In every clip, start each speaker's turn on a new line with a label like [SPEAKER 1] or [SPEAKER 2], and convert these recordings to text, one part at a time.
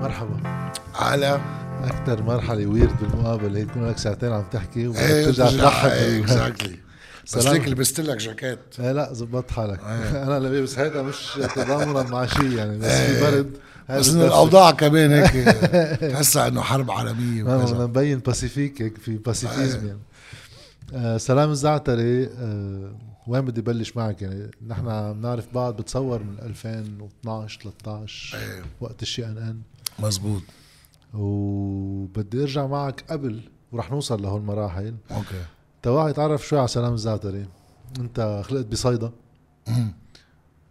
[SPEAKER 1] مرحبا.
[SPEAKER 2] على
[SPEAKER 1] أكثر مرحلة ويرد بالمقابله هي تكون لك ساعتين عم تحكي
[SPEAKER 2] إيه
[SPEAKER 1] وترجع
[SPEAKER 2] بترجع.
[SPEAKER 1] ترحب
[SPEAKER 2] exactly بس. ليك لبست لك جاكيت.
[SPEAKER 1] إيه لا زبطت حالك.
[SPEAKER 2] إيه.
[SPEAKER 1] أنا لابس هيدا مش تضامنا مع شيء يعني بس في برد. هاي
[SPEAKER 2] بس. إنه الأوضاع كمان هيك. تحسها إنه حرب
[SPEAKER 1] عالمية بدنا نبين pacific هيك في pacifism يعني. آه سلام الزعتري. آه وين بدي بلش معك؟ يعني نحن بنعرف بعض بتصور من 2012 13
[SPEAKER 2] إيه.
[SPEAKER 1] وقت ال Chi NN.
[SPEAKER 2] مزبوط.
[SPEAKER 1] وبدي ارجع معك قبل ورح نوصل لهول المراحل.
[SPEAKER 2] okay.
[SPEAKER 1] تواعي تعرف شوي على سلام الزعتري انت خلقت بصيدا.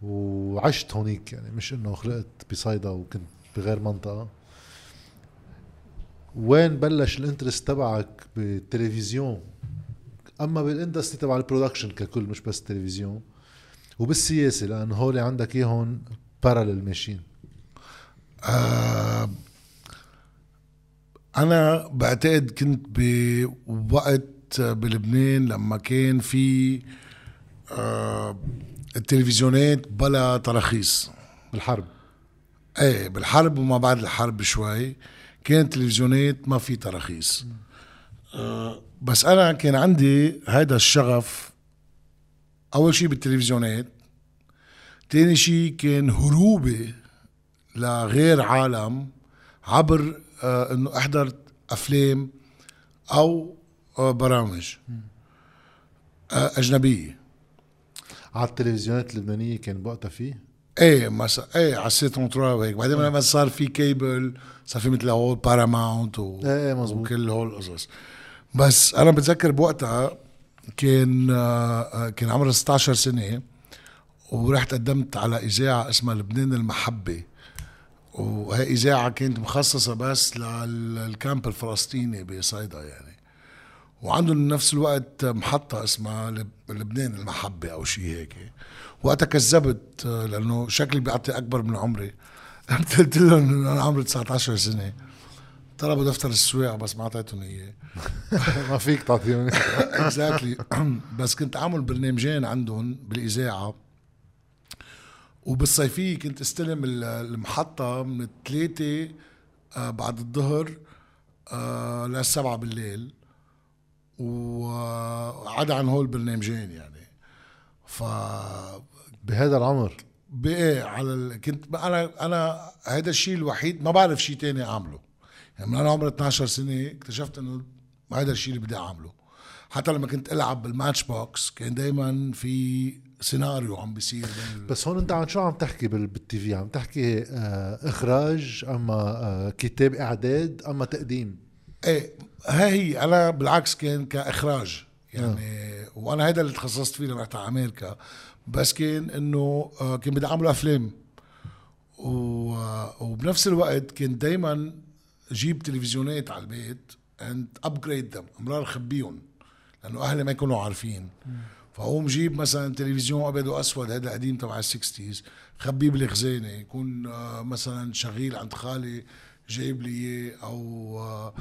[SPEAKER 1] وعشت هونيك يعني مش انه خلقت بصيدا وكنت بغير منطقة. وين بلش ال interest تبعك بالتلفزيون؟ أما بال industry تبع ال production ككل مش بس التلفزيون. وبالسياسة لأنه هول عندك إياهم بارالل ماشيين
[SPEAKER 2] آه أنا بعتقد كنت بوقت بلبنان لما كان في آه التلفزيونات بلا تراخيص.
[SPEAKER 1] بالحرب.
[SPEAKER 2] إيه بالحرب وما بعد الحرب شوي كانت تلفزيونات ما في تراخيص. آه بس أنا كان عندي هذا الشغف أول شيء بالتلفزيونات تاني شيء كان هروبي لغير عالم عبر آه إنه أحضر أفلام أو آه برامج آه أجنبية.
[SPEAKER 1] على التلفزيونات اللبنانية كان بوقتها فيه
[SPEAKER 2] إيه مثلا إيه على ال C trente-trois وهيك. بعدين لما صار في كيبل صار في مثل هول باراماونت و...
[SPEAKER 1] إيه إيه مزبوط
[SPEAKER 2] وكل هول القصص. بس أنا بتذكر بوقتها كان آه، كان عمري 16 سنة ورحت قدمت على إذاعة اسمها لبنان المحبة. وهي إذاعة كانت مخصصة بس للكامب الفلسطيني بصيدا يعني. وعندهم بنفس الوقت محطة اسمها لب- لبنان المحبة أو شيء هيك. وقتها كذبت آه، لأنه شكلي بيعطي أكبر من عمري. قلت لهم أنا عمري 19 سنة. طلبوا دفتر السواقة بس ما أعطيتهم إياه.
[SPEAKER 1] ما فيك تعطيهم
[SPEAKER 2] اكزاكتلي بس كنت عامل برنامجين عندهم بالإذاعة. وبالصيفية كنت أستلم ال- المحطة من الثلاثه آه، بعد الظهر آه، للسبعة بالليل. وعدا عن هول البرنامجين يعني. ف
[SPEAKER 1] بهذا العمر؟
[SPEAKER 2] بإيه على ال... كنت أنا أنا هذا الشيء الوحيد ما بعرف شيء تاني أعمله. يعني من أنا عمري 12 سنة اكتشفت إنه هذا الشيء اللي بدي أعمله. حتى لما كنت ألعب بال Matchbox كان دائما في سيناريو عم بيصير
[SPEAKER 1] بس هون أنت عن شو عم تحكي بال- بال TV عم تحكي آه إخراج أما آه كتاب إعداد أما تقديم؟
[SPEAKER 2] إيه هاي هي. أنا بالعكس كان كإخراج. يعني وأنا هذا اللي تخصصت فيه لما رحت على أمريكا. بس كان إنه آه، كان بدي اعمل أفلام. و- آه، وبنفس الوقت كنت دايما جيب تلفزيونات على البيت and upgrade them امرار خبيهم لأنه أهلي ما يكونوا عارفين. فقوم جيب مثلا تلفزيون أبيض وأسود هذا قديم تبع ال sixties خبيه بالخزانة يكون آه، مثلا شغيل عند خالي جايب لي إياه أو آه،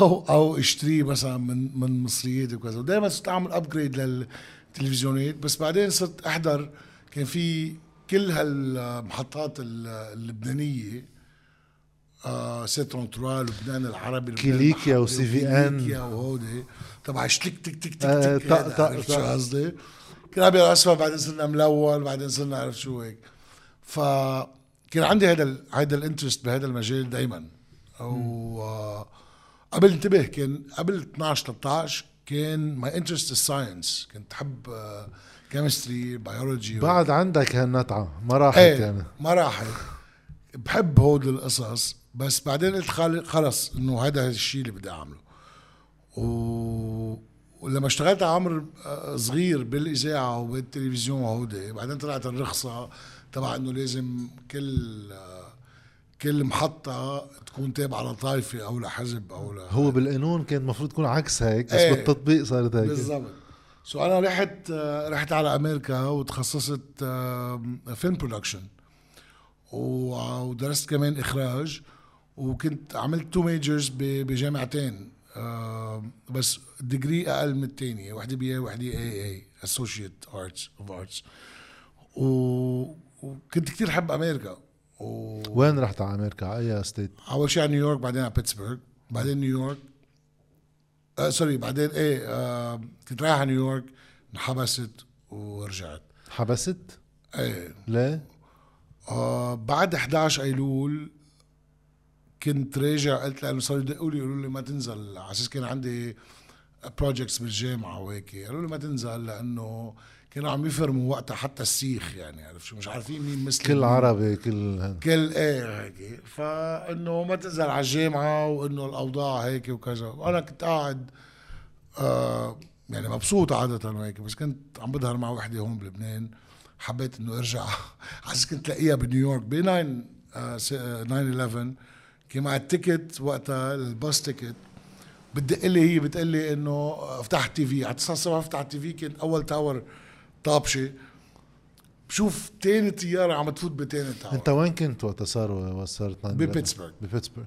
[SPEAKER 2] أو أو اشتريه مثلا من من مصريات وكذا. ودائما صرت أعمل upgrade للتلفزيونات. بس بعدين صرت أحضر كان في كل هالمحطات ال- اللبنانية آه C trente-trois لبنان العربي
[SPEAKER 1] كيليكيا و CVN.
[SPEAKER 2] وكيليكيا وهودي تبع شتك تك تك تك
[SPEAKER 1] آه،
[SPEAKER 2] تك
[SPEAKER 1] طق-
[SPEAKER 2] هيدا،
[SPEAKER 1] طق-
[SPEAKER 2] عرفت شو. قصدي؟ كان ابيض اسود بعدين صرنا ملون بعدين صرنا عرفت شو هيك. فكان عندي هذا هذا ال interest بهذا المجال دائما و آه، قبل انتبه كان قبل 12 13 كان my interest ال science كنت احب chemistry biology
[SPEAKER 1] بعد عندك هالنتعه ما راحت
[SPEAKER 2] إيه
[SPEAKER 1] يعني.
[SPEAKER 2] ما راحت. بحب هود القصص. بس بعدين قلت خلص إنه هذا الشيء اللي بدي أعمله. و... ولما اشتغلت على عمر آه، صغير بالإذاعة وبالتلفزيون وهودي بعدين طلعت الرخصة تبع إنه لازم كل آه، كل محطة تكون تابعة لطائفة أو لحزب أو ل...
[SPEAKER 1] هو بالقانون كان المفروض تكون عكس هيك بس
[SPEAKER 2] إيه.
[SPEAKER 1] بالتطبيق صارت هيك.
[SPEAKER 2] بالضبط. so أنا رحت آه، رحت على أمريكا وتخصصت film production ودرست كمان إخراج. وكنت عملت two majors بجامعتين آه، بس degree أقل من الثانية وحده BA وحده AA associate arts of arts وكنت كتير حب أمريكا. و...
[SPEAKER 1] وين رحت على أمريكا؟ على أي state
[SPEAKER 2] أول شيء على نيويورك بعدين على بيتسبرغ. بعدين نيويورك آه sorry بعدين إيه آه كنت رايح على نيويورك انحبست ورجعت.
[SPEAKER 1] حبست؟
[SPEAKER 2] إيه.
[SPEAKER 1] ليه؟
[SPEAKER 2] آه بعد 11 أيلول كنت راجع قلت لأنه صاروا يدقوا لي يقولوا لي ما تنزل. على أساس كان عندي projects بالجامعة وهيك. قالوا لي ما تنزل لأنه كانوا عم يفرموا وقتها حتى السيخ يعني عرفت شو؟ مش عارفين مين مسلم
[SPEAKER 1] كل. عربي كل
[SPEAKER 2] كل إيه هيك. فإنه ما تنزل على الجامعة وإنه الأوضاع هيك وكذا. وأنا كنت قاعد آه يعني مبسوط عادة وهيك بس كنت عم بظهر مع وحدة هون بلبنان. حبيت إنه أرجع. عشان كنت لاقيها بنيويورك ب 9 آه 9 11 معي ال ticket وقتها ال bus ticket بتدق لي هي بتقول لي إنه أفتح ال TV على 9 الصبح أفتح ال TV كان أول tower طابشه بشوف تاني طيارة عم تفوت بتاني tower
[SPEAKER 1] أنت وين كنت وقت صار صارت
[SPEAKER 2] ببيتسبرغ.
[SPEAKER 1] ببيتسبرغ.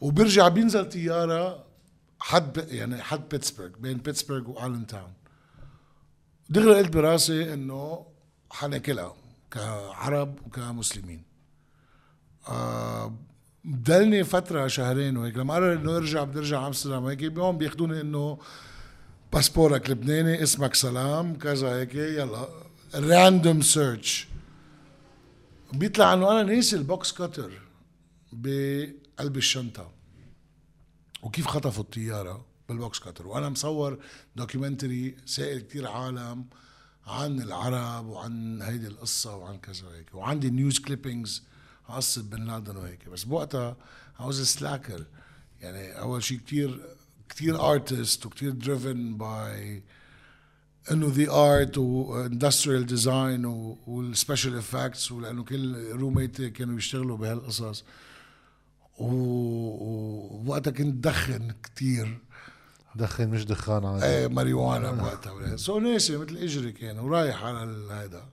[SPEAKER 2] وبرجع بينزل طيارة حد ب... يعني حد بيتسبرغ بين بيتسبرغ و Allentown. دغري قلت براسي إنه حناكلها كعرب وكمسلمين. آه ضلني فترة شهرين وهيك لما قرر إنه ارجع بدي أرجع أمستردام وهيك بيوم بياخذوني إنه باسبورك لبناني اسمك سلام كذا هيك يلا random search بيطلع إنه أنا ناسي ال box cutter بقلب الشنطة. وكيف خطفوا الطيارة بال box cutter؟ وأنا مصور documentary سائل كتير عالم عن العرب وعن هيدي القصة وعن كذا وهيك وعندي news clippings قصه بن لادن وهيك. بس بوقتها I was a slacker. يعني أول شيء كتير كتير artist وكتير driven by إنه the art و industrial design وال special effects ولأنه كل roommates ي كانوا يشتغلوا بهالقصص. و- ووقتها كنت دخن كتير.
[SPEAKER 1] دخن مش دخان عادي.
[SPEAKER 2] إيه marijuana بوقتها. so ناسي مثل إجري كان ورايح على هيدا.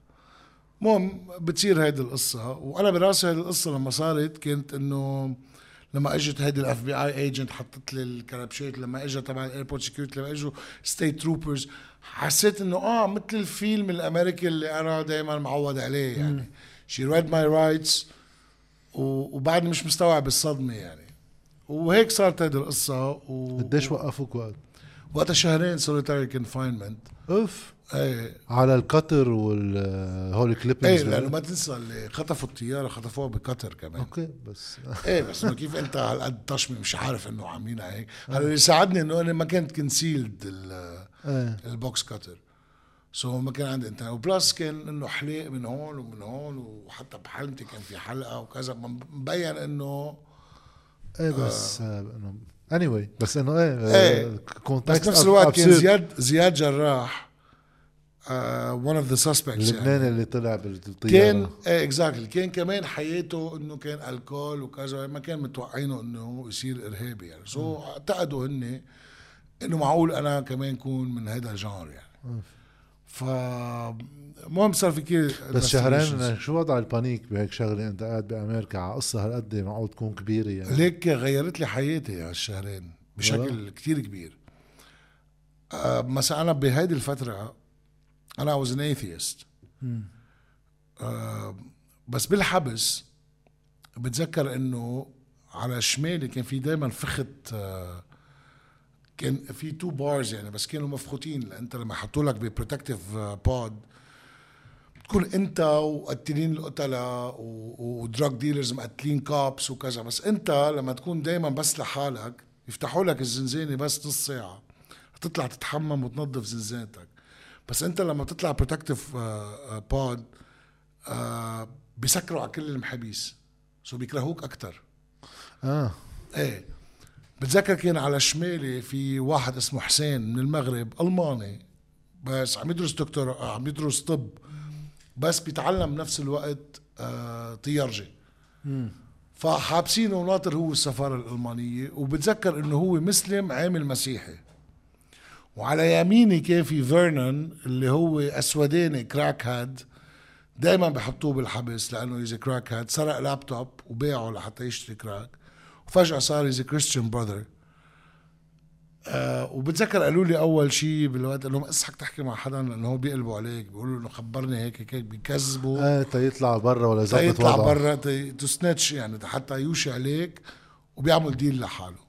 [SPEAKER 2] المهم بتصير هيدي القصة. وأنا براسي هيدي القصة لما صارت كانت إنه لما إجت هيدي ال FBI agent حطت لي الكلبشات لما اجى تبع ال airport security لما إجوا state troopers حسيت إنه آه مثل الفيلم الأمريكي اللي أنا دائما معود عليه يعني. she read my rights وبعدني مش مستوعب الصدمة يعني. وهيك صارت هيدي القصة و...
[SPEAKER 1] قديش وقفوك وقت؟
[SPEAKER 2] وقتها شهرين solitary confinement
[SPEAKER 1] أوف.
[SPEAKER 2] إيه.
[SPEAKER 1] على ال cutter والهولي
[SPEAKER 2] إيه
[SPEAKER 1] clippings
[SPEAKER 2] لأنه ما تنسى اللي خطفوا الطيارة خطفوها ب cutter كمان.
[SPEAKER 1] okay بس.
[SPEAKER 2] إيه بس انه كيف انت هالقد طشمي مش عارف انه عاملينها هيك. هلا اللي ساعدني انه أنا ما كانت concealed
[SPEAKER 1] إيه.
[SPEAKER 2] ال box cutter so ما كان عندي انت و plus كان إنه حليق من هون ومن هون وحتى بحلمتي كان في حلقة وكذا. مبين إنه
[SPEAKER 1] إيه بس آه. إنه anyway بس إنه إيه,
[SPEAKER 2] إيه.
[SPEAKER 1] آه
[SPEAKER 2] بس نفس الوقت كان زياد زياد جراح. ون اوف ذا سسبكتس
[SPEAKER 1] اللبناني اللي طلع بالطيارة.
[SPEAKER 2] كان إيه exactly كان كمان حياته إنه كان ال cool وكذا ما كان متوقعينه إنه يصير إرهابي يعني. so اعتقدوا هن إنه معقول أنا كمان كون من هذا ال genre يعني. ف المهم صار في كثير
[SPEAKER 1] بس شهرين شو وضع ال panic بهيك شغلة؟ أنت قاعد بأمريكا على قصة هالقد معقول تكون كبيرة يعني.
[SPEAKER 2] ليك غيرت لي حياتي هالشهرين بشكل كتير كبير. آه مثلا أنا بهيدي الفترة أنا was an atheist. آه بس بالحبس بتذكر إنه على شمالي كان في دائما vent آه كان في two bars يعني بس كانوا مفخوتين. أنت لما حطوا لك ب protective pod تكون أنت وقتلين القتلة و drug dealers مقتلين cops وكذا. بس أنت لما تكون دايما بس لحالك يفتحوا لك الزنزانة بس نص ساعة تطلع تتحمم وتنظف زنزانتك. بس انت لما تطلع protective pod بيسكروا على كل المحابيس. so بيكرهوك أكثر
[SPEAKER 1] آه.
[SPEAKER 2] إيه. بتذكر كان على شمالي في واحد اسمه حسين من المغرب ألماني. بس عم يدرس دكتور عم يدرس طب. بس بيتعلم بنفس الوقت آه طيارجي. فحابسينه وناطر هو السفارة الألمانية وبتذكر إنه هو مسلم عامل مسيحي. وعلى يميني كان في فيرنون اللي هو أسوداني crackhead دائما بحطوه بالحبس لأنه he's crackhead سرق لابتوب وباعه لحتى يشتري crack. وفجأة صار he's Christian brother وبتذكر قالوا لي أول شيء بالوقت قال لهم اصحك تحكي مع حدا لأنه هو بيقلبوا عليك. بيقولوا إنه خبرني هيك هيك بيكذبوا.
[SPEAKER 1] إيه تيطلع برا ولا
[SPEAKER 2] يطلع
[SPEAKER 1] وضعه.
[SPEAKER 2] برا to snitch يعني حتى يوشي عليك وبيعمل deal لحاله.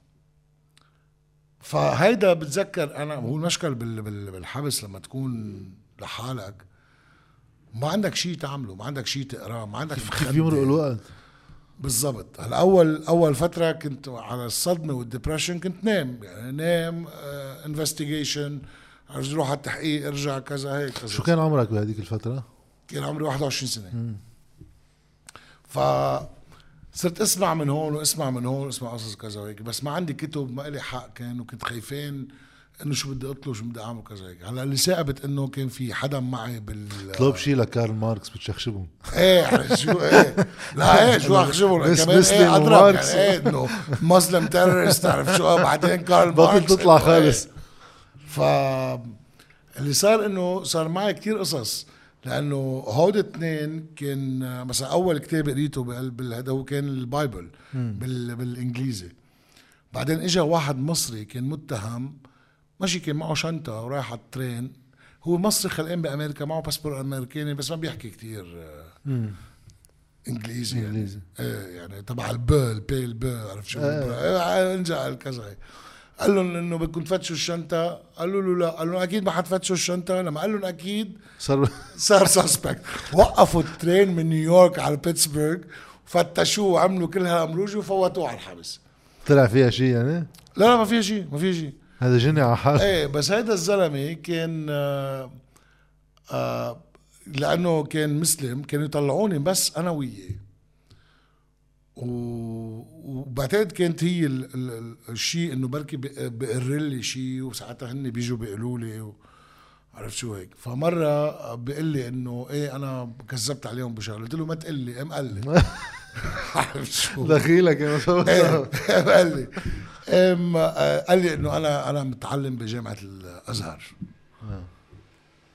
[SPEAKER 2] فهيدا بتذكر أنا هو المشكل بال- بال- بالحبس لما تكون لحالك ما عندك شيء تعمله ما عندك شيء تقراه ما عندك
[SPEAKER 1] كيف. بيمرق الوقت؟
[SPEAKER 2] بالضبط. هلا أول اول فترة كنت على الصدمة وال depression كنت نام يعني نام investigation روح على التحقيق ارجع كذا هيك كذا.
[SPEAKER 1] شو كان عمرك بهذيك الفترة؟
[SPEAKER 2] كان عمري 21 سنة. ف صرت اسمع من هون واسمع من هون واسمع قصص كذا وهيك. بس ما عندي كتب ما لي حق كان وكنت خايفين إنه شو بدي أطلب شو بدي أعمل كذا هيك هلأ اللي ثاقبت إنه كان في حدا معي بال
[SPEAKER 1] طلب شي لكارل ماركس بتشخشبهم.
[SPEAKER 2] إيه يعني شو إيه. لا إيه شو أخشبهم؟
[SPEAKER 1] بس
[SPEAKER 2] كمان
[SPEAKER 1] مسلم
[SPEAKER 2] إيه أضرب
[SPEAKER 1] وماركس.
[SPEAKER 2] يعني إيه إنه مسلم تيرورست تعرف شو؟ بعدين كارل
[SPEAKER 1] بطل
[SPEAKER 2] ماركس.
[SPEAKER 1] تطلع
[SPEAKER 2] إنه
[SPEAKER 1] خالص.
[SPEAKER 2] إيه. ف اللي صار إنه صار معي كتير قصص. لأنه هود اثنين كان مثلا أول كتاب قريته بقلب هذا هو كان البايبل بال... بالإنجليزي بعدين اجى واحد مصري كان متهم ماشي كان معه شنطة ورايح على الترين هو مصري خلقان بأمريكا معه باسبور أمريكاني بس ما بيحكي كتير آه، إنجليزي يعني. إيه يعني تبع الب البي الب عرفت شو
[SPEAKER 1] آه.
[SPEAKER 2] إيه، إنجا كذا. قال لهم إنه بدكم تفتشوا الشنطة. قالوا له لا. قال لهم أكيد ما حتفتشوا الشنطة. لما قال لهم أكيد
[SPEAKER 1] صار
[SPEAKER 2] صار suspect وقفوا ال train من نيويورك على بيتسبرغ فتشوه وعملوا كل هالامروج وفوتوه على الحبس.
[SPEAKER 1] طلع فيها شي يعني؟
[SPEAKER 2] لا لا ما فيها شيء ما فيها شيء.
[SPEAKER 1] هذا جني على حاله.
[SPEAKER 2] إيه بس هيدا الزلمة كان آه آه لأنه كان مسلم كانوا يطلعوني بس أنا وياه. وبعتقد كانت هي ال- ال- ال- الشيء إنه بركي بق- بقر لي شيء وساعتها هن بيجوا بيقولوا لي و- عرفت شو هيك. فمرة بيقول لي إنه إيه أنا كذبت عليهم بشغلة. قلت له ما تقول لي ام قال لي. عرفت شو؟
[SPEAKER 1] دخيلك يا
[SPEAKER 2] إيه
[SPEAKER 1] مسوي
[SPEAKER 2] قال لي. ام آه، قال لي إنه أنا أنا متعلم بجامعة الأزهر.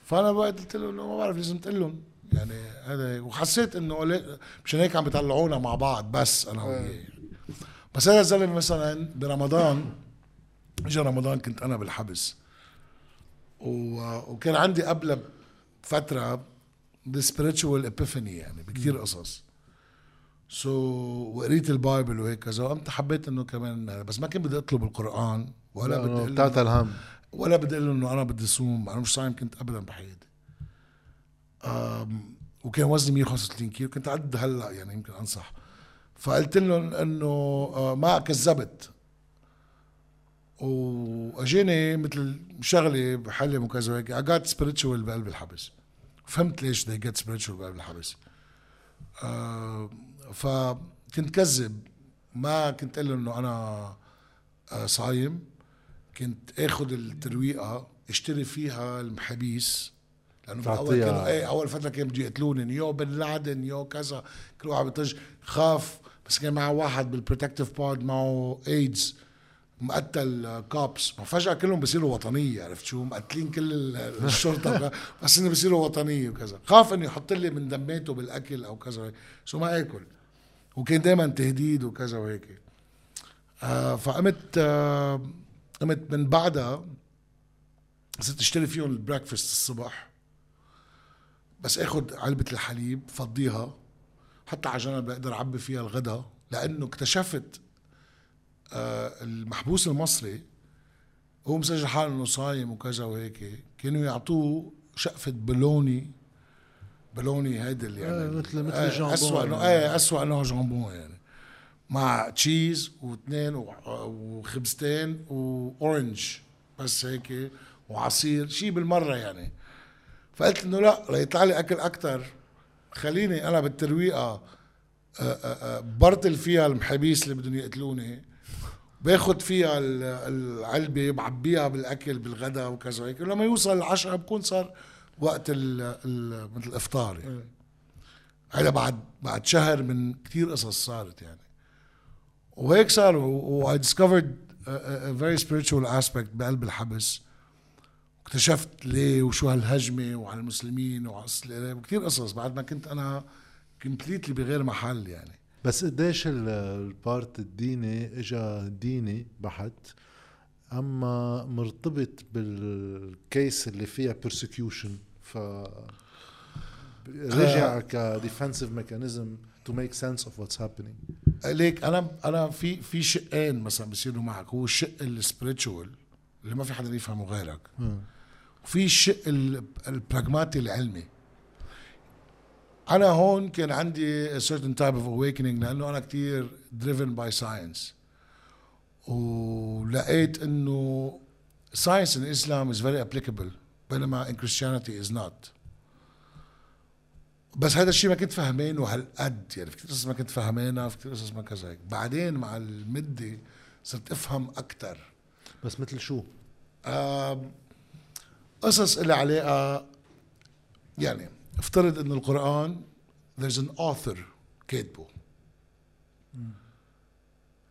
[SPEAKER 2] فأنا وقت قلت له إنه ما بعرف لازم تقول لهم. يعني هذا هيك. وحسيت إنه مشان هيك عم بيطلعونا مع بعض بس أنا وياه بس هذا الزلمة مثلا برمضان اجى رمضان كنت أنا بالحبس. وكان عندي قبلها بفتره the spiritual epiphany يعني بكثير قصص. so so, وقريت ال Bible وهيك كذا وقمت حبيت إنه كمان بس ما كان بدي أطلب القرآن ولا بدي
[SPEAKER 1] أقول
[SPEAKER 2] ولا بدي أقول إنه أنا بدي صوم أنا مش صايم كنت ابدا بحياتي. وكان وزني 135 كيلو كنت عد هلأ يعني يمكن أنصح. فقلت لهم إنه آه، ما كذبت. واجاني مثل شغله بحلم وكذا وهيك I got spiritual بقلب الحبس. فهمت ليش they get spiritual بقلب الحبس. فكنت كذب. ما كنت أقول إنه أنا آه، صايم. كنت آخذ الترويقة أشتري فيها المحابيس لأنه بالاول. كانوا إيه أول فترة كانوا بده يقتلوني يو بن لادن يو كذا كل واحد بيطج خاف. بس كان معه واحد بالبروتكتيف بارد معه ايدز مقتل كابس ما فجأة كلهم بصيروا وطنية عرفت شو؟ مقتلين كل ال- الشرطة بس إنه بصيروا وطنية وكذا. خاف إنه يحط لي من دماته بالأكل أو كذا. شو ما آكل. وكان دائما تهديد وكذا وهيك. آه فقمت آه قمت من بعدها صرت أشتري فيهم ال breakfast الصبح. بس اخذ علبة الحليب فضيها حتى على جنب بقدر أعبي فيها الغداء لأنه اكتشفت آه المحبوس المصري هو مسجل حاله إنه صايم وكذا وهيك كانوا يعطوه شقفة baloney. baloney هيدا اللي يعني
[SPEAKER 1] آه، مثل- مثل
[SPEAKER 2] آه،
[SPEAKER 1] الجامبون
[SPEAKER 2] اسوء
[SPEAKER 1] يعني.
[SPEAKER 2] إيه اسوء انه جامبون يعني. مع cheese واثنين وخبزتين و orange بس هيك وعصير شيء بالمرة يعني. فقلت إنه لا ليطلع لي أكل أكثر خليني أنا بالترويقة آه، آه، آه، برطل فيها المحابيس اللي بدهم يقتلوني. باخد فيها ال- العلبة بعبيها بالأكل بالغداء وكذا هيك. لما يوصل العشاء بكون صار وقت مثل الإفطار يعني. هذا بعد بعد شهر من كتير قصص صارت يعني. وهيك صار و a a very spiritual aspect بقلب الحبس. اكتشفت ليه وشو هالهجمة وعلى المسلمين وعلى وكتير قصص. بعد ما كنت أنا completely بغير محل يعني.
[SPEAKER 1] بس قديش ال- البارت الديني اجى ديني بحت أما مرتبط بالكيس اللي فيها بيرسكيوشن ف رجع ك defensive mechanism to make sense of what's happening
[SPEAKER 2] ليك أنا أنا في في شقين مثلا بيصيروا معك. هو الشق ال spiritual اللي ما في حدا يفهمه غيرك. وفي الشق ال- البراغماتي العلمي. أنا هون كان عندي a certain type of awakening لأنه أنا كتير driven by science. ولقيت إنه science in Islam is very applicable بينما in Christianity is not. بس هذا الشيء ما كنت فهمينه هالقد يعني في كثير قصص ما كنت فهمينها في كثير قصص ما كذا هيك. بعدين مع المدة صرت أفهم أكثر
[SPEAKER 1] بس مثل شو؟
[SPEAKER 2] آم، قصص اللي علاقه يعني افترض إن القرآن there's an author كاتبه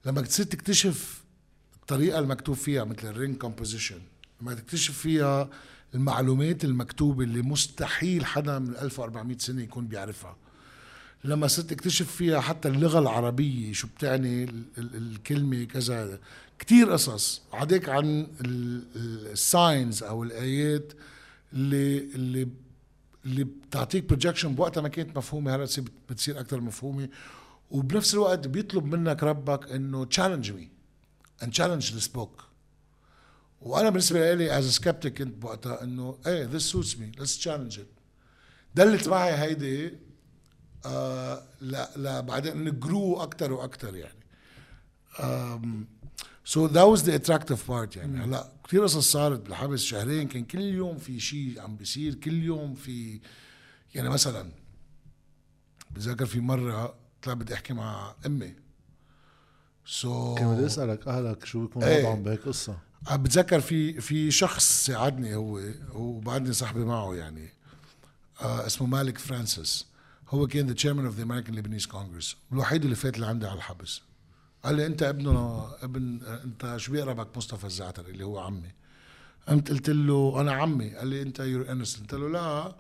[SPEAKER 2] لما تصير تكتشف الطريقة المكتوب فيها مثل ال ring composition لما تكتشف فيها المعلومات المكتوبه اللي مستحيل حدا من 1400 سنة يكون بيعرفها. لما صرت اكتشف فيها حتى اللغة العربية شو بتعني ال- ال- الكلمة كذا كتير قصص. عديك عن ال science أو الآيات اللي اللي اللي بتعطيك projection بوقتها ما كانت مفهومة. هلأ تصير بتصير أكثر مفهومة. وبنفس الوقت بيطلب منك ربك إنه challenge me and challenge this book. وأنا بالنسبة لي as skeptic كنت بوقتها إنه إيه this suits me. Let's challenge it. ضلت معي هيدي آه لا لا بعدين نجرو أكثر وأكثر يعني. So that was the attractive part يعني. هلا كثير قصص صارت بالحبس شهرين كان كل يوم في شيء عم بيصير كل يوم في يعني مثلا بتذكر في مرة طلعت بدي أحكي مع أمي. so
[SPEAKER 1] كان بدي أسألك أهلك شو بيكون
[SPEAKER 2] إيه.
[SPEAKER 1] وضعهم بهيك
[SPEAKER 2] قصة؟ بتذكر في في شخص ساعدني هو وبعدني صاحبي معه يعني. آه اسمه مالك فرانسيس. هو كان the chairman of the American Lebanese Congress الوحيد اللي فات اللي عندي على الحبس. قال لي أنت ابنه ابن آه، أنت شو بيقربك مصطفى الزعتر اللي هو عمي؟ قمت قلت له أنا عمي. قال لي أنت يور انسنت قلت له لا.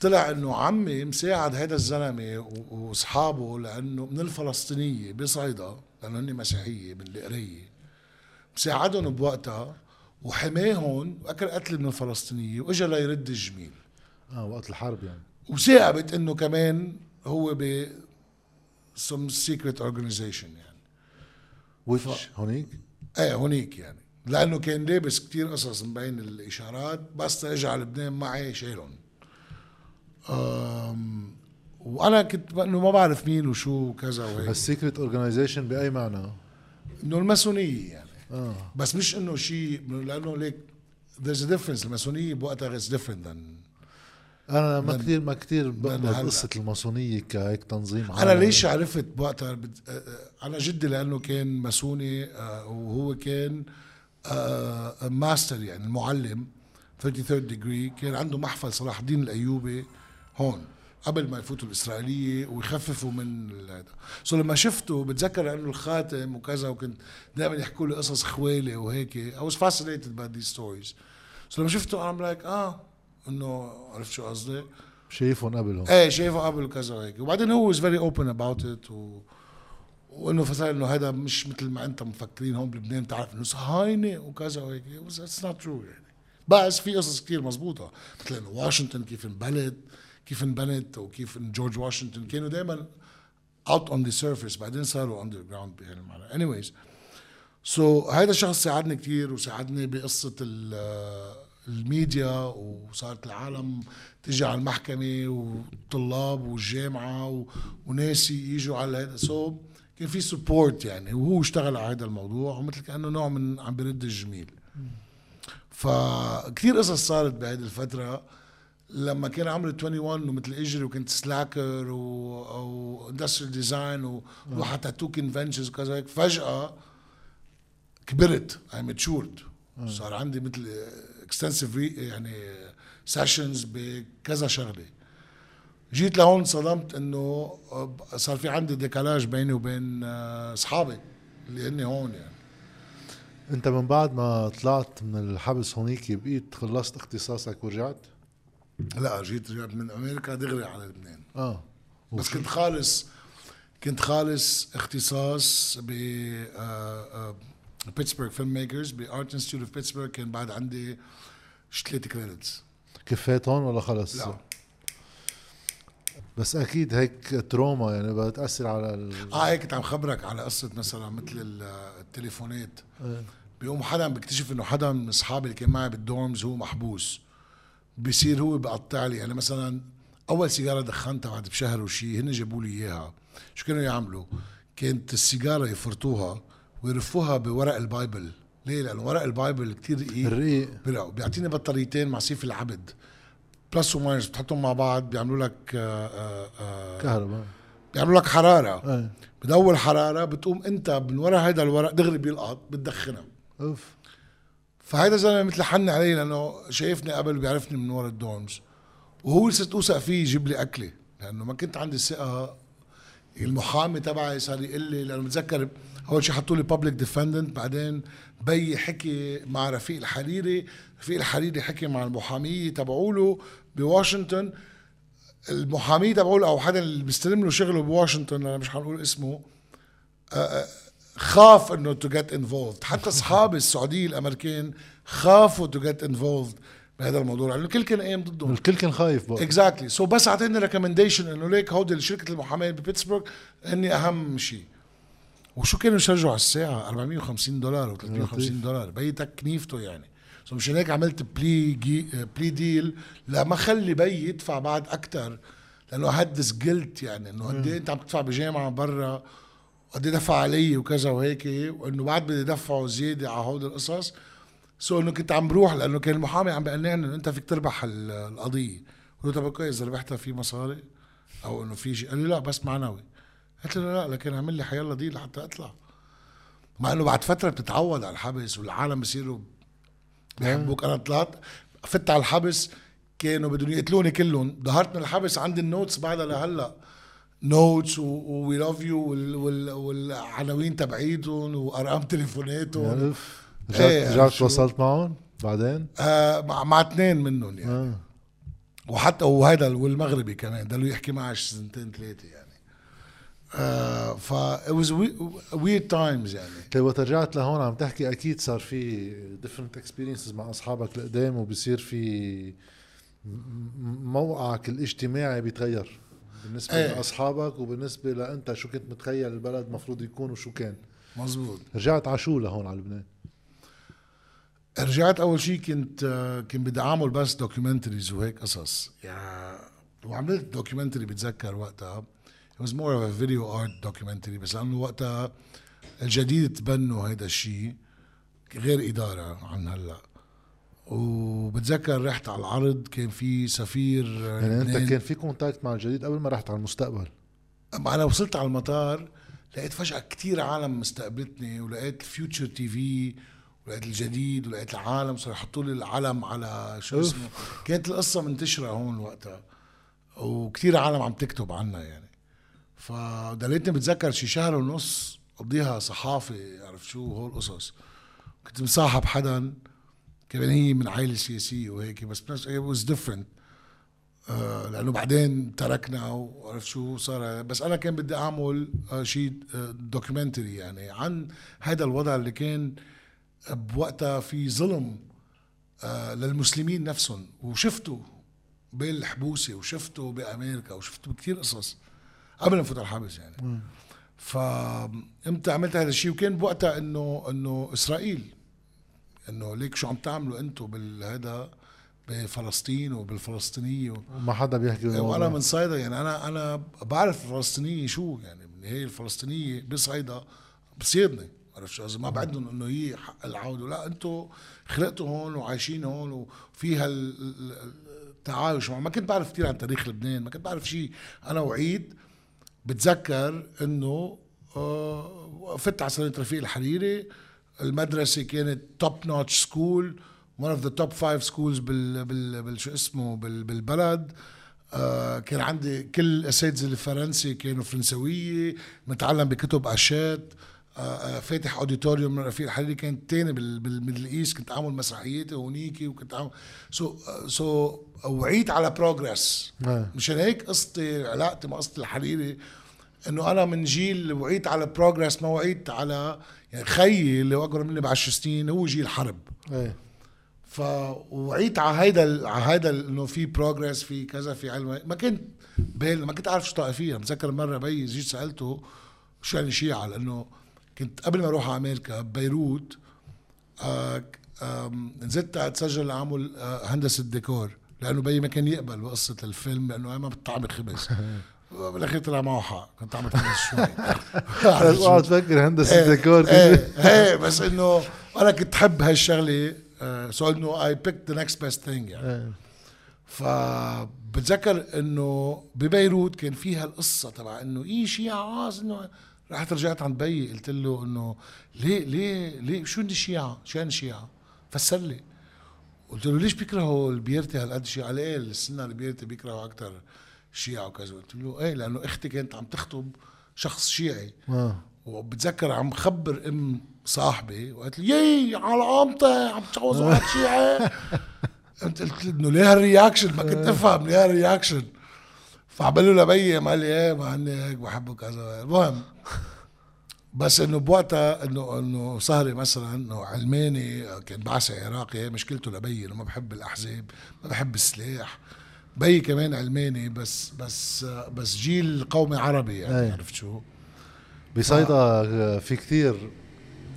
[SPEAKER 2] طلع إنه عمي مساعد هذا الزلمة وأصحابه لأنه من الفلسطينية بصيدا لأنه هن مسيحية من القرية. مساعدهم بوقتها وحماهم وأكل قتل من الفلسطينية وإجا ليرد الجميل.
[SPEAKER 1] آه وقت الحرب يعني.
[SPEAKER 2] وثاقبت إنه كمان هو ب some secret organization يعني.
[SPEAKER 1] هونيك؟
[SPEAKER 2] إيه هونيك يعني. لأنه كان لابس كتير قصص مبين الإشارات بس اجى على لبنان معي شايلهم. أم، وأنا كنت إنه ما بعرف مين وشو وكذا وهيك.
[SPEAKER 1] ال secret organization بأي معنى؟
[SPEAKER 2] إنه الماسونية يعني.
[SPEAKER 1] آه.
[SPEAKER 2] بس مش إنه شيء لأنه ليك there's a difference. الماسونية بوقتها different than
[SPEAKER 1] أنا ما كثير ما كثير بقبل. قصة الماسونية كهيك تنظيم أنا.
[SPEAKER 2] ليش عرفت بوقتها أنا جدي لأنه كان ماسوني وهو كان ماستر يعني المعلم 33 degree كان عنده محفل صلاح الدين الأيوبي هون قبل ما يفوتوا الإسرائيلية ويخففوا من هذا so لما شفته بتذكر إنه الخاتم وكذا وكنت دائما يحكوا لي قصص خوالي وهيك I was fascinated by these stories so لما شفته I'm like آه انه عرفت شو قصدي؟
[SPEAKER 1] شايفهم قبل هون
[SPEAKER 2] إيه شايفه قبل وكذا وهيك وبعدين هو was very open about it و... وانه فصار انه هذا مش مثل ما انت مفكرين هون بلبنان بتعرف إنه صهاينه وكذا وهيك. Was- it's not true يعني. بس في قصص كثير مزبوطة. مثل إنه واشنطن كيف انبنت كيف انبنت وكيف إن جورج واشنطن كانوا دائما out on the surface بعدين صاروا underground بهذا المعنى. Anyways so so, هذا الشخص ساعدني كثير وساعدني بقصة ال- الميديا وصارت العالم تجي على المحكمة وطلاب والجامعة و- وناس يجوا على هذا so كان في support يعني وهو اشتغل على هذا الموضوع ومثل كأنه نوع من عم برد الجميل. فكتير قصص صارت بهذه الفترة لما كان عمري 21 ومثل إجري وكنت slacker و أو industrial design وروح على tattoo conventions وكذا هيك. فجأة كبرت I matured صار عندي مثل extensive يعني sessions بكذا شغلة. جيت لهون صدمت إنه صار في عندي décalage بيني وبين آه، أصحابي اللي هن هون يعني.
[SPEAKER 1] أنت من بعد ما طلعت من الحبس هونيك بقيت خلصت اختصاصك ورجعت؟
[SPEAKER 2] لا جيت رجعت من أمريكا دغري على لبنان.
[SPEAKER 1] آه.
[SPEAKER 2] بس كنت خالص كنت خالص اختصاص ب آه، آه، Pittsburgh Filmmakers ب Art Institute of Pittsburgh كان بعد عندي ثلاث credits
[SPEAKER 1] كفيت هون ولا خلص؟
[SPEAKER 2] لا.
[SPEAKER 1] بس أكيد هيك trauma يعني بتاثر على ال...
[SPEAKER 2] آه هيك كنت عم خبرك على قصة مثلا مثل ال- التليفونات.
[SPEAKER 1] إيه.
[SPEAKER 2] بيقوم حدا بيكتشف إنه حدا من أصحابي اللي كان معي بال dorms هو محبوس. بصير هو بقطع لي. يعني مثلا أول سيجارة دخنتها بعد بشهر وشي هن جابوا لي إياها. شو كانوا يعملوا؟ كانت السيجارة يفرطوها. ويلفوها بورق ال Bible. ليه؟ لأنه ورق ال Bible كتير رقيق بلا- بيعطيني بطاريتين مع سيف العبد. plus و minus بتحطهم مع بعض بيعملوا لك آه، آه، آه،
[SPEAKER 1] كهرباء.
[SPEAKER 2] بيعملوا لك
[SPEAKER 1] حرارة.
[SPEAKER 2] بدور حرارة بتقوم أنت من ورا هيدا الورق دغري بيلقط بتدخنها
[SPEAKER 1] أوف.
[SPEAKER 2] فهيدا زلمة مثل حن علي لأنه شايفني قبل وبيعرفني من ورا ال dorms. وهو صرت أوثق فيه يجيب لي أكلة. لأنه ما كنت عندي ثقة. المحامي تبعي صار يقول لي لأنه بتذكر أول شيء حطوا لي public defendant بعدين بي حكي مع رفيق الحريري رفيق الحريري حكي مع المحاميه تبعوله بواشنطن. المحامي تبعوله أو حدا اللي بيستلم له شغله بواشنطن أنا مش حنقول اسمه. خاف إنه to get involved حتى اصحابي السعودية الامريكان خافوا to get involved بهذا الموضوع. لأنه الكل كان قايم ضدهم
[SPEAKER 1] الكل كان خايف بقى
[SPEAKER 2] exactly so بس أعطيني recommendation إنه ليك هودي شركه المحاماه ببيتسبرغ هني أهم شيء. وشو كانوا يشرجوا على الساعة؟ 450 دولار و 350 دولار. بيتك كنيفته يعني. so مشان هيك عملت plea g- plea deal لما خلي بي يدفع بعد أكثر لأنه had this guilt يعني إنه قد إيه أنت عم تدفع بجامعة برا وقد إيه دفع علي وكذا وهيك وإنه بعد بدي دفعه زيادة على هودي القصص. so إنه كنت عم بروح لأنه كان المحامي عم بيقنعني إنه أنت فيك تربح ال- القضية. قلت له طب كويس اذا ربحتها في مصاري أو إنه في شيء. قال لي لا بس معنوي. قلت له لا لكن اعمل لي حيلا deal لحتى اطلع. مع إنه بعد فترة بتتعود على الحبس والعالم بصيروا بيحبوك. أنا طلعت فت على الحبس كانوا بدهم يقتلوني كلهم. ظهرت من الحبس عندي ال notes بعدها لهلا. notes we love you والعناوين تبعيتهم وأرقام تليفوناتهم.
[SPEAKER 1] يعني رجعت
[SPEAKER 2] شو؟
[SPEAKER 1] تواصلت معهم بعدين؟
[SPEAKER 2] آه مع, مع اثنين منهم يعني.
[SPEAKER 1] آه.
[SPEAKER 2] وحتى وهذا والمغربي كمان ضلوا يحكي معي سنتين ثلاثة يعني. آه ف it was weird times يعني
[SPEAKER 1] طيب وقت رجعت لهون عم تحكي أكيد صار في different experiences مع أصحابك القدام وبصير في موقعك الاجتماعي بيتغير بالنسبة
[SPEAKER 2] إيه.
[SPEAKER 1] لاصحابك وبالنسبه لانت شو كنت متخيل البلد مفروض يكون وشو كان
[SPEAKER 2] مزبوط
[SPEAKER 1] رجعت على شو لهون على لبنان
[SPEAKER 2] رجعت اول شيء كنت آه، كان بدي اعمل بس documentaries وهيك قصص يعني وعملت documentary بتذكر وقتها it was more of a video art documentary بس لأنه وقتها الجديد تبنوا هيدا الشيء غير إدارة عن هلأ وبتذكر رحت على العرض كان في سفير
[SPEAKER 1] يعني
[SPEAKER 2] أنت.
[SPEAKER 1] كان في contact مع الجديد قبل ما رحت على المستقبل
[SPEAKER 2] أما أنا وصلت على المطار لقيت فجأة كتير عالم مستقبلتني ولقيت Future TV ولقيت الجديد ولقيت العالم صاروا يحطوا لي العلم على شو. اسمه كانت القصة منتشرة هون وقتها وكتير عالم عم تكتب عنا يعني فضليتني بتذكر شي شهر ونص قضيها صحافي عرف شو؟ هول القصص كنت مصاحب حدا كمان هي من عائلة سياسية وهيك بس بنفس was different. آه، لأنه بعدين تركنا وعرفت شو صار. بس أنا كان بدي أعمل آه، شيء documentary يعني عن هذا الوضع اللي كان بوقتها في ظلم آه، للمسلمين نفسهم. وشفته بالحبوسة وشفته بأمريكا وشفته بكثير قصص. قبل ما فوت على الحبس يعني. فامتى عملت هذا الشيء؟ وكان بوقتها إنه إنه إسرائيل إنه ليك شو عم تعملوا أنتم بالهذا بفلسطين وبالفلسطينية و...
[SPEAKER 1] وما حدا بيحكي بالموضوع.
[SPEAKER 2] وأنا من صيدا يعني. أنا أنا بعرف الفلسطينية شو يعني. هي الفلسطينية بصيدا بصيدني. عرفت شو؟ ما بعدهم إنه هي حق العودة. لا أنتم خلقتوا هون وعايشين هون وفيها ال- ال- التعايش ما كنت بعرف كثير عن تاريخ لبنان ما كنت بعرف شيء. أنا وعيت بتذكر إنه آه، فت على سنه رفيق الحريري. المدرسة كانت top notch school one of the top five schools بال بال, شو اسمه بال بالبلد. آه كان عندي كل الأساتذة الفرنسي كانوا فرنسوية. متعلم بكتب Hachette. فاتح auditorium من رفيق الحريري كان تاني بال بال Middle East كنت اعمل مسرحياتي هونيكي وكنت اعمل so so وعيت على progress
[SPEAKER 1] آه.
[SPEAKER 2] مشان هيك قصتي علاقتي مع قصة الحريري إنه أنا من جيل وعيت على progress ما وعيت على يعني خيي اللي أكبر مني ب 10 سنين هو جيل حرب.
[SPEAKER 1] إيه
[SPEAKER 2] ف وعيت على هيدا على هيدا إنه في progress في كذا في علم. ما كنت بال ما كنت عارف شو طائفية. بتذكر مرة بي جيت سألته شو يعني شيعة لأنه كنت قبل ما أروح على أمريكا ببيروت آه نزلت أتسجل اعمل آه هندسة ديكور لأنه بي ما كان يقبل بقصة الفيلم لأنه ما بتطعم خبز. بالاخير طلع معه حق كنت عم اتهندس شوي.
[SPEAKER 1] اقعد تفكر هندسة
[SPEAKER 2] إيه
[SPEAKER 1] ديكور.
[SPEAKER 2] إيه إيه بس إنه أنا كنت حب هالشغلة so إنه I pick the next best thing يعني.
[SPEAKER 1] إيه.
[SPEAKER 2] فبتذكر إنه ببيروت كان فيها القصة تبع إنه إيه عاز إنه رحت رجعت عند بيي قلت له إنه ليه ليه ليه؟ شو الشيعة؟ شو هن الشيعة؟ فسر لي. قلت له ليش بيكرهوا البيارتة هالقد شيعة؟ قال إيه السنة البيارتة بيكرهوا أكثر شيعة وكذا. قلت له إيه لأنه إختي كانت عم تخطب شخص شيعي.
[SPEAKER 1] آه.
[SPEAKER 2] وبتذكر عم خبر أم صاحبي وقالت لي يي على قامتي عم تجوز واحد شيعي. قلت قلت له إنه ليه هال reaction؟ ما كنت أفهم ليه هال reaction. فعملوا له لبي قال لي إيه ما عني هيك بحبه كذا المهم بس إنه بوقتها إنه إنه صهري مثلا إنه علماني كان بعثي عراقي هي مشكلته لبي إنه ما بحب الأحزاب ما بحب السلاح بي كمان علماني بس بس بس جيل قومي عربي يعني
[SPEAKER 1] أي.
[SPEAKER 2] عرفت شو؟
[SPEAKER 1] بصيدا في كثير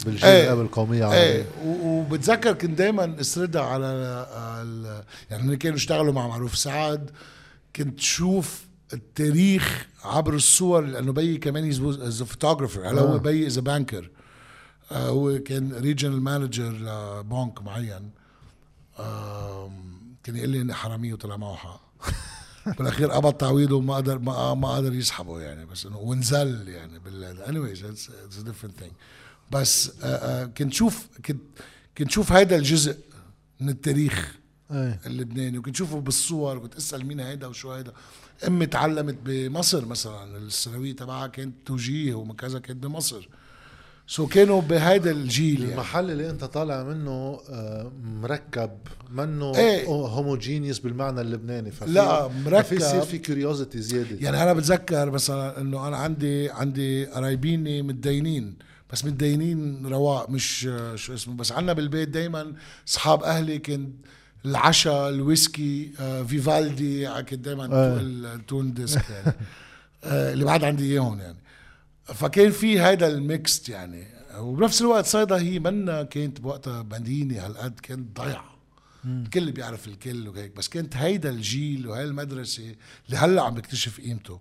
[SPEAKER 1] بالجيل
[SPEAKER 2] إيه.
[SPEAKER 1] قبل قومية
[SPEAKER 2] إيه
[SPEAKER 1] عربية
[SPEAKER 2] و- وبتذكر كنت دائما أسردها على ال- يعني كانوا يشتغلوا مع معروف سعد كنت شوف التاريخ عبر الصور لأنه بيي كمان is photographer هلا
[SPEAKER 1] آه.
[SPEAKER 2] هو بيي is banker هو كان regional manager لبنك معين. كان يقول لي إنن حرامية وطلع معه حق. بالأخير قبض تعويضه وما قدر ما ما قدر يسحبه يعني بس إنه ونزل يعني بال anyways it's, it's a different thing. بس آه، آه، كنت شوف كنت كنت شوف هذا الجزء من التاريخ
[SPEAKER 1] إيه.
[SPEAKER 2] اللبناني وكنت شوفه بالصور وكنت أسأل مين هيدا وشو هيدا. أمي تعلمت بمصر مثلا الثانوية تبعها كانت توجيهي وكذا كانت بمصر so كانوا بهيدا الجيل يعني
[SPEAKER 1] المحل اللي أنت طالع منه آه، مركب منه
[SPEAKER 2] إيه.
[SPEAKER 1] homogeneous بالمعنى اللبناني ففي
[SPEAKER 2] لا، مركب.
[SPEAKER 1] ففي يصير في curiosity زيادة
[SPEAKER 2] يعني أنا بتذكر مثلا إنه أنا عندي عندي قرايبيني متدينين بس متدينين رواق مش آه، شو اسمه بس عنا بالبيت دايما أصحاب أهلي كان العشاء الويسكي آه، فيفالدي كنت دايما
[SPEAKER 1] آه.
[SPEAKER 2] التون disc يعني آه، اللي بعد عندي إياهم يعني. فكان في هذا ال mixed يعني. وبنفس الوقت صيدا هي منا كانت بوقتها مدينة هالقد كانت ضيعه الكل بيعرف الكل وهيك. بس كانت هيدا الجيل وهي المدرسة اللي هلأ عم بكتشف قيمته.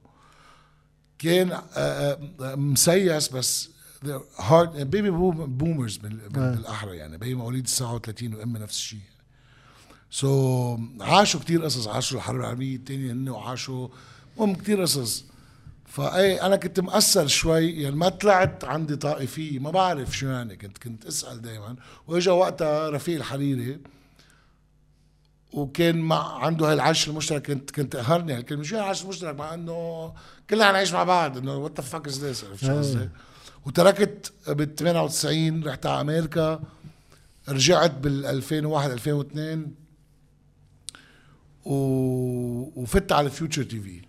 [SPEAKER 2] كان آه، آه، مسيس بس هاد baby boomers بالأحرى يعني. بيي مواليد 39 وامي نفس الشيء. so so, عاشوا كتير قصص عاشوا الحرب العالمية الثانية هن وعاشوا المهم كتير قصص. فإيه أنا كنت مأثر شوي يعني ما طلعت عندي طائفيه ما بعرف شو يعني كنت كنت أسأل دائما وإجا وقتها رفيق الحريري وكان مع عنده هاي العيش المشترك كنت كنت قهرني هالكلمة. شو العيش المشترك؟ مع إنه كلنا نعيش مع بعض. إنه what the fuck is this عرفت شو. قصدي؟ وتركت بال 98 رحت على أمريكا رجعت بال 2001 2002 و... وفت على Future TV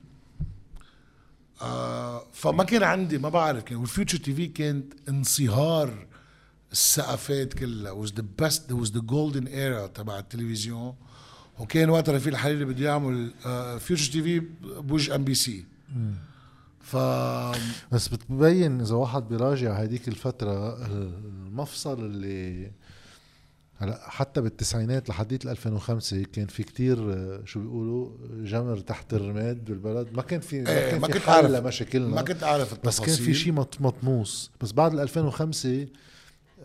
[SPEAKER 2] فما كان عندي ما بعرف كان وال Future TV كانت انصهار الثقافات كلها. Was the best was the golden era تبع التلفزيون. وكان وقتها رفيق الحريري بده يعمل Future TV بوجه MBC ف
[SPEAKER 1] بس بتبين إذا واحد بيراجع هذيك الفترة المفصل اللي هلا حتى بالتسعينات لحديت ال 2005 كان في كتير آه، شو بيقولوا جمر تحت الرماد بالبلد. ما كان في ما
[SPEAKER 2] إيه،
[SPEAKER 1] كان
[SPEAKER 2] ما كنت عارف.
[SPEAKER 1] لمشاكلنا.
[SPEAKER 2] ما كنت عارف
[SPEAKER 1] بس
[SPEAKER 2] التفاصيل
[SPEAKER 1] كان في شيء مط- مطموس. بس بعد ال 2005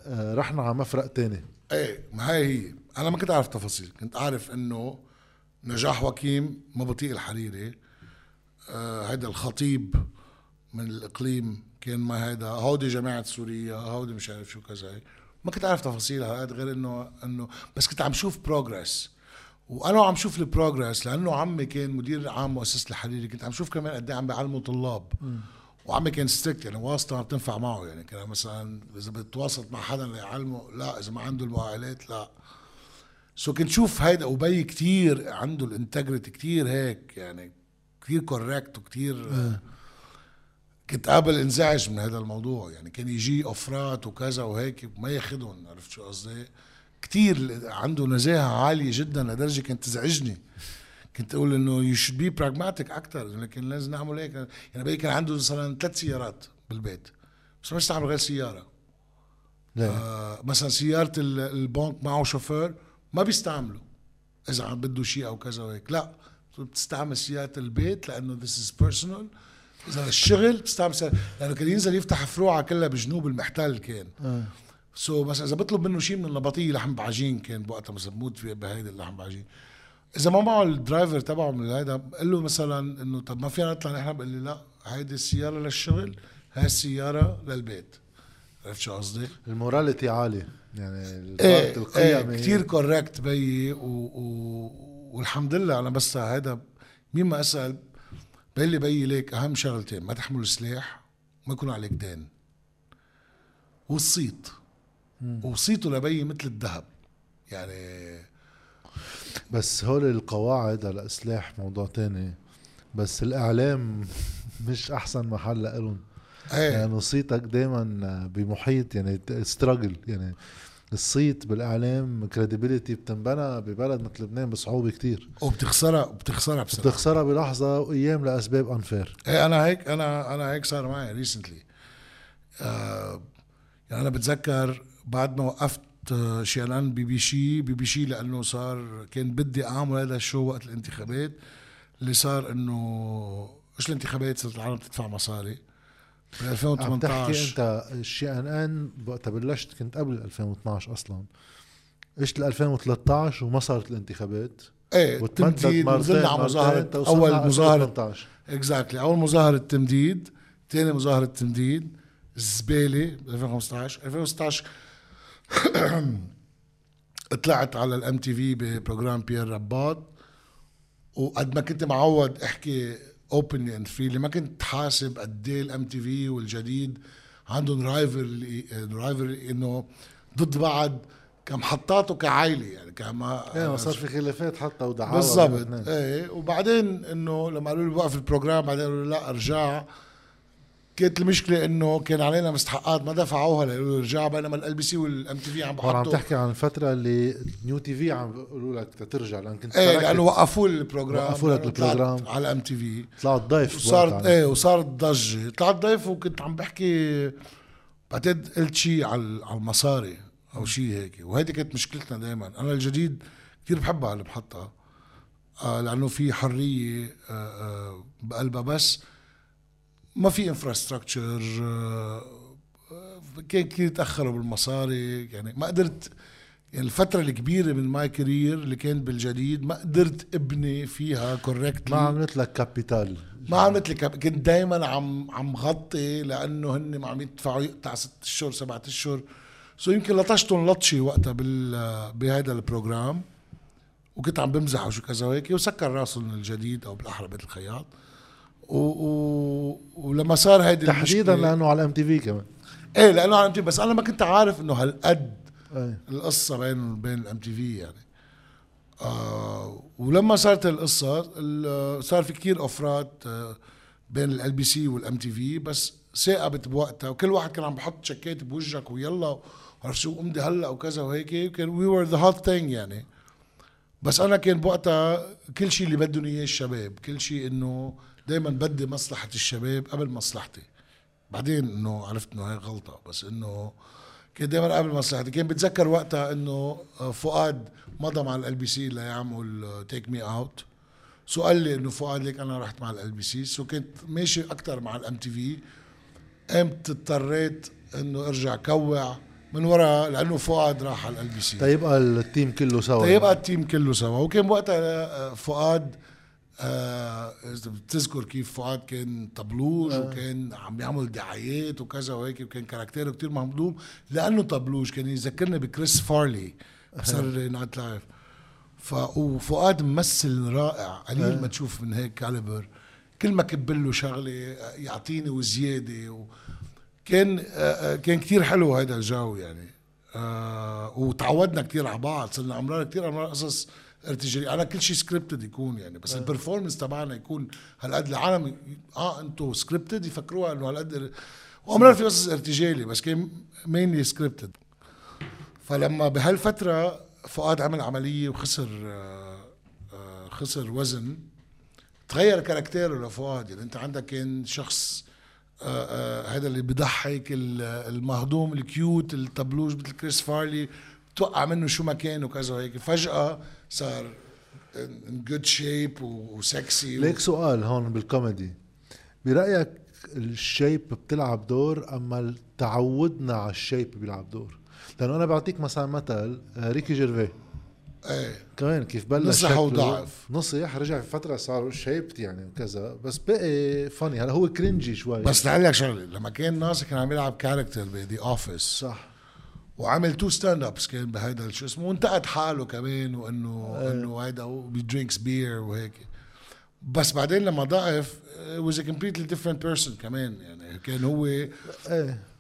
[SPEAKER 1] آه، رحنا على مفرق تاني.
[SPEAKER 2] إيه ما هي هي. أنا ما كنت اعرف تفاصيل كنت اعرف إنه نجاح واكيم ما بطيق الحريري آه هيدا الخطيب من الإقليم كان ما هيدا. هودي جماعة سوريا هودي مش عارف شو كذا. ما كنت اعرف تفاصيلها هاد غير إنه إنه بس كنت عم شوف progress وأنا عم شوف ال progress لأنه عمي كان مدير عام مؤسسة الحريري كنت عم شوف كمان قد إيه عم بيعلموا طلاب. وعمي كان strict يعني واسطه ما بتنفع معه يعني كان مثلا إذا بتواصل مع حدا ليعلمه لا إذا ما عنده المؤهلات لا. so كنت شوف هيدا وبي كتير عنده ال integrity كتير هيك يعني كتير correct وكتير كنت قابل انزعج من هذا الموضوع. يعني كان يجي offer ات وكذا وهيك ما ياخذهم عرفت شو قصدي؟ كتير عنده نزاهة عالية جدا لدرجة كانت تزعجني. كنت أقول إنه you should be pragmatic أكثر لكن لازم نعمل هيك. يعني بقى كان عنده مثلا ثلاث سيارات بالبيت بس ما يستعمل غير سيارة. آه مثلا سيارة البنك معه شوفير ما بيستعمله إذا عم بده شيء أو كذا وهيك. لا بتستعمل سيارة البيت لأنه this is personal الشغل بتستعمل سيارة لأنه كان ينزل يفتح فروعة كلها بجنوب المحتل كان. آه. so مثلا إذا بطلب منه شيء من النبطيه لحم بعجين كان بوقتها مثلا بموت بهيدي اللحم بعجين. إذا ما معه ال driver تبعه من هيدا قال له مثلا إنه طب ما فينا نطلع نحن؟ بقول لي لا هيدي السيارة للشغل هاي السيارة للبيت. عرفت شو قصدي؟
[SPEAKER 1] ال morality عالي يعني
[SPEAKER 2] إيه القيم إيه كثير correct بيي و... و... والحمد لله. أنا بس هذا مين ما أسأل بقول لي بيي ليك أهم شغلتين ما تحمل سلاح وما يكون عليك دين. والصيت وصيته لبيي مثل الذهب. يعني
[SPEAKER 1] بس هول القواعد على سلاح موضوع تاني. بس الإعلام مش أحسن محل لهم إيه. يعني صيتك دائما بمحيط يعني struggle يعني الصيت بالإعلام credibility بتنبنى ببلد مثل لبنان بصعوبة كتير.
[SPEAKER 2] وبتخسرها وبتخسرها
[SPEAKER 1] بصراحة. بتخسرها بلحظة وأيام لأسباب unfair
[SPEAKER 2] إيه أنا هيك أنا أنا هيك صار معي recently آه يعني أنا بتذكر بعد ما وقفت شي ان بي بي شي بي بي شي لأنه صار كان بدي أعمل هذا الشو وقت الانتخابات اللي صار انه إيش الانتخابات؟ صرت العالم تدفع مصاري. ب 2018
[SPEAKER 1] أنت الشي أن أن وقتها بلشت كنت قبل 2012 أصلا. إيش 2013 وما صارت الانتخابات.
[SPEAKER 2] إيه والتمديد نزلنا على مظاهرة أول مظاهرة exactly أول مظاهرة تمديد ثاني مظاهرة تمديد الزبالة 2015 2016 طلعت على ال MTV ب programme بيير رباط. وقد ما كنت معود أحكي openly and freely ما كنت حاسب قد إيه ال MTV والجديد عندهم rival rival إنه ضد بعض كمحطات وكعائله يعني كما
[SPEAKER 1] إيه صار في خلافات حتى ودعاوى
[SPEAKER 2] بالضبط. إيه وبعدين إنه لما قالوا لي وقف ال programme بعدين قالوا لا أرجع. كانت المشكلة إنه كان علينا مستحقات ما دفعوها رجع بينما LBC وال MTV عم
[SPEAKER 1] بحطوا عم تحكي عن الفترة اللي New TV عم بيقولوا لك ترجع لأن كنت
[SPEAKER 2] إيه لأنه وقفوا ال programme
[SPEAKER 1] وقفوا لك
[SPEAKER 2] ال programme على MTV
[SPEAKER 1] طلعت ضيف
[SPEAKER 2] وصارت إيه وصارت ضجة. طلعت ضيف وكنت عم بحكي بعدين قلت شيء على المصاري أو شيء هيك. وهيدي كانت مشكلتنا دائما أنا الجديد كثير بحبها المحطة آه لأنه في حرية آه آه بقلبها بس ما في infrastructure كان كثير تاخروا بالمصاري يعني ما قدرت يعني الفترة الكبيرة من my career اللي كان بالجديد ما قدرت أبني فيها correct
[SPEAKER 1] ما عملت لك capital
[SPEAKER 2] ما عملت لك كنت دائما عم عم غطي لأنه هن عم يدفعوا يقطع ست أشهر سبعة أشهر. so يمكن لطشتهم لطشي وقتها بال بهذا ال programme وكنت عم بمزح وشو كذا وهيك وسكر راسهم الجديد أو بالأحرى بيت الخياط. و... و... ولما صار هيدي
[SPEAKER 1] تحديدا لأنه على MTV كمان.
[SPEAKER 2] إيه لأنه على MTV بس أنا ما كنت عارف إنه هالقد أيه. القصة بين بين ال MTV يعني. آه ولما صارت القصة صار في كتير offer ات آه بين LBC وال MTV بس ثاقبت بوقتها وكل واحد كان عم بحط شكات بوجهك ويلا عرفت شو إمضي هلأ وكذا وهيك كان we were the hot thing يعني. بس أنا كان بوقتها كل شيء اللي بدهم إياه الشباب كل شيء إنه دائما بدي مصلحة الشباب قبل مصلحتي. بعدين إنه عرفت إنه هي غلطة بس إنه كان دائما قبل مصلحتي. كان بتذكر وقتها إنه فؤاد مضى مع LBC ليعمل Take Me Out so قال لي إنه فؤاد ليك أنا رحت مع LBC so كنت ماشي أكثر مع ال MTV قمت اضطريت إنه أرجع كوع من وراء لأنه فؤاد راح على LBC
[SPEAKER 1] تيبقى ال team كله سوا.
[SPEAKER 2] تيبقى ال team كله سوا. وكان وقتها آه، فؤاد آه بتذكر كيف فؤاد كان طبلوج آه. وكان عم يعمل دعايات وكذا وهيك وكان caractère ه كتير مهضوم. لأنه طبلوج كان يذكرني بكريس فارلي ب Saturday Night Live. ف وفؤاد ممثل رائع قليل آه. ما تشوف من هيك calibre. كل ما كب له شغلة يعطيني وزيادة و... كان آه, آه، كان كثير حلو هذا الجو يعني. آه وتعودنا كثير على بعض صرنا عمرنا كثير عمرنا قصص ارتجاليه أنا كل شيء scripted يكون يعني بس ال performance تبعنا يكون هالقد العالم آه أنتم scripted يفكروها إنه هالقد وعمرنا في قصص ارتجالي بس كان mainly scripted فلما بهالفترة فؤاد عمل عملية وخسر آه، آه، خسر وزن. تغير caractère ه لفؤاد. يعني أنت عندك كان شخص آه، آه، هذا اللي بضحك ال- المهضوم ال cute الطبلوج مثل كريس فارلي توقع منه شو ما كان وكذا وهيك. فجأة صار in good shape و sexy
[SPEAKER 1] ليك سؤال هون بالكوميدي. برأيك ال shape بتلعب دور أما تعودنا على ال shape بيلعب دور؟ لأنه أنا بعطيك مثلا مثل آه، ريكي جيرفيز
[SPEAKER 2] إيه.
[SPEAKER 1] كمان كيف بلش
[SPEAKER 2] نصح وضعف.
[SPEAKER 1] نصيح رجع في فترة صار شيبت يعني وكذا بس بقي funny هلا هو cringy شوي.
[SPEAKER 2] بس لك شغله لما كان ناصح كان عم يلعب character ب The Office
[SPEAKER 1] صح.
[SPEAKER 2] وعمل two stand-ups كان بهيدا شو اسمه وانتقد حاله كمان وانه إنه هيدا بي drinks beer وهيك. بس بعدين لما ضعف a completely different person كمان يعني كان هو
[SPEAKER 1] إيه.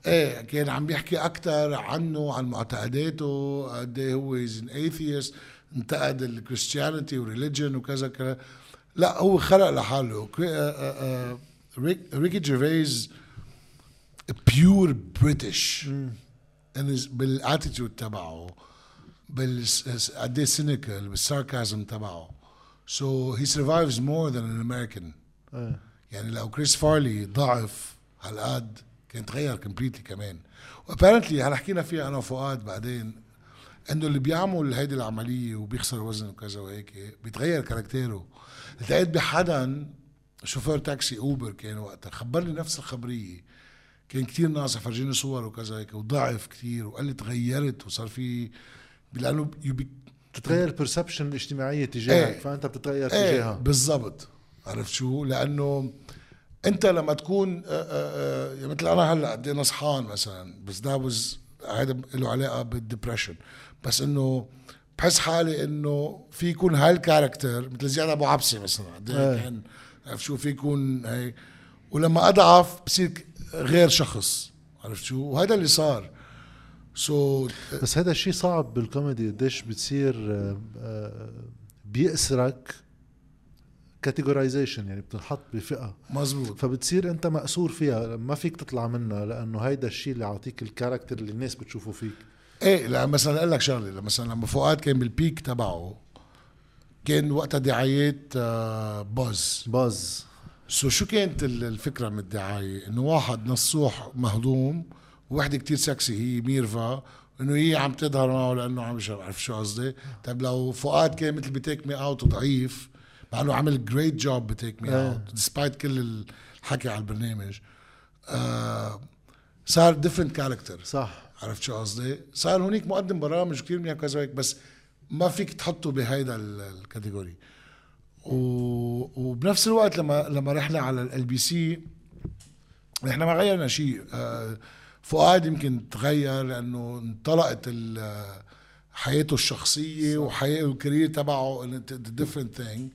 [SPEAKER 2] إيه كان عم بيحكي أكثر عنه عن معتقداته قد إيه هو is an atheist انتقد ال Christianity و religion وكذا كذا لا هو خلق لحاله. ريكي جيرفيز pure British بال attitude تبعه بال قد إيه cynical بال sarcasm تبعه. so he survives more than an
[SPEAKER 1] American
[SPEAKER 2] يعني لو كريس فارلي ضعف هالقد كان تغير completely كمان. و apparently هلا حكينا فيها أنا وفؤاد بعدين إنه اللي بيعمل هيدي العملية وبيخسر وزن وكذا وهيك بيتغير character ه. التقيت بحدا شوفير تاكسي أوبر كان وقتها خبرني نفس الخبرية. كان كتير ناصح فرجيني صور وكذا هيك وضعف كتير وقال لي تغيرت وصار في لأنه
[SPEAKER 1] بتتغير ال perception الاجتماعية تجاهك
[SPEAKER 2] إيه.
[SPEAKER 1] فأنت بتتغير
[SPEAKER 2] إيه
[SPEAKER 1] تجاهها
[SPEAKER 2] بالضبط عرفت شو؟ لأنه أنت لما تكون آه، آه، آه، مثل أنا هلأ قد إيه نصحان مثلا بس ده was هذا له علاقة بال depression بس إنه بحس حالي إنه في يكون هال character مثل زياد أبو عبسي مثلا قد إيه
[SPEAKER 1] إيه.
[SPEAKER 2] كان عرفت شو في يكون هي ولما أضعف بصير غير شخص. عرفت شو؟ وهذا اللي صار. so
[SPEAKER 1] بس هذا الشيء صعب بالكوميدي قديش بتصير آه، آه، بيأسرك categorization يعني بتنحط بفئة.
[SPEAKER 2] مزبوط
[SPEAKER 1] فبتصير أنت مأسور فيها ما فيك تطلع منها لأنه هيدا الشيء اللي يعطيك ال character اللي الناس بتشوفه فيك.
[SPEAKER 2] إيه لا مثلا أقول لك شغلة مثلا لما فؤاد كان بال peak تبعه كان وقتها دعايات آه، باز
[SPEAKER 1] باز
[SPEAKER 2] so شو كانت ال- الفكرة من الدعاية إنه واحد نصوح مهضوم ووحده كتير سكسي هي ميرفا إنه هي عم تظهر معه لأنه عم مش عارف شو قصدي طيب لو فؤاد كان مثل ب Take Me Out وضعيف مع إنه عمل great job ب Take
[SPEAKER 1] Me.
[SPEAKER 2] Out despite كل الحكي على البرنامج آه صار different character
[SPEAKER 1] صح
[SPEAKER 2] عرفت شو قصدي؟ صار هونيك مقدم برامج كثير منيح كذا هيك بس ما فيك تحطه بهيدا ال- ال category. وبنفس الوقت لما لما رحنا على ال بي سي إحنا ما غيرنا شيء. آه، فؤاد يمكن تغير لأنه انطلقت حياته الشخصية وحياته ال career تبعه different thing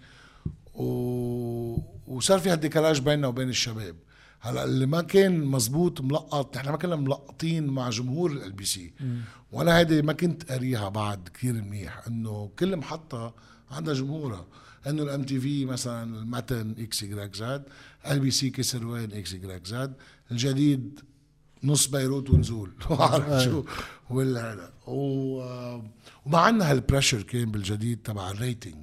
[SPEAKER 2] و... وصار في هال décalage بيننا وبين الشباب. هلأ اللي ما كان مزبوط ملقط نحن ما كنا ملقطين مع جمهور ال بي سي وأنا هيدي ما كنت قاريها بعد كثير منيح إنه كل محطة عندها جمهورها. إنه الام تي في مثلا المتن X Y Z ال بي سي كسر وين إكس يجريك زاد الجديد نص بيروت ونزول. عارف شو؟ ولا هذا و- وما عندنا هال pressure كان بالجديد تبع ال rating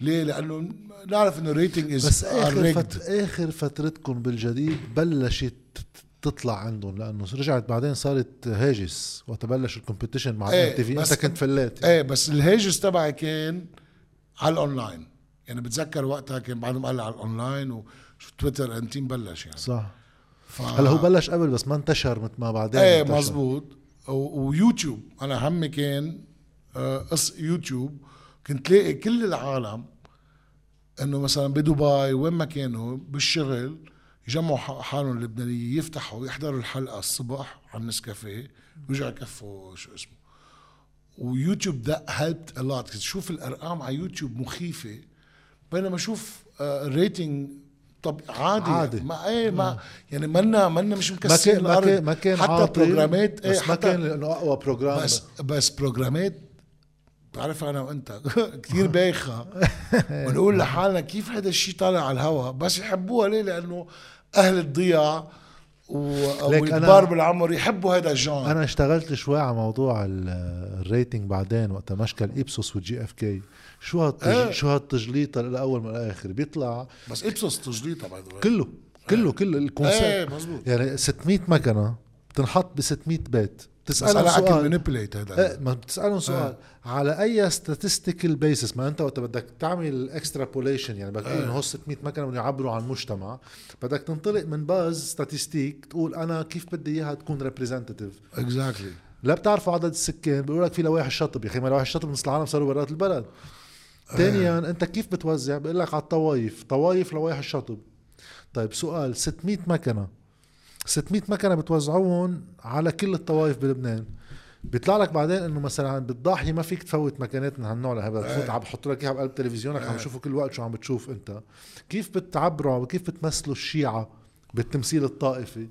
[SPEAKER 2] ليه؟ لأنه نعرف إنه ال rating is
[SPEAKER 1] بس آخر فت... آخر فترتكم بالجديد بلشت تطلع عندهم لأنه رجعت بعدين صارت هاجس وقت بلش ال competition
[SPEAKER 2] مع
[SPEAKER 1] الام تي في أنت كنت flat
[SPEAKER 2] إيه بس الهاجس تبعي كان على الأونلاين. يعني بتذكر وقتها كان بعدهم قال على الأونلاين وشو تويتر انتيم بلش يعني.
[SPEAKER 1] صح.
[SPEAKER 2] ف...
[SPEAKER 1] هلا هو بلش قبل بس ما انتشر مثل ما بعدين إيه.
[SPEAKER 2] مزبوط و- ويوتيوب أنا همي كان آه، قص يوتيوب كنت لاقي كل العالم إنه مثلا بدبي وين ما كانوا بالشغل يجمعوا حالهم اللبنانية يفتحوا يحضروا الحلقة الصبح على النسكافيه ويرجعوا يكفوا شو اسمه. ويوتيوب ده helped a lot تشوف الأرقام على يوتيوب مخيفة. بينما أشوف ال rating طب عادي,
[SPEAKER 1] عادي.
[SPEAKER 2] ما إيه ما يعني منا منا مش
[SPEAKER 1] ما كان ما
[SPEAKER 2] الأرض.
[SPEAKER 1] كان ما كان
[SPEAKER 2] حتى
[SPEAKER 1] عاطل،
[SPEAKER 2] بروجرامات إيه
[SPEAKER 1] بس ما
[SPEAKER 2] حتى
[SPEAKER 1] كان انه أقوى program.
[SPEAKER 2] بس بس بروجرامات بتعرف أنا وأنت كثير بايخة. بنقول لحالنا كيف هذا الشيء طالع على الهواء بس يحبوها ليه؟ لأنه أهل الضيع و-
[SPEAKER 1] ليك
[SPEAKER 2] والكبار
[SPEAKER 1] أنا-
[SPEAKER 2] بالعمر يحبوا هذا ال
[SPEAKER 1] genre أنا اشتغلت شوي على موضوع ال- ال rating بعدين وقت مشكل ايبسوس والجي اف كي شو هالتج...
[SPEAKER 2] إيه.
[SPEAKER 1] شو هالتجليطه الأول من الآخر بيطلع
[SPEAKER 2] بس إبسوس تجليطه باي
[SPEAKER 1] كله كله كله ال
[SPEAKER 2] concept إيه مزبوط
[SPEAKER 1] يعني 600 مكنة بتنحط ب 600 بيت. بتسالهم سؤال.
[SPEAKER 2] هذا.
[SPEAKER 1] ما بتسالهم سؤال. على أي statistical basis ما أنت وقت بدك تعمل extrapolation يعني بدك تقول إنه هو 600 مكنه بدهم يعبروا عن مجتمع. بدك تنطلق من base statistique تقول أنا كيف بدي إياها تكون representative
[SPEAKER 2] exactly
[SPEAKER 1] لا بتعرفوا عدد السكان بيقول لك في لوائح الشطب يا أخي ما لوائح الشطب نص العالم صاروا برات البلد. ثانيا أنت كيف بتوزع؟ بيقول لك على الطوايف طوايف لوائح الشطب طيب سؤال 600 مكنة. 600 مكنة بتوزعوهم على كل الطوائف بلبنان. بيطلع لك بعدين إنه مثلا بالضاحية ما فيك تفوت مكانات من هالنوع لهذا. بتفوت عم بحط لك إياها بقلب تلفزيونك عم تشوفه كل وقت شو عم بتشوف أنت. كيف بتعبروا كيف بتمثلوا الشيعة بالتمثيل الطائفي؟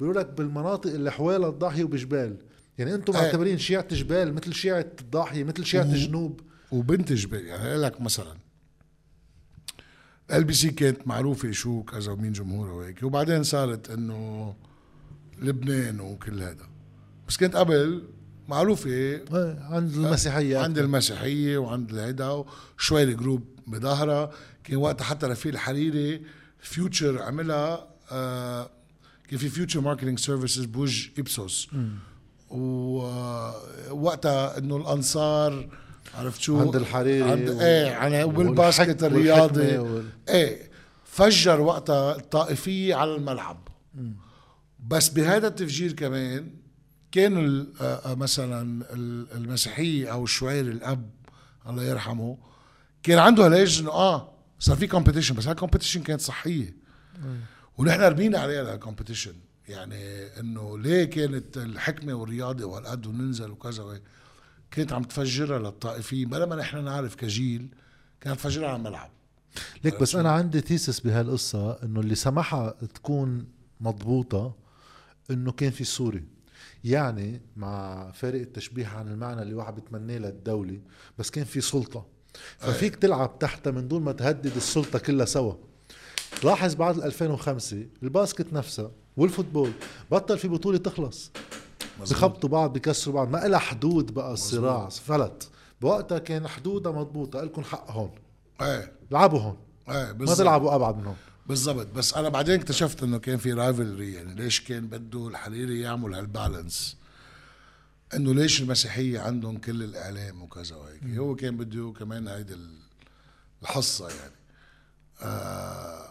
[SPEAKER 1] بيقولوا لك بالمناطق اللي حوالي الضاحية وبجبال. يعني أنتم
[SPEAKER 2] إيه.
[SPEAKER 1] معتبرين شيعة جبال مثل شيعة الضاحية مثل شيعة
[SPEAKER 2] مم.
[SPEAKER 1] الجنوب.
[SPEAKER 2] وبنتج بال- يعني لك مثلا ال بي سي كانت معروفة شو كذا ومين جمهورها وهيك. وبعدين صارت إنه لبنان وكل هذا. بس كانت قبل معروفة
[SPEAKER 1] إيه، عند المسيحية
[SPEAKER 2] عند. المسيحية وعند الهيدا شوي ال group بظهرها كان وقتها حتى رفيق الحريري Future عملها آه كان في Future Marketing Services بوجه Ipsos. ووقتها إنه الأنصار عرفت شو؟
[SPEAKER 1] عند الحريري
[SPEAKER 2] عند
[SPEAKER 1] و-
[SPEAKER 2] إيه يعني وال
[SPEAKER 1] basket
[SPEAKER 2] الرياضي.
[SPEAKER 1] وال-
[SPEAKER 2] إيه فجر وقتها الطائفية على الملعب. بس بهذا التفجير كمان كان آه، آه، مثلا ال- المسيحية أو الشويري الأب الله يرحمه كان عنده هلاج إنه آه صار في competition بس هال competition كانت صحية. ونحن ربينا عليها ال competition يعني إنه ليه كانت الحكمة والرياضة وهالقد وننزل وكذا كانت عم تفجرها للطائفيه بلا ما نحن نعرف كجيل كانت تفجرها على الملعب.
[SPEAKER 1] ليك بس أنا عندي thesis بهالقصة إنه اللي سمحها تكون مضبوطة إنه كان في سوري. يعني مع فارق التشبيه عن المعنى اللي واحد بتمناه للدولة بس كان في سلطة. ففيك تلعب تحتها من دون ما تهدد السلطة كلها سوا. لاحظ بعد ال 2005 ال basket نفسها وال football بطل في بطولة تخلص. بخبطوا بعض بكسروا بعض. ما لها حدود بقى الصراع فلت. بوقتها كان حدودها مضبوطة. لكم حق هون.
[SPEAKER 2] إيه.
[SPEAKER 1] لعبوا هون.
[SPEAKER 2] إيه
[SPEAKER 1] ما تلعبوا أبعد من هون
[SPEAKER 2] بالضبط. بس أنا بعدين اكتشفت إنه كان في rivalry يعني ليش كان بده الحريري يعمل هال balance إنه ليش المسيحية عندهم كل الإعلام وكذا وهيك. هو كان بده كمان هيدي ال- الحصة يعني. آه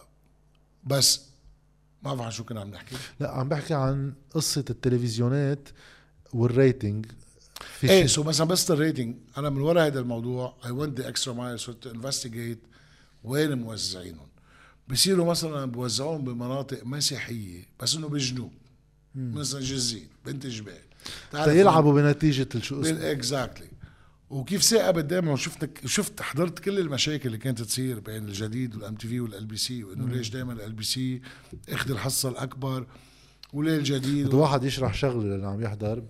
[SPEAKER 2] بس ما بعرف عن شو كنا عم نحكي.
[SPEAKER 1] لا عم بحكي عن قصة التلفزيونات وال rating
[SPEAKER 2] في
[SPEAKER 1] إيه
[SPEAKER 2] so مثلا بس ال rating أنا من ورا هذا الموضوع I went the extra mile صرت investigate وين موزعينهم. بصيروا مثلا بوزعوهم بمناطق مسيحية بس إنه بالجنوب مثلا جزين بنت جبال. تعرف
[SPEAKER 1] يلعبوا بنتيجة الشو اسمه.
[SPEAKER 2] Exactly وكيف ثاقبت دائما وشفت شفت حضرت كل المشاكل اللي كانت تصير بين الجديد وال MTV وال LBC وإنه ليش دائما ال LBC أخذ الحصة الأكبر وليه الجديد
[SPEAKER 1] بده واحد يشرح شغلة اللي عم يحضر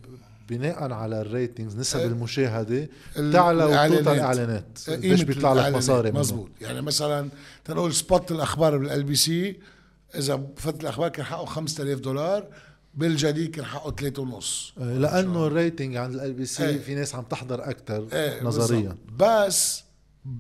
[SPEAKER 1] بناء على ال ratings نسب
[SPEAKER 2] إيه.
[SPEAKER 1] المشاهدة
[SPEAKER 2] ال-
[SPEAKER 1] تعلى وتوطى.
[SPEAKER 2] الإعلانات قيمة
[SPEAKER 1] ليش بيطلع لك. مصاري منه
[SPEAKER 2] مزبوط يعني مثلا تنقول spot الأخبار بال LBC إذا فتره الأخبار كان حقه 5000 دولار بالجديد كان حقه 3 ونص.
[SPEAKER 1] آه، لأنه ال rating عند LBC
[SPEAKER 2] إيه.
[SPEAKER 1] في ناس عم تحضر أكثر
[SPEAKER 2] إيه
[SPEAKER 1] نظريا.
[SPEAKER 2] بس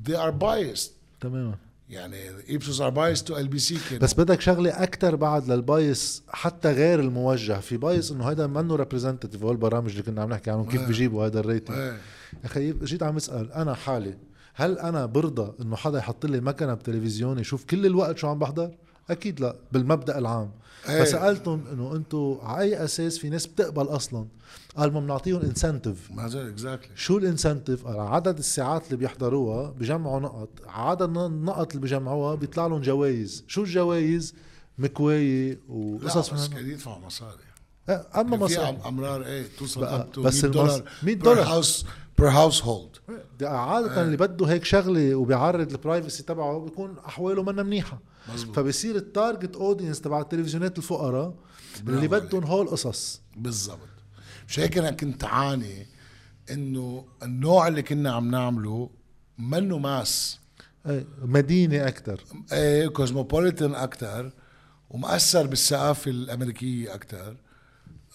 [SPEAKER 2] they are biased.
[SPEAKER 1] تماما.
[SPEAKER 2] يعني Ipsos are biased to LBC
[SPEAKER 1] بس بدك شغلة أكثر بعد لل bias حتى غير الموجه. في bias إنه هذا منه representative هو البرامج اللي كنا عم نحكي عنهم كيف
[SPEAKER 2] إيه.
[SPEAKER 1] بيجيبوا هذا ال
[SPEAKER 2] rating.
[SPEAKER 1] إيه. أخي جيت عم اسأل أنا حالي هل أنا برضى إنه حدا يحط لي مكنة بتلفزيون يشوف كل الوقت شو عم بحضر؟ أكيد لا بالمبدأ العام.
[SPEAKER 2] إيه.
[SPEAKER 1] فسألتهم إنه أنتم على اي أساس في ناس بتقبل أصلا؟ قال ما بنعطيهم incentive
[SPEAKER 2] ما زال exactly
[SPEAKER 1] شو ال incentive قال عدد الساعات اللي بيحضروها بجمعوا نقط. عدد النقط اللي بيجمعوها بيطلع لهم جوائز. شو الجوائز؟ مكوايه وقصص
[SPEAKER 2] بس
[SPEAKER 1] من
[SPEAKER 2] كان يدفعوا مصاري.
[SPEAKER 1] هال- أما
[SPEAKER 2] كان في أمرار إيه توصل
[SPEAKER 1] بس
[SPEAKER 2] 100
[SPEAKER 1] المص-
[SPEAKER 2] دولار
[SPEAKER 1] 100
[SPEAKER 2] per
[SPEAKER 1] دولار.
[SPEAKER 2] house per household
[SPEAKER 1] عادة اللي بده هيك شغلة وبيعرض ال privacy تبعه بيكون أحواله منا منيحة.
[SPEAKER 2] مزبوط.
[SPEAKER 1] فبصير ال target audience تبع التلفزيونات الفقراء اللي بدهم هول قصص.
[SPEAKER 2] بالضبط. مش هيك أنا كنت عم عاني إنه النوع اللي كنا عم نعمله منه mass.
[SPEAKER 1] إيه مدينة أكثر
[SPEAKER 2] إيه cosmopolitan أكثر ومأثر بالثقافة الأمريكية أكثر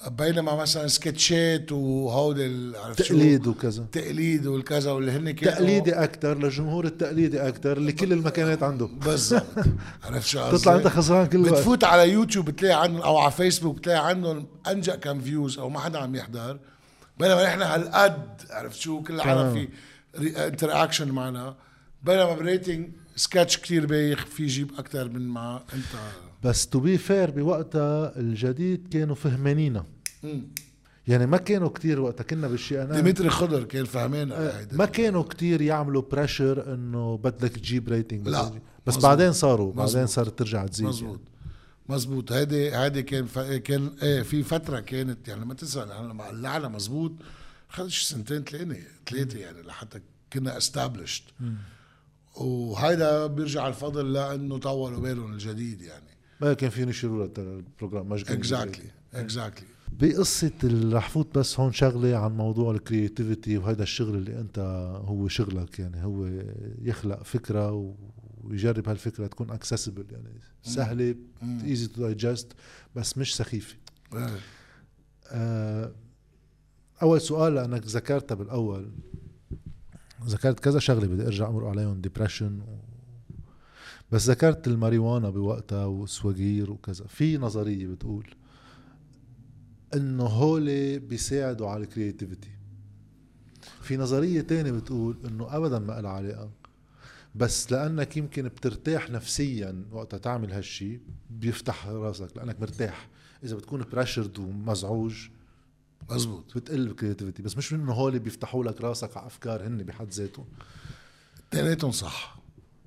[SPEAKER 2] بينما مثلا سكتشات وهودي؟
[SPEAKER 1] تقليد وكذا.
[SPEAKER 2] تقليد والكذا واللي هن كانوا
[SPEAKER 1] تقليدي أكثر للجمهور التقليدي أكثر اللي كل المكنات عنده.
[SPEAKER 2] بالضبط. عرفت شو قصدي؟
[SPEAKER 1] تطلع أنت خسران كل الوقت
[SPEAKER 2] بتفوت على يوتيوب بتلاقي عندهم أو على فيسبوك بتلاقي عندهم إنجأ كم views أو ما حدا عم يحضر. بينما نحن هالقد عرفت شو؟ كل العالم في interaction معنا. بينما ب rating sketch كتير بايخ في يجيب أكثر من ما انت
[SPEAKER 1] بس to be fair بوقتها الجديد كانوا فهمانينا. يعني ما كانوا كتير وقتها كنا بالشيء أنا.
[SPEAKER 2] ديمتري خضر كان فهمان. هيدا.
[SPEAKER 1] ما كانوا كتير يعملوا pressure إنه بدك تجيب rating
[SPEAKER 2] لا،
[SPEAKER 1] بس
[SPEAKER 2] مزبوط.
[SPEAKER 1] بعدين صاروا بعدين
[SPEAKER 2] مزبوط.
[SPEAKER 1] صارت ترجع تزيد
[SPEAKER 2] مزبوط مزبوط هيدي هيدي كان ف... كان إيه في فترة كانت يعني ما تنسى لما قلعنا مزبوط خدت شي سنتين ثلاثة ثلاثة يعني لحتى كنا established وهيدا بيرجع الفضل لأنه طولوا بالهم الجديد يعني.
[SPEAKER 1] ما كان في ينشروا لها ال program مشغول
[SPEAKER 2] exactly exactly
[SPEAKER 1] بقصة رح فوت بس هون شغلة عن موضوع ال creativity وهذا الشغل اللي أنت هو شغلك يعني هو يخلق فكرة ويجرب هالفكرة تكون accessible يعني سهلة easy to digest بس مش سخيفة. آه، أول سؤال لأنك ذكرتها بالأول. ذكرت كذا شغلة بدي أرجع أمر عليهم depression. بس ذكرت الماريوانا بوقتها والسواقير وكذا. في نظرية بتقول إنه هول بيساعدوا على ال creativity في نظرية تانية بتقول إنه ابدا ما لها علاقة بس لأنك يمكن بترتاح نفسيا وقتها تعمل هالشي بيفتح راسك لأنك مرتاح. إذا بتكون pressured ومزعوج
[SPEAKER 2] مزبوط
[SPEAKER 1] بتقل ال creativity بس مش إنه هول بيفتحوا لك راسك على أفكار هن بحد ذاتهم.
[SPEAKER 2] اثنيناتهم صح.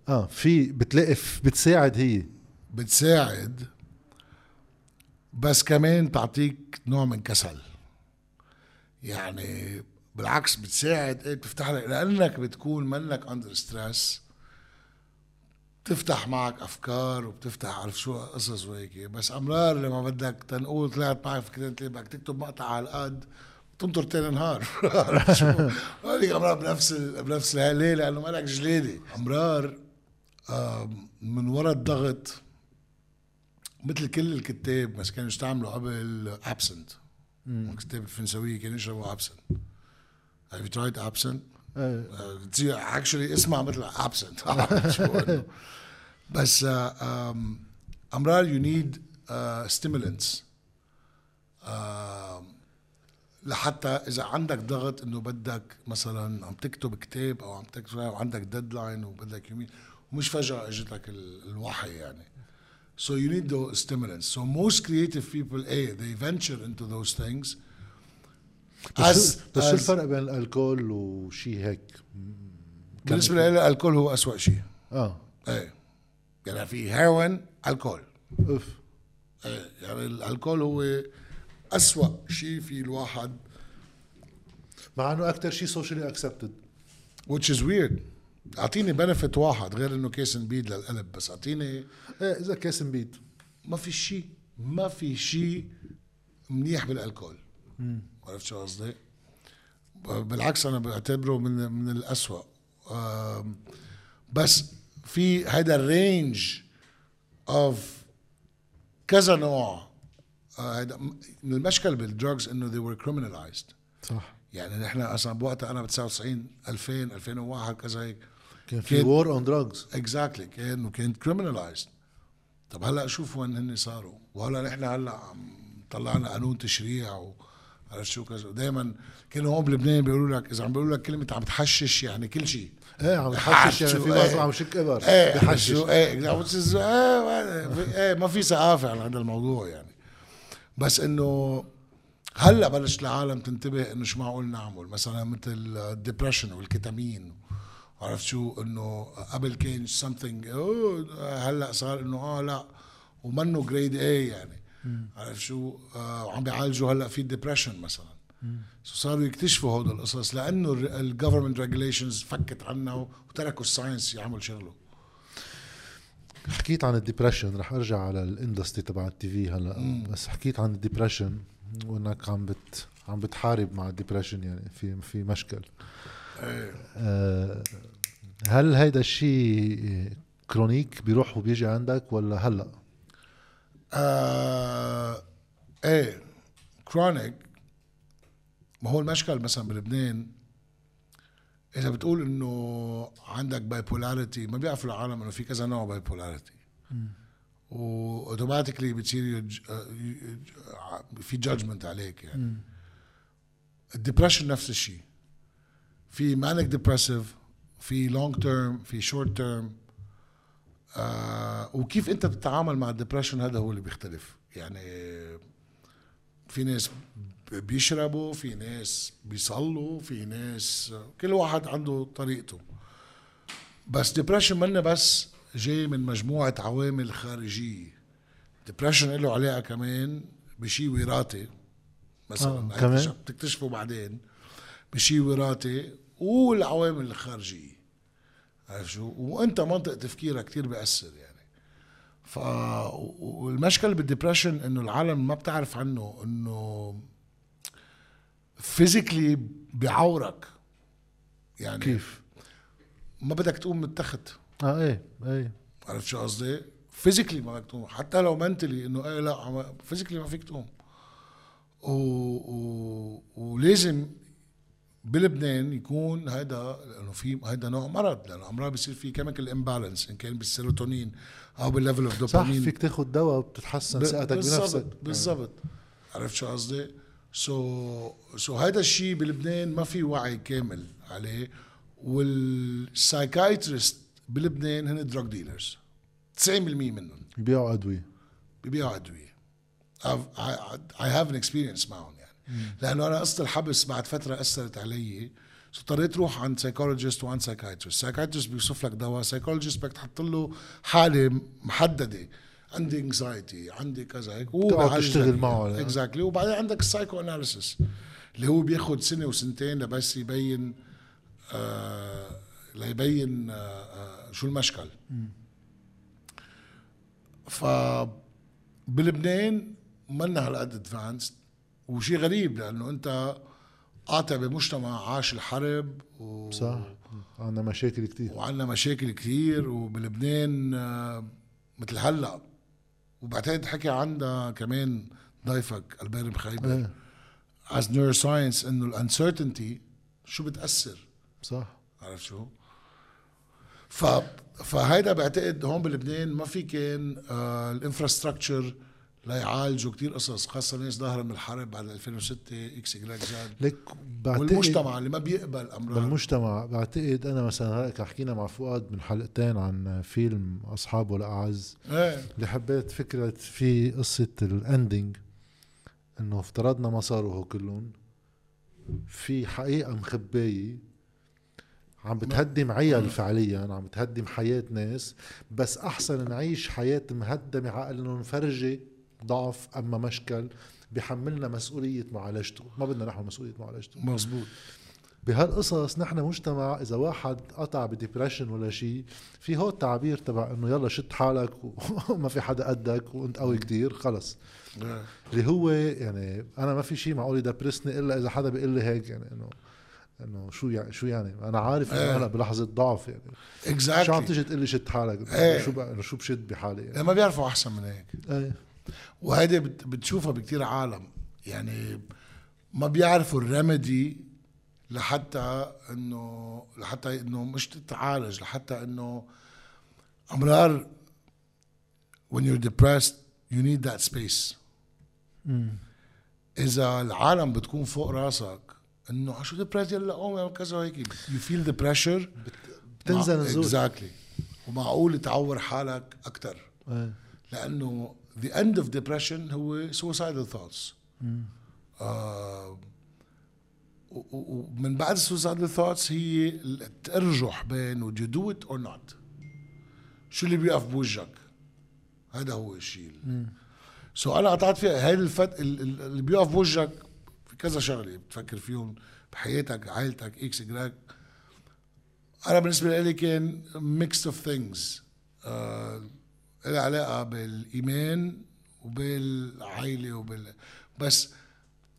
[SPEAKER 1] آه في بتلاقي بتساعد هي
[SPEAKER 2] بتساعد بس كمان تعطيك نوع من كسل يعني بالعكس بتساعد إيه بتفتح لك لأنك بتكون منك under stress بتفتح معك أفكار وبتفتح عارف شو قصص وهيك بس امرار لما بدك تنقول طلعت معك فكرتين تلاقي بدك تكتب مقطع على القد تنطر تاني نهار عرفت شو؟ هذيك أمرار بنفس. بنفس الليلة لأنه مالك جلادة أمرار من وراء الضغط مثل كل الكتاب بس كانوا يستعملوا قبل absinthe الكتاب الفرنسويه كانوا يشربوا absinthe Have you tried absinthe?
[SPEAKER 1] آه.
[SPEAKER 2] تصير actually اسمها مثل absinthe بس آه، أمرار you need stimulants لحتى إذا عندك ضغط إنه بدك مثلا عم تكتب كتاب أو عم تكتب وعندك deadline وبدك يومين ومش فجأة اجت لك ال- الوحي يعني. So you need those stimulants. So most creative people, A, they venture into those things.
[SPEAKER 1] بس, شو- بس شو
[SPEAKER 2] as-
[SPEAKER 1] الفرق بين الكول وشي هيك؟
[SPEAKER 2] بالنسبة لي الكول هو أسوأ شيء.
[SPEAKER 1] آه.
[SPEAKER 2] إيه يعني في هيروين ألكول.
[SPEAKER 1] أوف.
[SPEAKER 2] إيه يعني الألكول هو أسوأ شيء في الواحد.
[SPEAKER 1] مع إنه أكثر شيء socially accepted
[SPEAKER 2] which is weird. أعطيني benefit واحد غير إنه كاس نبيد للقلب بس أعطيني
[SPEAKER 1] إيه إذا كاس نبيد
[SPEAKER 2] ما في شيء ما في شيء منيح بالألكول. عرفت شو قصدي؟ بالعكس أنا بعتبره من من الاسوء بس في هيدا ال range of كذا نوع. آه، هيدا من المشكل بال drugs إنه they were criminalized.
[SPEAKER 1] صح.
[SPEAKER 2] يعني نحن أصلا بوقتها أنا ب 99 2000 2001 كذا هيك.
[SPEAKER 1] كان في war on drugs
[SPEAKER 2] exactly كان وكانت criminalized طب هلا شوف وين هن صاروا. وهلا نحن هلا عم طلعنا قانون تشريع و عرفت شو كذا. دائما كانوا هون بلبنان بيقولوا لك إذا عم بيقولوا لك كلمة عم تحشش يعني كل شيء.
[SPEAKER 1] إيه عم يحشش يعني في
[SPEAKER 2] إيه.
[SPEAKER 1] واحد عم يشك ابر
[SPEAKER 2] إيه
[SPEAKER 1] بحشش
[SPEAKER 2] إيه which is- إيه إيه ما في ثقافة على هذا الموضوع يعني. بس إنه هلا بلشت العالم تنتبه إنه شو معقول نعمل؟ مثلا مثل الدبرشن والكتامين عرفت شو؟ إنه قبل كان أوه هلأ صار إنه آه لأ ومنه greed إي يعني. عرفت شو؟ آه وعم بيعالجوا هلأ في ال depression مثلا. so صاروا يكتشفوا هول القصص لأنه ال government regulations فكت عنا وتركوا ال science يعمل شغله.
[SPEAKER 1] حكيت عن ال depression رح أرجع على ال industry تبع ال TV هلأ. بس حكيت عن ال depression وإنك عم بت عم بتحارب مع ال depression يعني في في مشكل.
[SPEAKER 2] إيه.
[SPEAKER 1] آه، هل هيدا الشيء chronic بيروح وبيجي عندك ولا هلا؟
[SPEAKER 2] آه إيه chronic ما هو المشكل مثلا بلبنان إذا بتقول إنه عندك bipolarity ما بيعرفوا العالم إنه في كذا نوع bipolarity و automatically بتصير يج... آه،. في judgment عليك يعني ال depression نفس الشيء في manic depressive في long term في short term آه وكيف أنت بتتعامل مع ال depression هذا هو اللي بيختلف. يعني في ناس بيشربوا في ناس بيصلوا في ناس كل واحد عنده طريقته. بس depression منا بس جاي من مجموعة عوامل خارجية. depression له علاقة كمان بشي وراثي. مثلا
[SPEAKER 1] آه، كمان؟
[SPEAKER 2] بتكتشفه بعدين. بشي وراثي والعوامل الخارجية. عارف شو؟ وانت منطق تفكيرك كتير بيأثر يعني. ف والمشكل بال depression إنه العالم ما بتعرف عنه إنه physically بيعورك. يعني
[SPEAKER 1] كيف؟
[SPEAKER 2] ما بدك تقوم من التخت.
[SPEAKER 1] آه إيه إيه.
[SPEAKER 2] عرفت شو قصدي؟ physically ما بدك تقوم. حتى لو mentally إنه إيه لا physically ما فيك تقوم. و... و... ولازم بلبنان يكون هذا لأنه في هذا نوع مرض لأنه أمراض بيصير في chemical imbalance إن كان بالسيروتونين أو بال level of
[SPEAKER 1] صح
[SPEAKER 2] دوبامين
[SPEAKER 1] فيك تاخذ دواء وبتتحسن ثقتك بنفسك.
[SPEAKER 2] بالضبط بالضبط. عرفت شو قصدي؟ so so هذا الشيء بلبنان ما في وعي كامل عليه وال psychiatrist بلبنان هن drug dealers 90% منهم.
[SPEAKER 1] بيبيعوا أدوية.
[SPEAKER 2] ببيعوا أدوية. I have an experience معهم يعني. لأنه أنا قصة الحبس بعد فترة أثرت علي. اضطريت روح عند psychologist وعند psychiatrist psychiatrist بيوصف لك دواء. psychologist بدك تحط له حالة محددة. عندي anxiety عندي كذا. هيك. هو
[SPEAKER 1] تشتغل
[SPEAKER 2] لك
[SPEAKER 1] معه.
[SPEAKER 2] exactly وبعدين عندك ال psychoanalysis اللي هو بياخد سنة وسنتين لبس يبين آه ليبين آه آه شو المشكل. ف بلبنان منا هالقد ادفانسد وشيء غريب لأنه أنت قاطع بمجتمع عاش الحرب و...
[SPEAKER 1] صح. عندنا مشاكل كتير.
[SPEAKER 2] وعندنا مشاكل كتير وبلبنان آه، مثل هلأ. وبعتقد حكي عندها كمان ضيفك ألبير مخيبر
[SPEAKER 1] إيه.
[SPEAKER 2] از نيرو ساينس إنه الانسرتينتي شو بتأثر.
[SPEAKER 1] صح.
[SPEAKER 2] عرفت شو؟ ف فهيدا بعتقد هون بلبنان ما في كان آه الانفراستراكشر ليعالجوا كتير قصص خاصة ناس ظاهرة من الحرب بعد 2006 إكس اجراك زاد.
[SPEAKER 1] ليك بعتقد
[SPEAKER 2] والمجتمع اللي ما بيقبل أمراض.
[SPEAKER 1] بالمجتمع بعتقد أنا مثلا هيك حكينا مع فؤاد من حلقتين عن فيلم اصحاب والاعز
[SPEAKER 2] إيه.
[SPEAKER 1] اللي حبيت فكرة في قصة الاندنج إنه افترضنا ما صاروا هو كلهم. في حقيقة مخبايه عم بتهدم عيال فعليا عم بتهدم حياة ناس بس أحسن نعيش حياة مهدمة على إنه نفرجي ضعف أما مشكل بحملنا مسؤولية معالجته. ما بدنا نحن مسؤولية معالجته.
[SPEAKER 2] مزبوط
[SPEAKER 1] بهالقصص نحن مجتمع إذا واحد قطع بديبرشن ولا شيء في هو التعبير تبع إنه يلا شد حالك وما في حدا قدك وأنت قوي كتير خلص.
[SPEAKER 2] إيه.
[SPEAKER 1] اللي هو يعني أنا ما في شيء معقول يدبرسني إلا إذا حدا بيقول لي هيك يعني إنه إنه شو يعني شو يعني؟ أنا عارف إنه
[SPEAKER 2] إيه.
[SPEAKER 1] أنا بلحظة ضعف يعني. شو عم
[SPEAKER 2] exactly
[SPEAKER 1] تيجي تقول لي شد حالك؟
[SPEAKER 2] إيه.
[SPEAKER 1] شو شو بشد بحالي يعني؟
[SPEAKER 2] ما بيعرفوا أحسن من هيك.
[SPEAKER 1] إيه.
[SPEAKER 2] وهيدي بت- بتشوفها بكتير عالم. يعني ما بيعرفوا ال remedy لحتى إنه لحتى إنه مش تتعالج لحتى إنه أمرار when you're depressed you need that space. إذا العالم بتكون فوق راسك إنه شو depressed يلا قوم اعمل كذا وهيك you feel the pressure.
[SPEAKER 1] بتنزل الزود.
[SPEAKER 2] exactly ومعقول تعور حالك أكثر
[SPEAKER 1] إيه.
[SPEAKER 2] لأنه the end of depression هو suicidal thoughts. آه ومن بعد suicidal thoughts هي التأرجح بين would you do it or not. شو اللي بيقف بوجهك؟ هذا هو الشيء so أنا قطعت فيها هيدي ال phase ال- ال- اللي بيقف بوجهك في كذا شغلة بتفكر فيهم بحياتك عائلتك إكس اجراك أنا بالنسبة لي كان mix of things لها علاقة بالإيمان وبالعائلة وبال. بس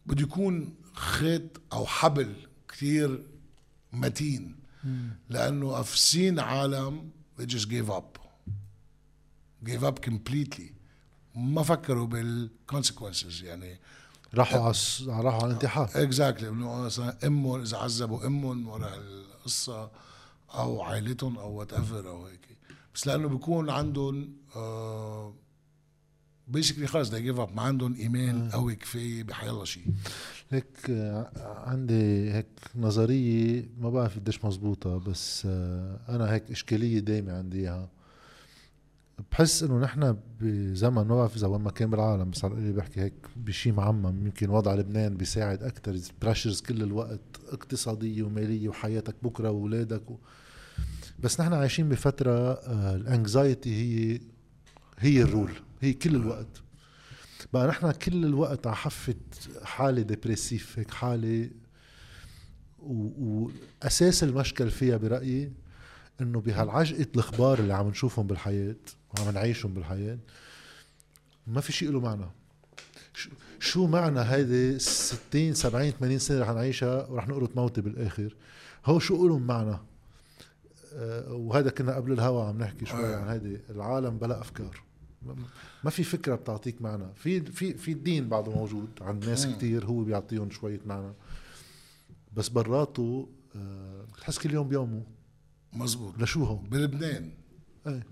[SPEAKER 2] بده يكون خيط أو حبل كثير متين. لأنه I've seen عالم they just gave up. Gave up completely. ما فكروا بال consequences يعني
[SPEAKER 1] راحوا على راحوا على الانتحار.
[SPEAKER 2] exactly إنه مثلا أمهم إذا عذبوا أمهم ورا القصة أو عائلتهم أو whatever أو هيك. بس لأنه بيكون عندهم آه basically خلص they give up ما عندهم ايمان قوي كفاية بحيالله شيء.
[SPEAKER 1] هيك آه، عندي هيك نظرية ما بعرف قديش مزبوطة بس آه، أنا هيك إشكالية دايمة عندي إياها. بحس إنه نحن بزمن ما بعرف إذا وين ما كان بالعالم بس على القليل بحكي هيك بشي معمم. يمكن وضع لبنان بيساعد أكتر pressures كل الوقت اقتصادية ومالية وحياتك بكرة وأولادك و... بس نحن عايشين بفترة آه، ال anxiety هي هي ال rule هي كل الوقت. بقى نحن كل الوقت على حافة حالة ديبريسيف هيك حالة و... وأساس المشكل فيها برأيي إنه بهالعجقة الأخبار اللي عم نشوفهم بالحياة وعم نعيشهم بالحياة ما في شيء له معنى. شو معنى هيدي 60 70 80 سنة رح نعيشها ورح نقرط موتي بالآخر؟ هو شو لهم معنى؟ وهذا كنا قبل الهوا عم نحكي شوي عن هيدي. العالم بلا أفكار. ما في فكرة بتعطيك معنى. في في في الدين بعده موجود. عند ناس كتير هو بيعطيهم شوية معنى. بس براته آه، بتحس كل يوم بيومه.
[SPEAKER 2] مزبوط.
[SPEAKER 1] لشو هو؟
[SPEAKER 2] بلبنان.
[SPEAKER 1] إيه.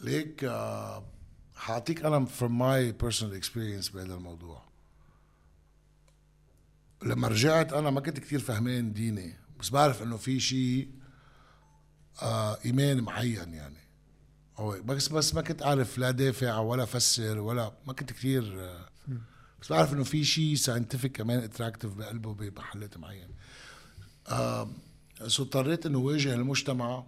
[SPEAKER 2] ليك آه، حاعطيك أنا from my personal experience بهذا الموضوع. لما رجعت أنا ما كنت كثير فهمان ديني. بس بعرف إنه في شيء آه ايمان معين يعني. هو بس بس ما كنت أعرف لا دافع ولا فسر ولا ما كنت كثير آه، بس بعرف إنه في شيء scientific كمان attractive بقلبه بمحلات معين آه so اضطريت إنه واجه المجتمع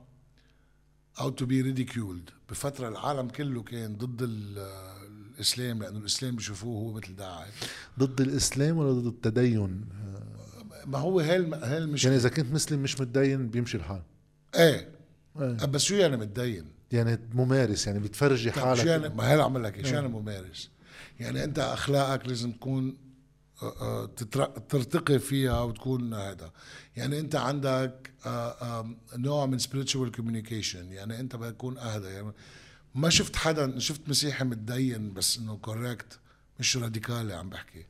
[SPEAKER 2] أو to be ridiculed بفترة العالم كله كان ضد الإسلام لأنه الإسلام بيشوفوه هو مثل داعش
[SPEAKER 1] ضد الإسلام ولا ضد التدين؟
[SPEAKER 2] ما هو هي هي المشكلة
[SPEAKER 1] يعني إذا كنت مسلم مش متدين بيمشي الحال.
[SPEAKER 2] إيه, إيه. بس شو يعني متدين؟
[SPEAKER 1] يعني ممارس يعني بتفرجي حالك
[SPEAKER 2] شو يعني ما هي عم لك شو يعني ممارس؟ يعني أنت أخلاقك لازم تكون آه، آه، ترتقي فيها وتكون هذا يعني أنت عندك آه، نوع من spiritual communication يعني أنت بتكون أهدى. يعني ما شفت حدا شفت مسيحي متدين بس إنه كوريكت مش radically عم بحكي.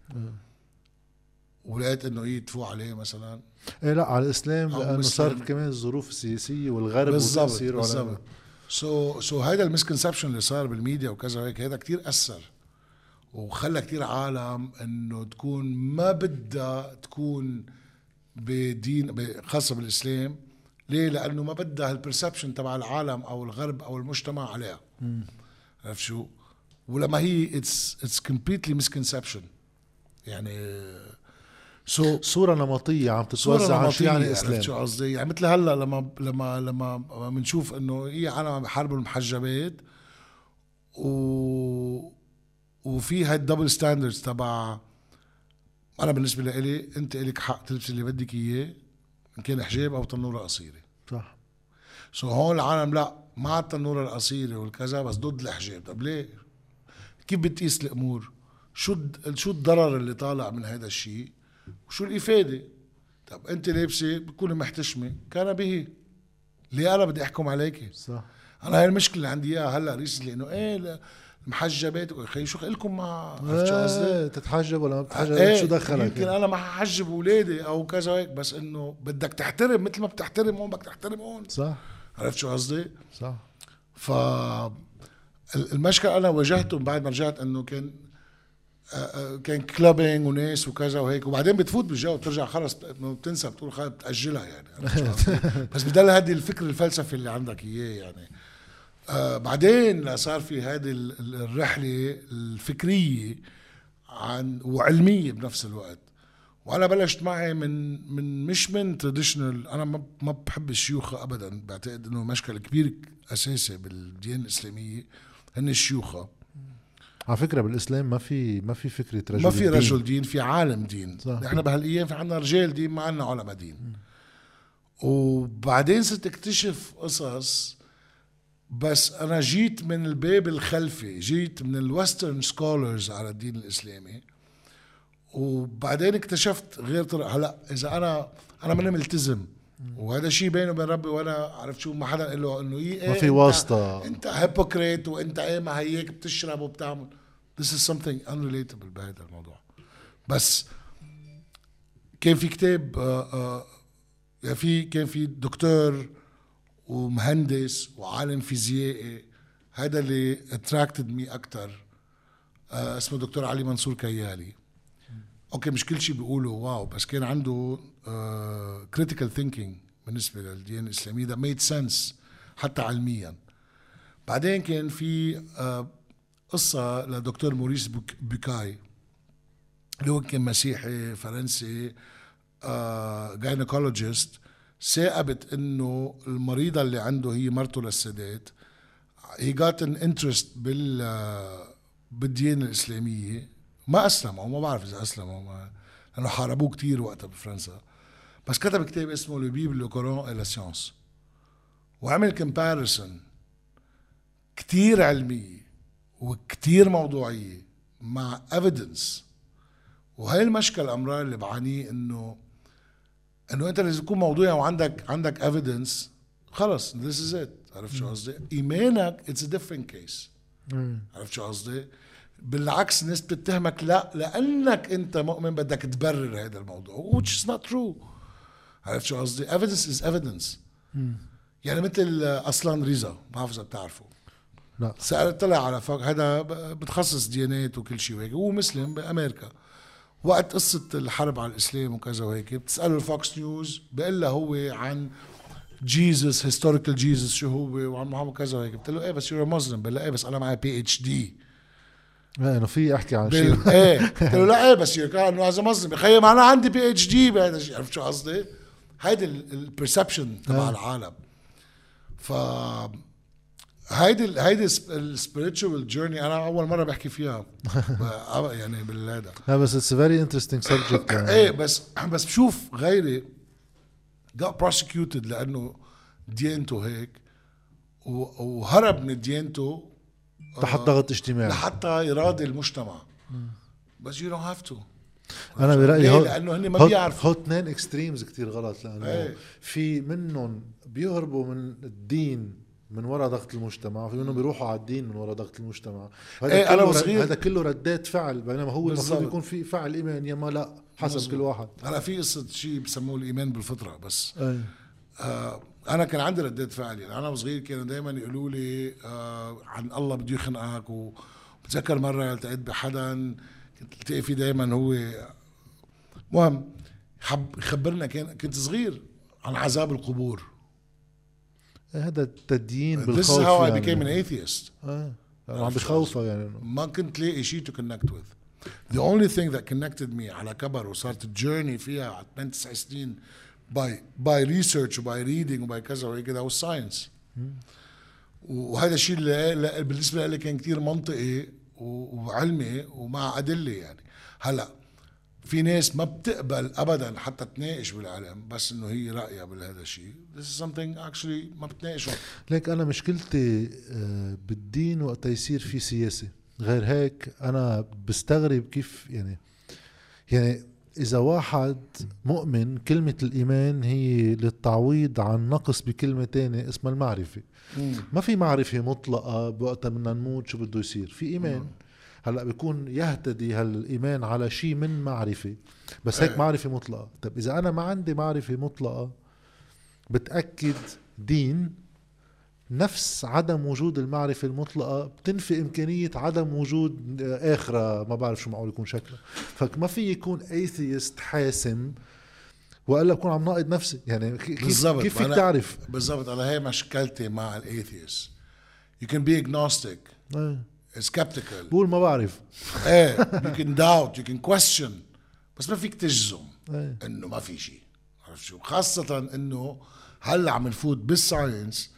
[SPEAKER 2] ولقيت إنه هي تفوق عليه مثلا.
[SPEAKER 1] إيه لا على الإسلام لأنه صارت كمان الظروف السياسية والغرب
[SPEAKER 2] بالضبط بالضبط. so so هذا ال misconception اللي صار بالميديا وكذا وهيك هذا كتير أثر وخلى كتير عالم إنه تكون ما بدها تكون بدين خاصة بالإسلام. ليه؟ لأنه ما بدها ال perception تبع العالم أو الغرب أو المجتمع عليها. عرفت شو؟ ولما هي it's it's completely misconception يعني
[SPEAKER 1] so so صورة نمطية عم تتوزع عن شو يعني إسلام
[SPEAKER 2] شو قصدي يعني مثل هلأ لما لما لما بنشوف إنه هي عالم بحاربوا المحجبات و وفي هاي ال double standards تبع أنا بالنسبة لي أنت لك حق تلبسي اللي بدك إياه إن كان حجاب أو تنورة قصيرة
[SPEAKER 1] صح
[SPEAKER 2] سو هون العالم لأ مع التنوره القصيرة والكذا بس ضد الحجاب طب ليه؟ كيف بتقيس الأمور؟ شو شو الضرر اللي طالع من هذا الشيء؟ وشو الإفادة؟ طب أنت لابسة بتكوني محتشمة كان به. ليه أنا بدي أحكم عليك؟
[SPEAKER 1] صح.
[SPEAKER 2] أنا هاي المشكلة اللي عندي إياها هلأ ريسلي إنه إيه المحجبات أخي شو لكم مع
[SPEAKER 1] إيه تتحجب ولا ما بتتحجب؟ إيه شو دخلك؟
[SPEAKER 2] يمكن أنا ما ححجب أولادي أو كذا هيك بس إنه بدك تحترم مثل ما بتحترم هون بدك تحترم هون.
[SPEAKER 1] صح.
[SPEAKER 2] عرفت شو قصدي؟
[SPEAKER 1] صح.
[SPEAKER 2] ف المشكل أنا واجهته بعد ما رجعت إنه كان آه، آه، كان كلابينج وناس وكذا وهيك. وبعدين بتفوت بالجو بترجع خلص بتنسى بتقول خلص بتأجلها يعني. بس بضل هذه الفكر الفلسفي اللي عندك إياه يعني. آه بعدين صار في هذه الرحلة الفكرية عن وعلمية بنفس الوقت. وأنا بلشت معي من من مش من traditional أنا ما ما بحب الشيوخه ابدا. بعتقد إنه مشكل كبير أساسي بالديانه الاسلاميه هن الشيوخه
[SPEAKER 1] على فكرة بالإسلام ما في ما في فكرة
[SPEAKER 2] رجل ما في رجل دين في عالم دين. صح. إحنا بهالأيام في عندنا رجال دين ما عندنا علماء دين. م. وبعدين صرت اكتشف قصص بس أنا جيت من الباب الخلفي جيت من ال Western scholars على الدين الإسلامي. وبعدين اكتشفت غير طرق هلأ إذا أنا أنا ماني ملتزم. وهذا شيء بيني وبين ربي وأنا عرفت شو ما حدا قال له إنه إيه
[SPEAKER 1] ما في واسطة.
[SPEAKER 2] إنت hypocrite وإنت إيه ما هيك بتشرب وبتعمل. This is something unrelatable بهذا الموضوع. بس كان في كتاب آه آه يعني في كان في دكتور ومهندس وعالم فيزيائي هذا اللي attracted me أكثر اسمه دكتور علي منصور كيالي. okay مش كل شيء بيقوله wow بس كان عنده critical thinking بالنسبة للديانة الإسلامية. that made sense حتى علميا. بعدين كان في آه قصة لدكتور موريس بوك- بوكاي اللي هو كان مسيحي فرنسي gynecologist ثاقبت إنه المريضة اللي عنده هي مرته للسادات. هي جات an interest بال آه، بالديانة الإسلامية. ما اسلم أو ما بعرف إذا اسلم أو ما لأنه حاربوه كتير وقتها بفرنسا. بس كتب كتاب اسمه la Bible le Coran et la science وعمل comparison كتير علميه وكتير موضوعيه مع evidence وهي المشكلة الامرار اللي بعانيه انه إنه أنت لازم تكون موضوعي وعندك عندك evidence خلص this is it عرفت شو قصدي؟ إيمانك it's different case عرفت شو قصدي؟ بالعكس الناس بتتهمك لا لأنك أنت مؤمن بدك تبرر هذا الموضوع. which is not true. عرفت شو قصدي؟ evidence is evidence. يعني مثل أصلا ريزا ما بعرف إذا بتعرفه.
[SPEAKER 1] لا.
[SPEAKER 2] سأل طلع على فوق هذا بتخصص ديانات وكل شيء وهيك. هو مسلم بأمريكا. وقت قصة الحرب على الإسلام وكذا وهيك بتسأله ال Fox News بيقول له هو عن Jesus historical Jesus شو هو وعن محمد كذا وهيك. قلت له إيه بس you're مسلم بقول له إيه بس أنا معي PhD
[SPEAKER 1] لا إنه في أحكي عن شيء.
[SPEAKER 2] إيه. قلت له لا إيه بس you're انه هذا مسلم يخيل ما أنا عندي PhD بهذا الشيء. عرفت شو قصدي؟ هيدي ال perception تبع
[SPEAKER 1] آه.
[SPEAKER 2] العالم. ف هيدي هيدي ال spiritual journey أنا أول مرة بحكي فيها. يعني بالهذا
[SPEAKER 1] لا بس it's very interesting subject
[SPEAKER 2] إيه بس بس بشوف غيري got prosecuted لأنه ديانته هيك وهرب من ديانته
[SPEAKER 1] تحت ضغط اجتماعي.
[SPEAKER 2] لحتى يراضي المجتمع. بس you don't have to.
[SPEAKER 1] أنا
[SPEAKER 2] برأيي؟
[SPEAKER 1] هو
[SPEAKER 2] لأنه هن ما بيعرفوا.
[SPEAKER 1] هو اثنين اكستريمز كتير غلط لأنه
[SPEAKER 2] إيه.
[SPEAKER 1] في منهم بيهربوا من الدين من وراء ضغط المجتمع في منهم بيروحوا على الدين من وراء ضغط المجتمع هذا
[SPEAKER 2] إيه،
[SPEAKER 1] كله
[SPEAKER 2] وصغير-
[SPEAKER 1] هذا كله ردات فعل بينما هو المفروض. يكون في فعل إيمان يا ما لا حسب
[SPEAKER 2] مظبوط.
[SPEAKER 1] كل واحد
[SPEAKER 2] هلا في قصة شيء بسموه الإيمان بالفطرة بس
[SPEAKER 1] إيه.
[SPEAKER 2] آه أنا كان عندي ردات فعل يعني أنا وصغير كانوا دائما يقولوا لي آه عن الله بده يخنقك وبتذكر مرة التقيت بحدا كنت التقي فيه دائما هو. مهم حب يخبرنا كان كنت صغير عن عذاب القبور.
[SPEAKER 1] هذا التدين
[SPEAKER 2] This is
[SPEAKER 1] بالخوف
[SPEAKER 2] how I
[SPEAKER 1] يعني.
[SPEAKER 2] became an atheist.
[SPEAKER 1] آه عم بخوفها يعني.
[SPEAKER 2] ما كنت لاقي شيء to connect with. The only thing that connected me على كبر وصارت الجيرني فيها على 8 9 سنين by by research وباي reading وباي كذا وهيك كذا science. وهذا الشيء اللي بالنسبة لي كان كتير منطقي. وعلمي ومع ادله يعني. هلا في ناس ما بتقبل ابدا حتى تناقش بالعلم بس إنه هي رأيها بهذا الشيء. This is something actually ما بتناقشه
[SPEAKER 1] ليك أنا مشكلتي آه، بالدين وقت يصير في سياسة. غير هيك أنا بستغرب كيف يعني يعني إذا واحد مؤمن كلمة الإيمان هي للتعويض عن نقص بكلمة تانية اسمها المعرفة. ما في معرفة مطلقة بوقتها بدنا نموت شو بده يصير؟ في إيمان. هلأ بيكون يهتدي هالإيمان على شيء من معرفة. بس هيك
[SPEAKER 2] إيه.
[SPEAKER 1] معرفة مطلقة. طب إذا أنا ما عندي معرفة مطلقة بتأكد دين نفس عدم وجود المعرفة المطلقة بتنفي إمكانية عدم وجود آخرة. ما بعرف شو معقول يكون شكلها فما في يكون atheist حاسم وإلا بكون عم ناقض نفسي. يعني كيف. كيف فيك تعرف؟
[SPEAKER 2] بالضبط. أنا هي مشكلتي مع ال atheist you can be agnostic.
[SPEAKER 1] آه.
[SPEAKER 2] skeptical.
[SPEAKER 1] بقول ما بعرف.
[SPEAKER 2] إيه. You can doubt. You can question. بس ما فيك تجزم
[SPEAKER 1] إيه.
[SPEAKER 2] إنه ما في شيء. عرفت شو؟ خاصة إنه هلأ عم نفوت بال science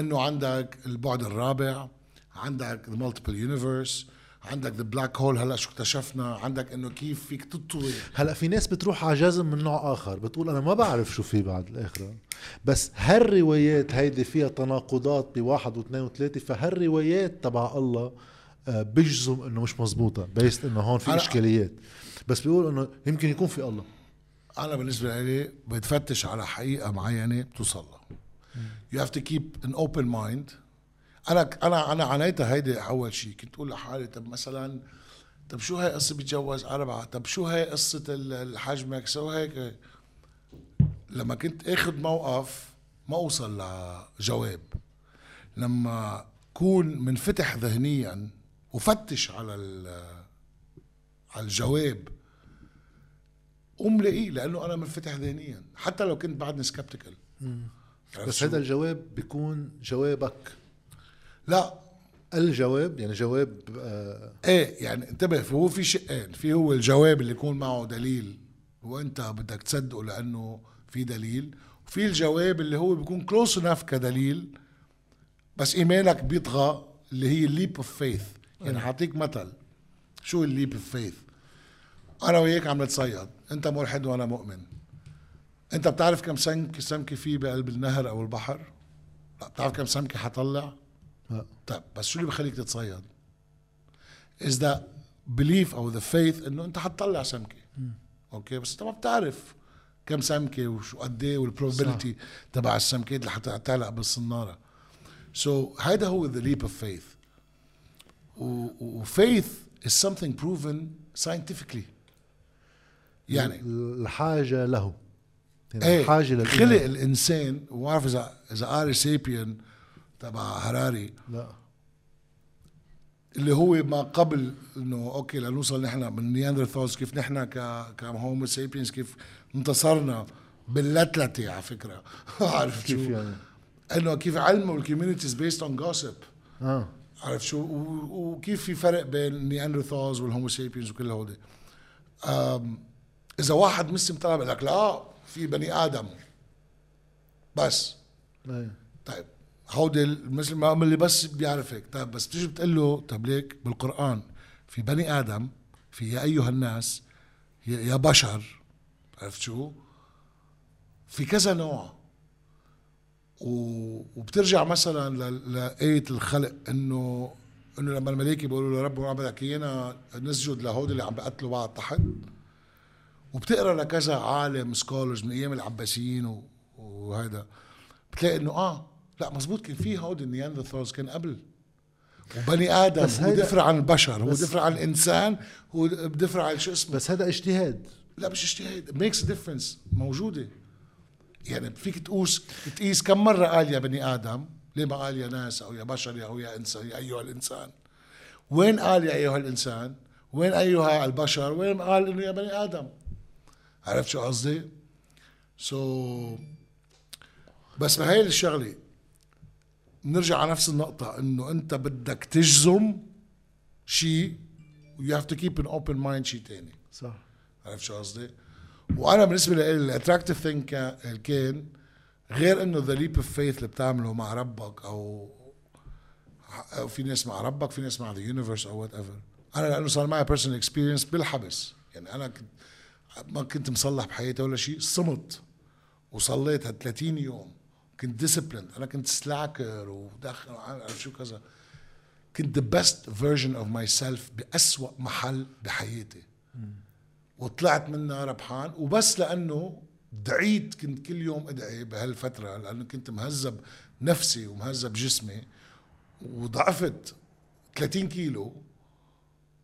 [SPEAKER 2] إنه عندك البعد الرابع عندك multiple universe عندك the black hole هلأ شو اكتشفنا عندك إنه كيف فيك تطوي.
[SPEAKER 1] هلأ في ناس بتروح على جزم من نوع آخر بتقول أنا ما بعرف شو في بعد الاخره بس هالروايات هيدي فيها تناقضات بواحد واثنين وثلاثة فهالروايات تبع الله آه، بيجزم إنه مش مزبوطه based إنه هون في إشكاليات. بس بيقول إنه يمكن يكون في الله.
[SPEAKER 2] أنا بالنسبة لي بتفتش على حقيقة معينة بتوصل لها. you have to keep an open mind أنا أنا أنا عانيتها هيدي أول شيء كنت أقول لحالي طب مثلا طب شو هاي قصة بيتجوز أربعة؟ طب شو هاي قصة ال- الحجمك so هيك. لما كنت اخذ موقف ما أوصل لجواب. لما كون منفتح ذهنيا وفتش على على الجواب قوم لاقيه لأنه أنا منفتح ذهنيا. حتى لو كنت بعدني سكبتيكال
[SPEAKER 1] بس هذا الجواب بيكون جوابك.
[SPEAKER 2] لا.
[SPEAKER 1] الجواب يعني جواب آه
[SPEAKER 2] إيه يعني انتبه هو في شقين. في هو الجواب اللي يكون معه دليل وأنت بدك تصدقه لأنه في دليل وفي الجواب اللي هو بيكون كلوز انف كدليل بس ايمانك بيطغى اللي هي ال leap of faith يعني حاعطيك مثل. شو ال leap of faith أنا وياك عم نتصيد. أنت ملحد وأنا مؤمن. انت بتعرف كم سمكه سمكه في بقلب النهر أو البحر؟ لا بتعرف كم سمكه حطلع
[SPEAKER 1] لا.
[SPEAKER 2] طيب بس شو اللي بخليك تتصيد؟ Is the belief أو the faith انه انت حتطلع سمكة. أوكي بس انت ما بتعرف كم سمكة وشو قد إيه وال probability تبع السمكات اللي حتعلق بالصنارة. so so, هيدا هو the leap of faith. و, و faith is something proven scientifically. يعني
[SPEAKER 1] الحاجة له. يعني إيه الحاجة.
[SPEAKER 2] خلق الإنسان وما بعرف اذا إذا قاري Sapiens تبع هراري
[SPEAKER 1] لا.
[SPEAKER 2] اللي هو ما قبل إنه أوكي لنوصل نحن من Neanderthals كيف نحن ك ك Homo sapiens كيف انتصرنا باللتلتة على فكرة. عارف
[SPEAKER 1] كيف
[SPEAKER 2] شو؟
[SPEAKER 1] يعني؟
[SPEAKER 2] إنه كيف علم وال communities based on
[SPEAKER 1] gossip آه.
[SPEAKER 2] عارف شو؟ وكيف في فرق بين ال Neanderthals وال Homo sapiens وكل هودي. إذا واحد مسلم طلع بقول لك لا في بني آدم. بس.
[SPEAKER 1] إيه
[SPEAKER 2] طيب هودي المسلم ما اللي بس بيعرف هيك. طيب بس بتيجي بتقول له طيب ليك بالقرآن في بني آدم في يا أيها الناس يا بشر عرفت شو؟ في كذا نوع. و- وبترجع مثلا ل- لآية الخلق انه إنه لما الملائكة بيقولوا له رب ما بدك إيانا نسجد لهودي اللي عم بيقتلوا بعض تحت. وبتقرا لكذا عالم scholars من أيام العباسيين وهذا بتلاقي إنه آه لا مزبوط كان في هودي ال Neanderthals كان قبل. وبني آدم
[SPEAKER 1] بس
[SPEAKER 2] هو دفر عن البشر هو دفر عن الإنسان هو بدفر عن شو اسمه.
[SPEAKER 1] بس هذا اجتهاد.
[SPEAKER 2] لا مش اجتهاد ميكس ديفرنس موجودة. يعني فيك تقوس تقيس كم مرة قال يا بني آدم ليه ما قال يا ناس أو يا بشر أو يا انسان يا أيها الإنسان؟ وين قال يا أيها الإنسان؟ وين أيها البشر؟ وين قال إنه يا بني آدم؟ عرفت شو قصدي؟ سو so, بس بهاي الشغلة. بنرجع على نفس النقطة إنه أنت بدك تجزم شيء و you have to keep an open mind شيء تاني.
[SPEAKER 1] صح.
[SPEAKER 2] عرفت شو قصدي؟ وأنا بالنسبة لي ال attractive thing كان غير إنه the leap of faith اللي بتعمله مع ربك أو أو في ناس مع ربك في ناس مع the universe أو whatever أنا لأنه صار معي personal experience بالحبس. يعني أنا كنت ما كنت مصلي بحياتي ولا شيء صمت. وصليت هال 30 يوم. كنت discipline أنا كنت slacker ودخل عارف شو كذا. كنت the best version of myself بأسوأ محل بحياتي. وطلعت منها ربحان. وبس لأنه دعيت كنت كل يوم أدعي بهالفترة لأنه كنت مهذب نفسي ومهذب جسمي. وضعفت 30 كيلو.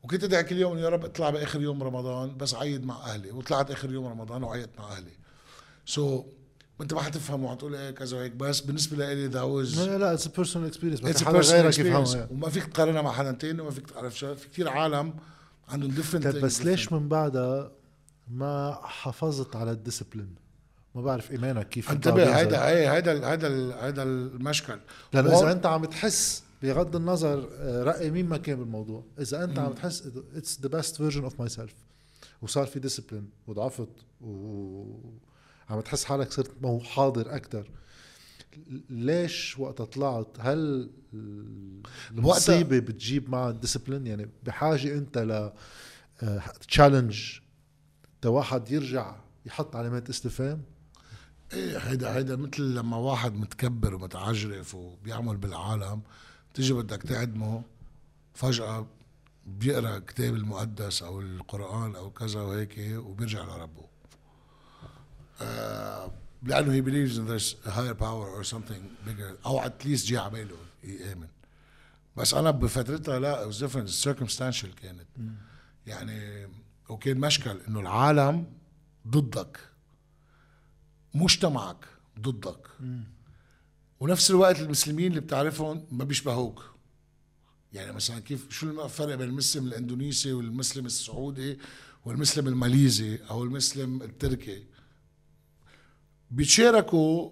[SPEAKER 2] وكنت ادعي كل يوم يا رب اطلع بآخر يوم رمضان بس عيد مع أهلي. وطلعت آخر يوم رمضان وعيدت مع أهلي. so, انت ما حتفهم وحتقول إيه كذا وهيك. بس بالنسبة لي that was
[SPEAKER 1] لا لا it's personal
[SPEAKER 2] experience
[SPEAKER 1] بس حدا غيرك. يفهمها
[SPEAKER 2] وما فيك تقارنها مع حدا تاني وما فيك تعرف شو. في كثير عالم عندهم different
[SPEAKER 1] طيب بس ليش
[SPEAKER 2] different.
[SPEAKER 1] من بعدها ما حافظت على ال discipline ما بعرف إيمانك كيف
[SPEAKER 2] انتبه. هيدا هي هيدا هيدا هيدا المشكل. لأنه
[SPEAKER 1] إذا أنت عم تحس بغض النظر آه، رأي مين ما كان بالموضوع. إذا أنت عم تحس it's the best version of myself وصار في discipline وضعفت وعم تحس حالك صرت مو حاضر أكثر ليش وقت طلعت؟ هل المصيبة بتجيب معها ال discipline يعني بحاجة أنت ل challenge تا واحد يرجع يحط علامات استفهام؟
[SPEAKER 2] إيه هيدا هيدا مثل لما واحد متكبر ومتعجرف وبيعمل بالعالم. تيجي بدك تعدمه فجأة بيقرأ كتاب المقدس أو القرآن أو كذا وهيك وبيرجع لربه. آه لأنه he believes in there's a higher power or something bigger أو at least جي على باله يامن بس أنا بفترتها لا it was different circumstantial كانت. يعني وكان مشكل إنه العالم ضدك مجتمعك ضدك. ونفس الوقت المسلمين اللي بتعرفهم ما بيشبهوك. يعني مثلا كيف شو الفرق بين المسلم الاندونيسي والمسلم السعودي والمسلم الماليزي أو المسلم التركي؟ بيتشاركوا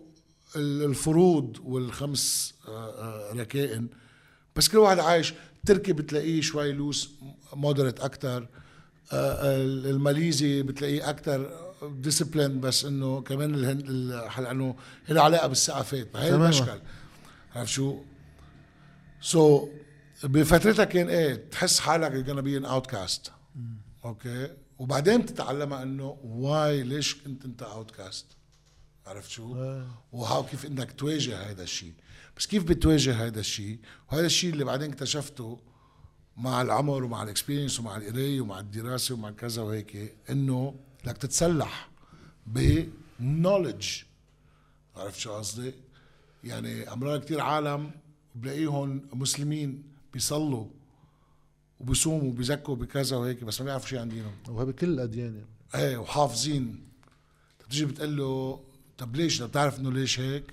[SPEAKER 2] الفروض والخمس آه، آه، ركائن بس كل واحد عايش. التركي بتلاقيه شوي لوس moderate أكثر الماليزي بتلاقيه أكثر discipline بس إنه كمان الهند لأنه له علاقة بالثقافات فهي المشكل. عرفت شو؟ so, بفترتها كان إيه تحس حالك you're gonna be an outcast. أوكي؟ وبعدين بتتعلمها إنه why ليش كنت أنت outcast عرفت شو؟ آه. و how كيف إنك تواجه هذا الشيء. بس كيف بتواجه هذا الشيء؟ وهذا الشيء اللي بعدين اكتشفته مع العمر ومع الاكسبيرينس ومع القرايه ومع الدراسة ومع كذا وهيك إنه بدك تتسلح بنولج عرفت شو قصدي؟ يعني امرار كثير عالم بلاقيهم مسلمين بيصلوا وبيصوموا وبيزكوا بكذا وهيك بس ما بيعرفوا شيء عن دينهم
[SPEAKER 1] وهي بكل الأديان.
[SPEAKER 2] يعني إيه وحافظين. بتيجي بتقول له طب ليش؟ بتعرف إنه ليش هيك؟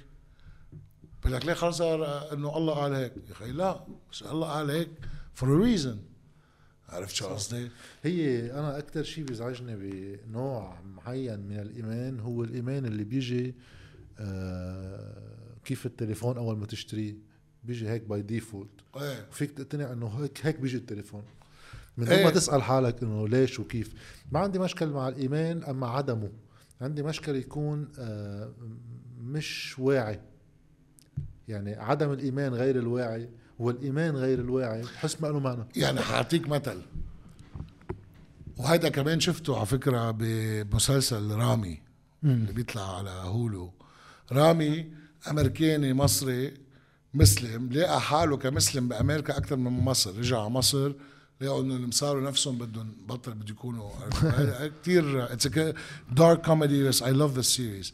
[SPEAKER 2] بقول لك ليه خلص؟ إنه الله قال هيك. يا أخي لا بس الله قال هيك for reason عرفت شو قصدي؟
[SPEAKER 1] هي أنا أكثر شيء بيزعجني بنوع معين من الإيمان هو الإيمان اللي بيجي آه كيف التليفون أول ما تشتريه. بيجي هيك by default
[SPEAKER 2] إيه.
[SPEAKER 1] فيك تقتنع إنه هيك هيك بيجي التليفون. من دون إيه. ما تسأل حالك إنه ليش وكيف. ما عندي مشكل مع الإيمان أما عدمه. عندي مشكل يكون آه مش واعي. يعني عدم الإيمان غير الواعي. والإيمان غير الواعي. بحس ما له معنى
[SPEAKER 2] يعني حأعطيك مثل. وهذا كمان شفته على فكرة بمسلسل رامي اللي بيطلع على هولو. رامي أمريكاني مصري مسلم. لقى حاله كمسلم بأمريكا أكثر من مصر. رجع على مصر لقوا إنه اللي صاروا نفسهم بدهم بطل بده يكونوا كثير it's dark comedy بس I love the series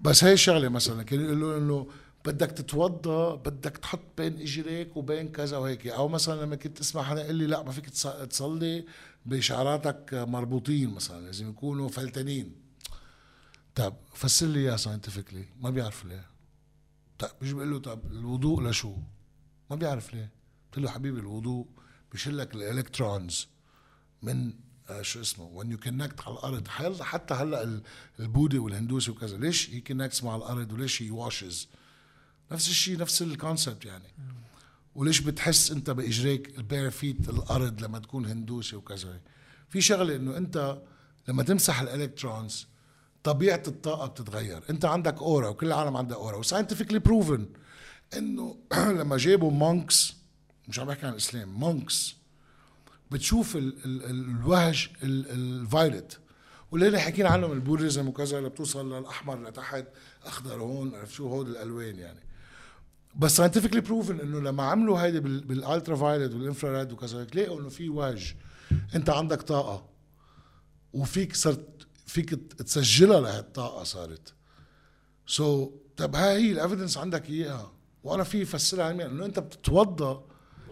[SPEAKER 2] بس هي شغله مثلا كانوا يقولوا إنه بدك تتوضا بدك تحط بين إجريك وبين كذا وهيك. أو مثلا لما كنت اسمع حدا يقول لي لا ما فيك تصلي بشعراتك مربوطين مثلا لازم يكونوا فلتانين طب فسر لي إياها scientifically ما بيعرف ليه. طب بيجي بيقول له طب الوضوء لشو؟ ما بيعرف ليه. قلت له حبيبي الوضوء بيشيل لك ال electrons من آه شو اسمه وين you connect على الأرض. حتى هلأ البوذي والهندوسي وكذا ليش هي connects مع الأرض وليش هي washes نفس الشيء نفس ال concept يعني. وليش بتحس انت بإجريك ال bare feet الأرض لما تكون هندوسي وكذا؟ في شغلة إنه انت لما تمسح ال electrons طبيعة الطاقة بتتغير. انت عندك aura وكل العالم عندها aura و scientifically proven إنه لما جابوا monks مش عم بحكي عن الاسلام monks بتشوف ال ال الوهج ال violet. واللي حكينا عنهم ال prism وكذا اللي بتوصل للأحمر لتحت أخضر هون عرفت شو؟ هول الألوان يعني. بس scientifically proven إنه لما عملوا هيدي بال ultraviolet وال infrared وكذا لقوا إنه في وجه أنت عندك طاقة. وفيك صرت فيك تسجلها لهالطاقه صارت. so, طب هاي هي ال evidence عندك إياها. وأنا في افسرها علميا إنه أنت بتتوضا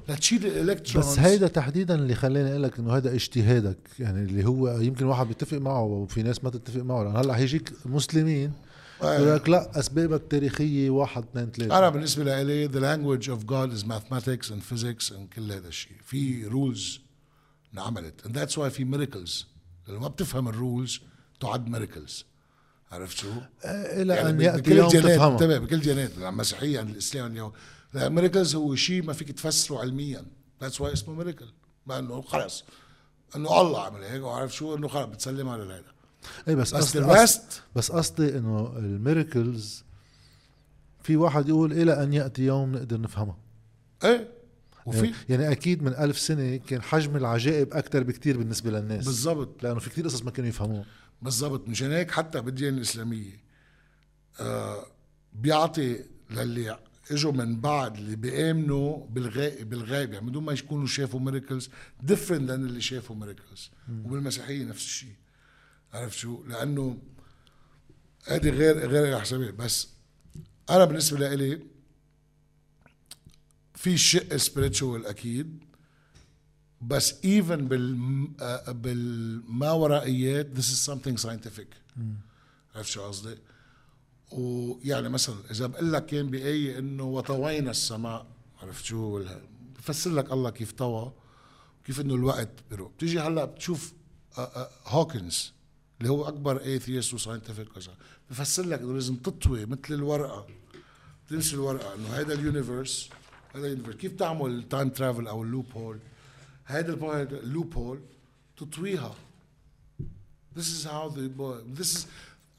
[SPEAKER 2] لتشيل ال electrons
[SPEAKER 1] بس هيدا تحديدا اللي خلاني أقول لك إنه هذا اجتهادك يعني اللي هو يمكن واحد بيتفق معه وفي ناس ما تتفق معه. لأن هلأ هيجيك مسلمين يقول لك لا اسبابك تاريخيه واحد اثنين ثلاثة.
[SPEAKER 2] أنا بالنسبة لي the language of God is mathematics and physics and كل هذا الشيء. في rules انعملت. And that's why في miracles. لما ما بتفهم ال rules تعد miracles عرفت شو؟
[SPEAKER 1] آه، إلى يعني أن يأتي يوم تفهمه
[SPEAKER 2] انتبه بكل ديانات المسيحيه عند الإسلام اليوم. miracles هو شيء ما فيك تفسره علميا. that's why اسمه miracle ما إنه خلص إنه الله عمل هيك وعرف شو؟ إنه خلص بتسلم على هذا
[SPEAKER 1] اي بس بس قصدي بس قصدي إنه ال miracles في واحد يقول إلى أن يأتي يوم نقدر نفهمها
[SPEAKER 2] إيه
[SPEAKER 1] وفي يعني, يعني أكيد من ألف سنة كان حجم العجائب أكثر بكثير بالنسبة للناس.
[SPEAKER 2] بالضبط.
[SPEAKER 1] لأنه في كثير قصص ما كانوا يفهموها.
[SPEAKER 2] بالضبط. مشان هيك حتى بالديانه الإسلامية آه بيعطي للي إجوا من بعد اللي بيآمنوا بالغائب بالغيب يعني بدون ما يكونوا شافوا miracles different than اللي شافوا miracles وبالمسيحية نفس الشيء. عرفت شو؟ لأنه هذه غير غير الحسابات بس أنا بالنسبة لي في شق spiritual أكيد. بس even بال آه، بالماورائيات this is something scientific. عرفت شو قصدي؟ ويعني مثلا إذا بقول لك كان بآية إنه وطوينا السماء عرفت شو؟ بفسر لك الله كيف طوى كيف إنه الوقت بيروح. بتيجي هلأ بتشوف هوكنز آه، اللي هو أكبر atheist و scientific بفسر لك إنه لازم تطوي مثل الورقة. تمشي الورقة. إنه هذا ال universe هذا ال universe. كيف تعمل ال time travel أو ال loophole هذا ال loophole تطويها. This is how the this is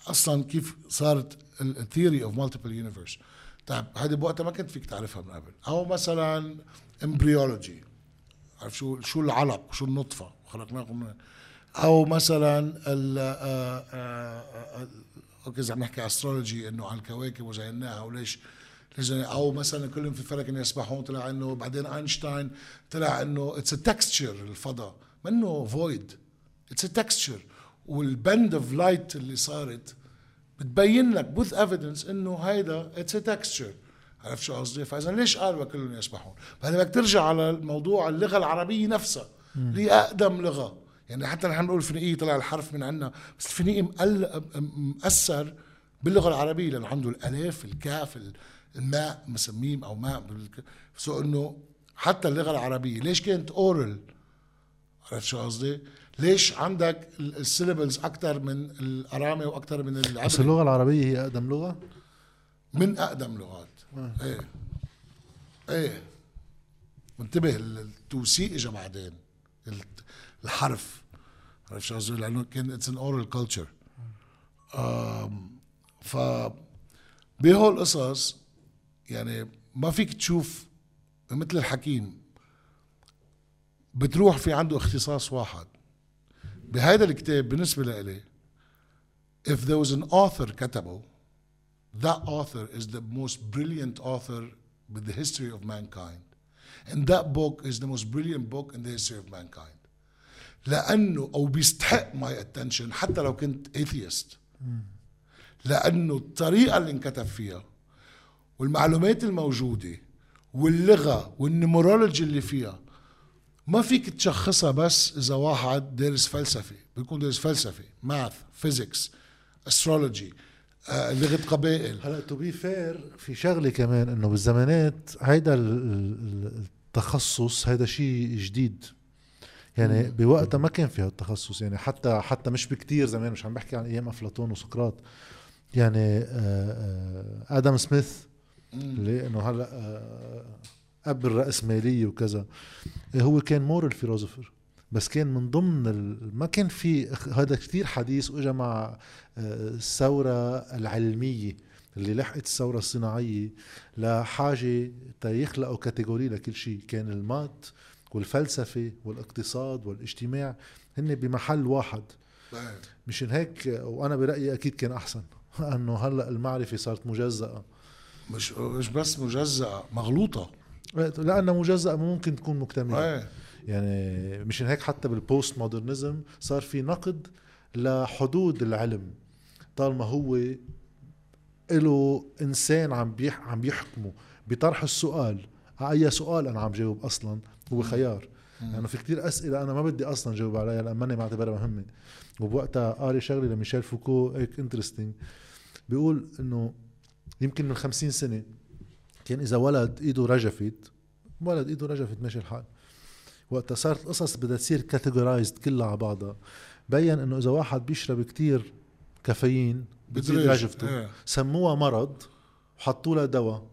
[SPEAKER 2] أصلا كيف صارت ال theory of multiple universe طيب هذه بوقتها ما كنت فيك تعرفها من قبل. أو مثلا embryology عارف شو شو العلق شو النطفة. خلقناكم من أو مثلا ال آه، آه، آه، أوكي إذا عم نحكي astrology إنه على الكواكب وزيناها وليش أو مثلا كلهم في فلك يسبحون طلع إنه بعدين أينشتاين طلع إنه it's a texture الفضاء منه void it's a texture وال bend of light اللي صارت بتبين لك both evidence إنه هيدا it's a texture عرفت شو قصدي؟ فإذا ليش قال وكلهم يسبحون؟ بعدين بدك ترجع على الموضوع اللغة العربية نفسها اللي أقدم لغة يعني حتى نحن بنقول الفينيقيه طلع الحرف من عندنا بس الفينيقي مأثر باللغة العربية لأنه عنده الالاف الكاف الماء مسميم أو ماء سو إنه حتى اللغة العربية ليش كانت oral عرفت شو قصدي؟ ليش عندك ال syllables أكثر من الأرامي وأكثر من العبري؟
[SPEAKER 1] بس اللغة العربية هي أقدم لغة؟
[SPEAKER 2] من أقدم لغات. آه. إيه. إيه. منتبه التوثيق اجى بعدين. الحرف عرفت شو قصدي لأنه كان it's an oral culture ف بهول القصص يعني ما فيك تشوف مثل الحكيم بتروح في عنده اختصاص واحد بهذا الكتاب بالنسبة لإلي if there was an author كتبه that author is the most brilliant author with the history of mankind and that book is the most brilliant book in the history of mankind لأنه أو بيستحق my attention حتى لو كنت atheist. لأنه الطريقة اللي انكتب فيها والمعلومات الموجودة واللغة والنمرولوجي اللي فيها ما فيك تشخصها بس إذا واحد دارس فلسفة بيكون دارس فلسفة ماث فيزيكس استرولوجي لغة قبائل.
[SPEAKER 1] هلا to be fair في شغلة كمان إنه بالزمانات هيدا التخصص هيدا شيء جديد. يعني بوقتها ما كان في هالتخصص يعني حتى حتى مش بكتير زمان مش عم بحكي عن أيام أفلاطون وسقراط. يعني آه، آه، آدم سميث اللي إنه هلأ آه، أب الرأسمالية وكذا هو كان moral philosopher بس كان من ضمن ال... ما كان في هذا كثير حديث واجا مع الثورة العلمية اللي لحقت الثورة الصناعية لحاجة تيخلقوا category لكل شيء. كان ال math والفلسفة والاقتصاد والاجتماع هن بمحل واحد. مشان هيك وأنا برأيي أكيد كان أحسن. انه هلأ المعرفة صارت مجزأة.
[SPEAKER 2] مش مش بس مجزأة مغلوطة.
[SPEAKER 1] لأنها مجزأة ممكن تكون مكتملة. أيه. يعني مشان هيك حتى بالبوست مودرنزم صار في نقد لحدود العلم. طالما هو له إنسان عم بيح عم بيحكمه بطرح السؤال على أي سؤال أنا عم جاوب أصلا؟ هو خيار لأنه يعني في كتير أسئلة أنا ما بدي أصلا جاوب عليها لأن ماني معتبرها مهمة. وبوقتها قاري شغله لميشيل فوكو هيك interesting بيقول إنه يمكن من خمسين سنة كان إذا ولد إيده رجفت ولد إيده رجفت ماشي الحال. وقتها صارت القصص بدها تصير categorized كلها على بعضها. بين إنه إذا واحد بيشرب كتير كافيين بتزيد رجفته. إيه. سموها مرض وحطوا لها دواء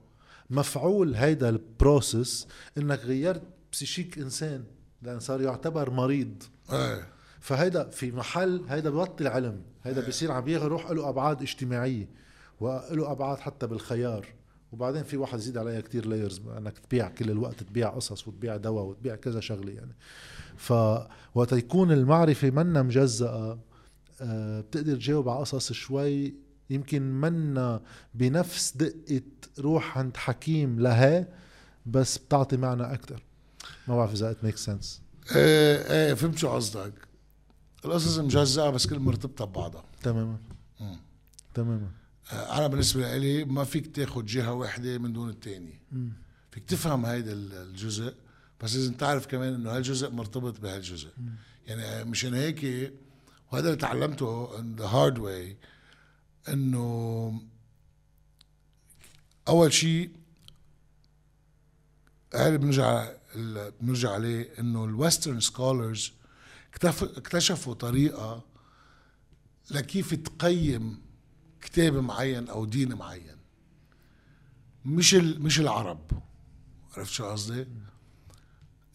[SPEAKER 1] مفعول هيدا ال process إنك غيرت بسيشيك إنسان لأن صار يعتبر مريض. إيه. فهيدا في محل هيدا ببطل علم هيدا إيه. بصير عم يروح له أبعاد اجتماعية وله أبعاد حتى بالخيار. وبعدين في واحد يزيد عليها كتير لايرز إنك تبيع كل الوقت تبيع قصص وتبيع دواء وتبيع كذا شغلة يعني. فوقت يكون المعرفة منا مجزأة آه، بتقدر تجاوب على قصص شوي. يمكن منا بنفس دقة روح عند حكيم لها بس بتعطي معنى أكتر. ما بعرف إذا it makes sense.
[SPEAKER 2] إيه إيه فهمت شو قصدك. القصص مجزأة بس كل مرتبطة ببعضها.
[SPEAKER 1] تماما.
[SPEAKER 2] مم.
[SPEAKER 1] تماما.
[SPEAKER 2] آه، أنا بالنسبة لي ما فيك تاخد جهة واحدة من دون التانية
[SPEAKER 1] مم.
[SPEAKER 2] فيك تفهم هيدا ال- الجزء بس لازم تعرف كمان إنه هالجزء مرتبط بهالجزء. يعني مشان هيك وهذا اللي تعلمته the hard way إنه أول شيء هذا بنرجع بنرجع عليه إنه ال Western scholars اكتشفوا طريقة لكيف تقيم كتاب معين أو دين معين. مش مش العرب. عرفت شو قصدي؟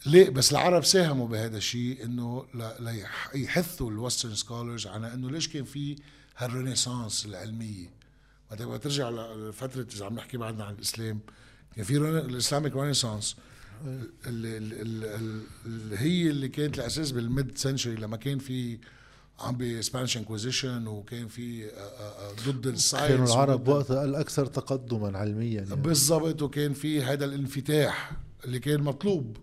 [SPEAKER 2] ليه؟ بس العرب ساهموا بهذا الشيء إنه ل- ليح- يحثوا ال Western scholars على إنه ليش كان في هال renaissance العلمية. ما ترجع لفترة إذا عم نحكي بعدنا عن الإسلام كان في ال Islamic renaissance. اللي, هي اللي كانت الأساس بال mid century لما كان في عم ب Spanish Inquisition وكان في آه، آه، آه، ضد ال science
[SPEAKER 1] كانوا العرب وقتها الأكثر تقدما علميا يعني.
[SPEAKER 2] بالضبط وكان في هذا الانفتاح اللي كان مطلوب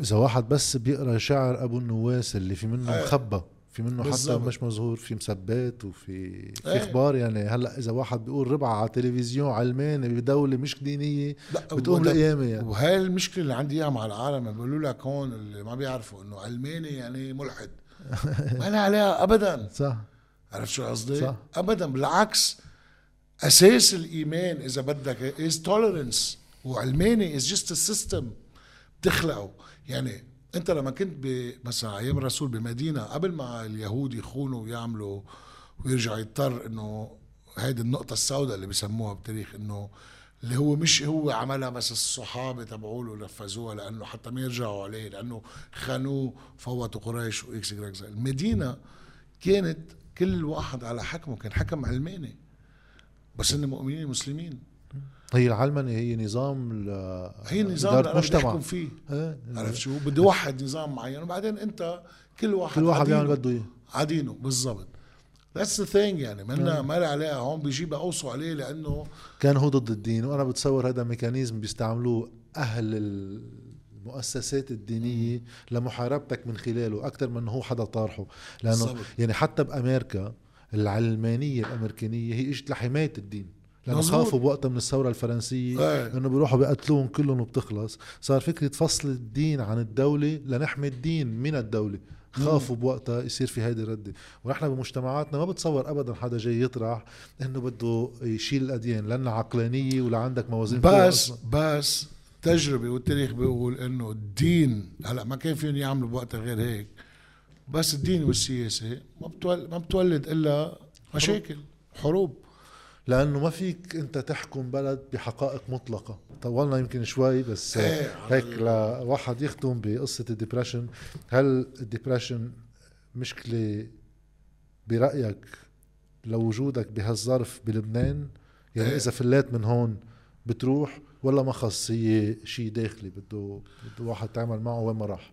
[SPEAKER 1] إذا واحد بس بيقرأ شعر أبو النواس اللي في منه. مخبى في منه حتى
[SPEAKER 2] بالضبط.
[SPEAKER 1] مش مزهور في مسبات وفي في
[SPEAKER 2] إيه.
[SPEAKER 1] إخبار. يعني هلأ إذا واحد بيقول ربع على تلفزيون علماني بدولة مش
[SPEAKER 2] دينية
[SPEAKER 1] بتقوم القيامه يعني.
[SPEAKER 2] وهاي المشكلة اللي عندي إياها مع العالم بيقولوا لك هون اللي ما بيعرفوا إنه علماني يعني ملحد. ما لها عليها ابدا.
[SPEAKER 1] صح.
[SPEAKER 2] عرفت شو قصدي؟
[SPEAKER 1] صح.
[SPEAKER 2] ابدا. بالعكس أساس الإيمان إذا بدك is tolerance وعلماني is just system بتخلقه. يعني انت لما كنت مثلا أيام الرسول بمدينة قبل ما اليهود يخونوا ويعملوا ويرجع يضطر إنه هيدي النقطة السوداء اللي بسموها بالتاريخ إنه اللي هو مش هو عملها بس الصحابة تبعوله نفذوها لأنه حتى ما يرجعوا عليه لأنه خانوه فوتوا قريش واكس يكس المدينة كانت كل واحد على حكمه كان حكم علماني. بس هن مؤمنين مسلمين.
[SPEAKER 1] هي العلمنه هي نظام ل...
[SPEAKER 2] هي
[SPEAKER 1] إدارة
[SPEAKER 2] اللي احكم فيه.
[SPEAKER 1] إيه.
[SPEAKER 2] عرفت شو؟ بدي وحد نظام معين وبعدين انت كل واحد
[SPEAKER 1] كل واحد. بيعمل بده إياه.
[SPEAKER 2] عدينه بالضبط. that's the thing يعني منا ما لها عليها هون بيجي بقوصوا عليه لأنه
[SPEAKER 1] كان هو ضد الدين وأنا بتصور هذا mechanism بيستعملوه أهل المؤسسات الدينية لمحاربتك من خلاله أكثر من هو حدا طارحه. لأنه
[SPEAKER 2] بالضبط.
[SPEAKER 1] يعني حتى بأمريكا العلمانية الأمريكانية هي إجت لحماية الدين.
[SPEAKER 2] لأنه.
[SPEAKER 1] خافوا بوقتها من الثورة الفرنسية
[SPEAKER 2] إيه.
[SPEAKER 1] إنه بيروحوا بيقتلوهم كلهم وبتخلص صار فكرة فصل الدين عن الدولة لنحمي الدين من الدولة خافوا بوقتها يصير في هيدي الردة ونحن بمجتمعاتنا ما بتصور ابدا حدا جاي يطرح إنه بده يشيل الأديان لأنها عقلانية ولا عندك موازين
[SPEAKER 2] بس. بس تجربة والتاريخ بيقول إنه الدين هلأ ما كان فيهم يعملوا بوقتها غير هيك بس الدين والسياسة ما بتولد ما بتولد إلا مشاكل حروب
[SPEAKER 1] لأنه ما فيك أنت تحكم بلد بحقائق مطلقة. طولنا يمكن شوي بس
[SPEAKER 2] إيه،
[SPEAKER 1] هيك لواحد يختم بقصة الدبرشن هل الدبرشن مشكلة برأيك لوجودك بهالظرف بلبنان؟ يعني
[SPEAKER 2] إيه.
[SPEAKER 1] إذا فلات من هون بتروح ولا ما خص هي شيء داخلي بده بده واحد تعمل معه وين ما راح؟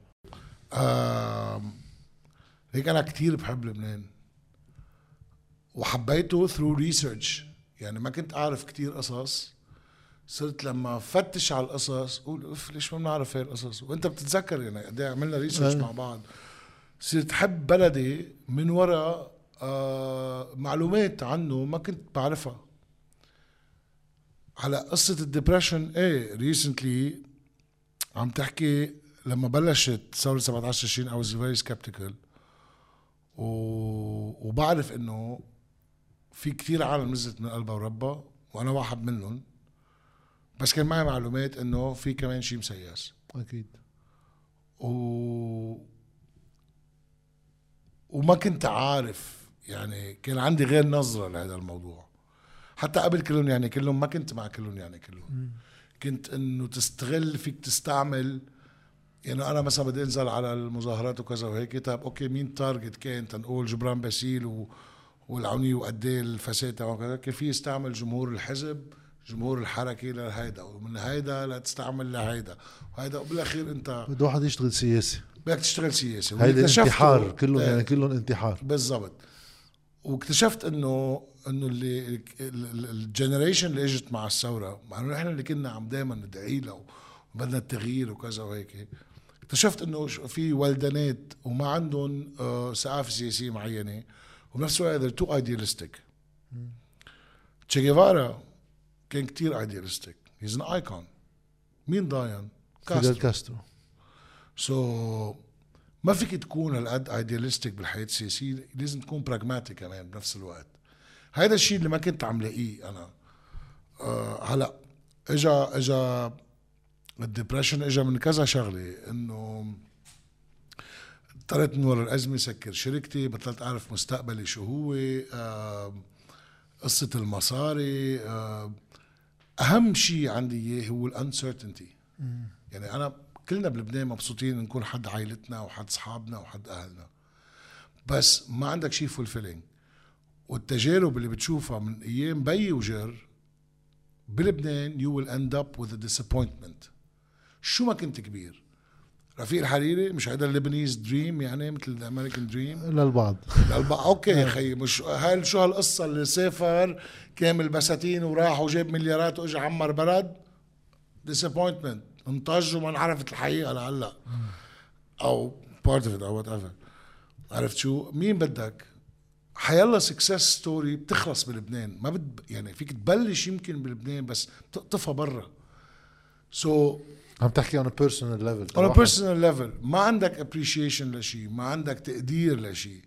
[SPEAKER 2] هيك أنا كتير بحب لبنان. وحبيته through research يعني ما كنت أعرف كتير قصص صرت لما فتش على القصص قول oof ليش ما بنعرف هاي القصص؟ وأنت بتتذكر يعني قد إيه عملنا research
[SPEAKER 1] أيه.
[SPEAKER 2] مع بعض. صرت حب بلدي من وراء آه معلومات عنه ما كنت بعرفها. على قصة ال depression إيه recently عم تحكي لما بلشت ثورة 17 تشرين I was very skeptical. و... وبعرف إنه في كتير عالم نزلت من قلبها وربها وأنا واحد منهم. بس كان معي معلومات إنه في كمان شيء مسيس
[SPEAKER 1] أكيد.
[SPEAKER 2] و... وما كنت عارف يعني كان عندي غير نظرة لهذا الموضوع. حتى قبل كلهم يعني كلهم ما كنت مع كلهم يعني كلهم. كنت إنه تستغل فيك تستعمل يعني أنا مثلا بدي أنزل على المظاهرات وكذا وهيك طيب okay مين target كان؟ تنقول جبران باسيل و... والعوني وقد إيه الفساد وكذا. كان في يستعمل جمهور الحزب جمهور الحركة لهيدا ومن هيدا لتستعمل لهيدا وهيدا وبالاخير أنت
[SPEAKER 1] بده واحد يشتغل سياسي.
[SPEAKER 2] بدك تشتغل سياسي.
[SPEAKER 1] هيدا انتحار كلهم يعني كلهم انتحار.
[SPEAKER 2] بالضبط. واكتشفت انه إنه اللي ال generation اللي إجت مع الثورة مع إنه نحن اللي كنا عم دائما ندعي له وبدنا التغيير وكذا وهيك. اكتشفت إنه في ولدانات وما عندهم آه، ثقافة سياسية معينة. وبنفس الوقت they're too idealistic. تشي جيفارا كان كتير idealistic he's an icon مين ضاين؟ كاسترو
[SPEAKER 1] كاسترو
[SPEAKER 2] so so, ما فيك تكون هالقد idealistic بالحياة السياسية. لازم تكون pragmatic كمان بنفس الوقت. هذا الشيء اللي ما كنت عم لاقيه أنا. آه هلا إجا إجا ال depression إجا من كذا شغلة. إنه اضطريت من ورا الأزمة سكر شركتي بطلت أعرف مستقبلي شو هو قصة المصاري أهم شيء عندي إياه هو ال uncertainty يعني أنا كلنا بلبنان مبسوطين نكون حد عائلتنا وحد أصحابنا وحد أهلنا. بس ما عندك شيء fulfilling والتجارب اللي بتشوفها من أيام before بلبنان you will end up with disappointment شو ما كنت كبير. رفيق الحريري مش هذا ال Lebanese dream يعني مثل ال American dream؟
[SPEAKER 1] للبعض.
[SPEAKER 2] البا okay يا خي مش هل شو هالقصة اللي سافر كامل بساتين وراح وجاب مليارات واجى عمر بلد disappointment انطج وما انعرفت الحقيقة لهلأ. أو part of أو whatever عرفت شو؟ مين بدك؟ حيلا success story بتخلص بلبنان. ما بد يعني فيك تبلش يمكن بلبنان بس تقطفها برا. so,
[SPEAKER 1] عم تحكي personal level.
[SPEAKER 2] On a personal level. ما عندك appreciation لشيء ما عندك تقدير لشيء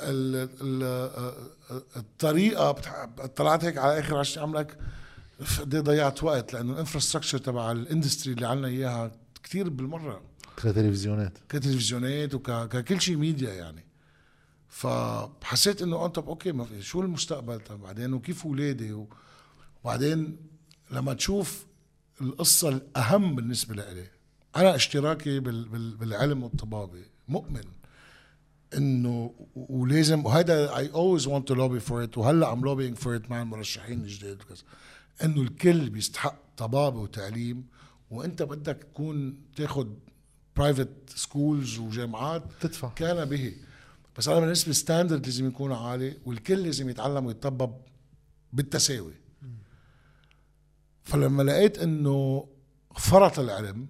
[SPEAKER 2] ال- ال- الطريقة طلعت هيك على آخر عشان عملك قد ضيعت وقت لأنه ال infrastructure تبع ال industry اللي عنا إياها كثير بالمرة.
[SPEAKER 1] كتلفزيونات
[SPEAKER 2] كتلفزيونات وككل شيء ميديا يعني. فحسيت إنه انت okay ما في شو المستقبل؟ طب بعدين وكيف اولادي وبعدين لما تشوف القصة الأهم بالنسبة لإلي أنا اشتراكي بال بال بالعلم والطبابة. مؤمن إنه ولازم وهذا I always want to lobby for it وهلأ I'm lobbying for it مع المرشحين الجداد وكذا. إنه الكل بيستحق طبابة وتعليم وإنت بدك تكون تاخذ برايفت سكولز وجامعات
[SPEAKER 1] تدفع.
[SPEAKER 2] كان به. بس أنا بالنسبة ستاندرد لازم يكون عالي والكل لازم يتعلم ويتطبب بالتساوي. فلما لقيت إنه فرط العلم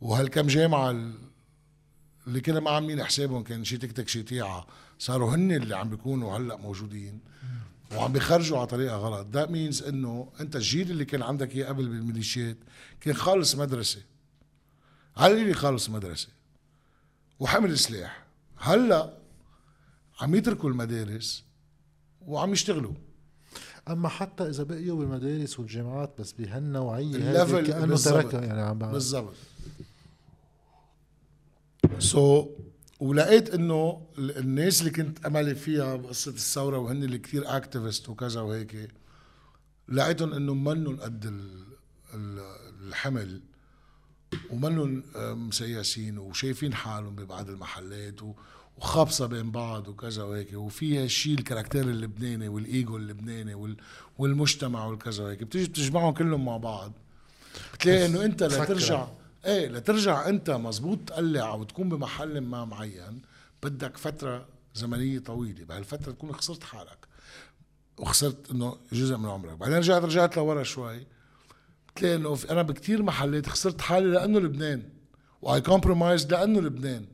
[SPEAKER 2] وهالكم جامعه ال- اللي كنا ما عاملين حسابهم كان شي تكتك شي تيعة صاروا هن اللي عم بيكونوا هلأ موجودين وعم بيخرجوا على طريقة غلط. that means إنه أنت الجيل اللي كان عندك إياه قبل بالميليشيات كان خالص مدرسة. على اللي خالص مدرسة وحمل سلاح. هلأ عم يتركوا المدارس وعم يشتغلوا.
[SPEAKER 1] أما حتى إذا بقيوا بالمدارس والجامعات بس بهالنوعية
[SPEAKER 2] ال
[SPEAKER 1] level هذه
[SPEAKER 2] كأنه.
[SPEAKER 1] تركها يعني عم
[SPEAKER 2] بالضبط so, ولقيت إنه ال- الناس اللي كنت أملي فيها بقصة الثورة وهن اللي كثير اكتيفست وكذا وهيك لقيتهم إنه منهم قد ال- ال- الحمل آه، مسيسين وشايفين حالهم ببعض المحلات و- وخابصه بين بعض وكذا وهيك. وفي هالشيء الكاركتير اللبناني والإيجو اللبناني وال- والمجتمع والكذا وهيك. بتيجي بتجمعهم كلهم مع بعض. بتلاقي إنه
[SPEAKER 1] أنت.
[SPEAKER 2] لترجع إيه لترجع أنت مزبوط تقلع وتكون بمحل ما معين. بدك فترة زمنية طويلة. بهالفترة تكون خسرت حالك. وخسرت إنه جزء من عمرك. بعدين رجعت رجعت لورا شوي. بتلاقي إنه أنا بكتير محلات خسرت حالي لأنه لبنان. و I compromise لأنه لبنان.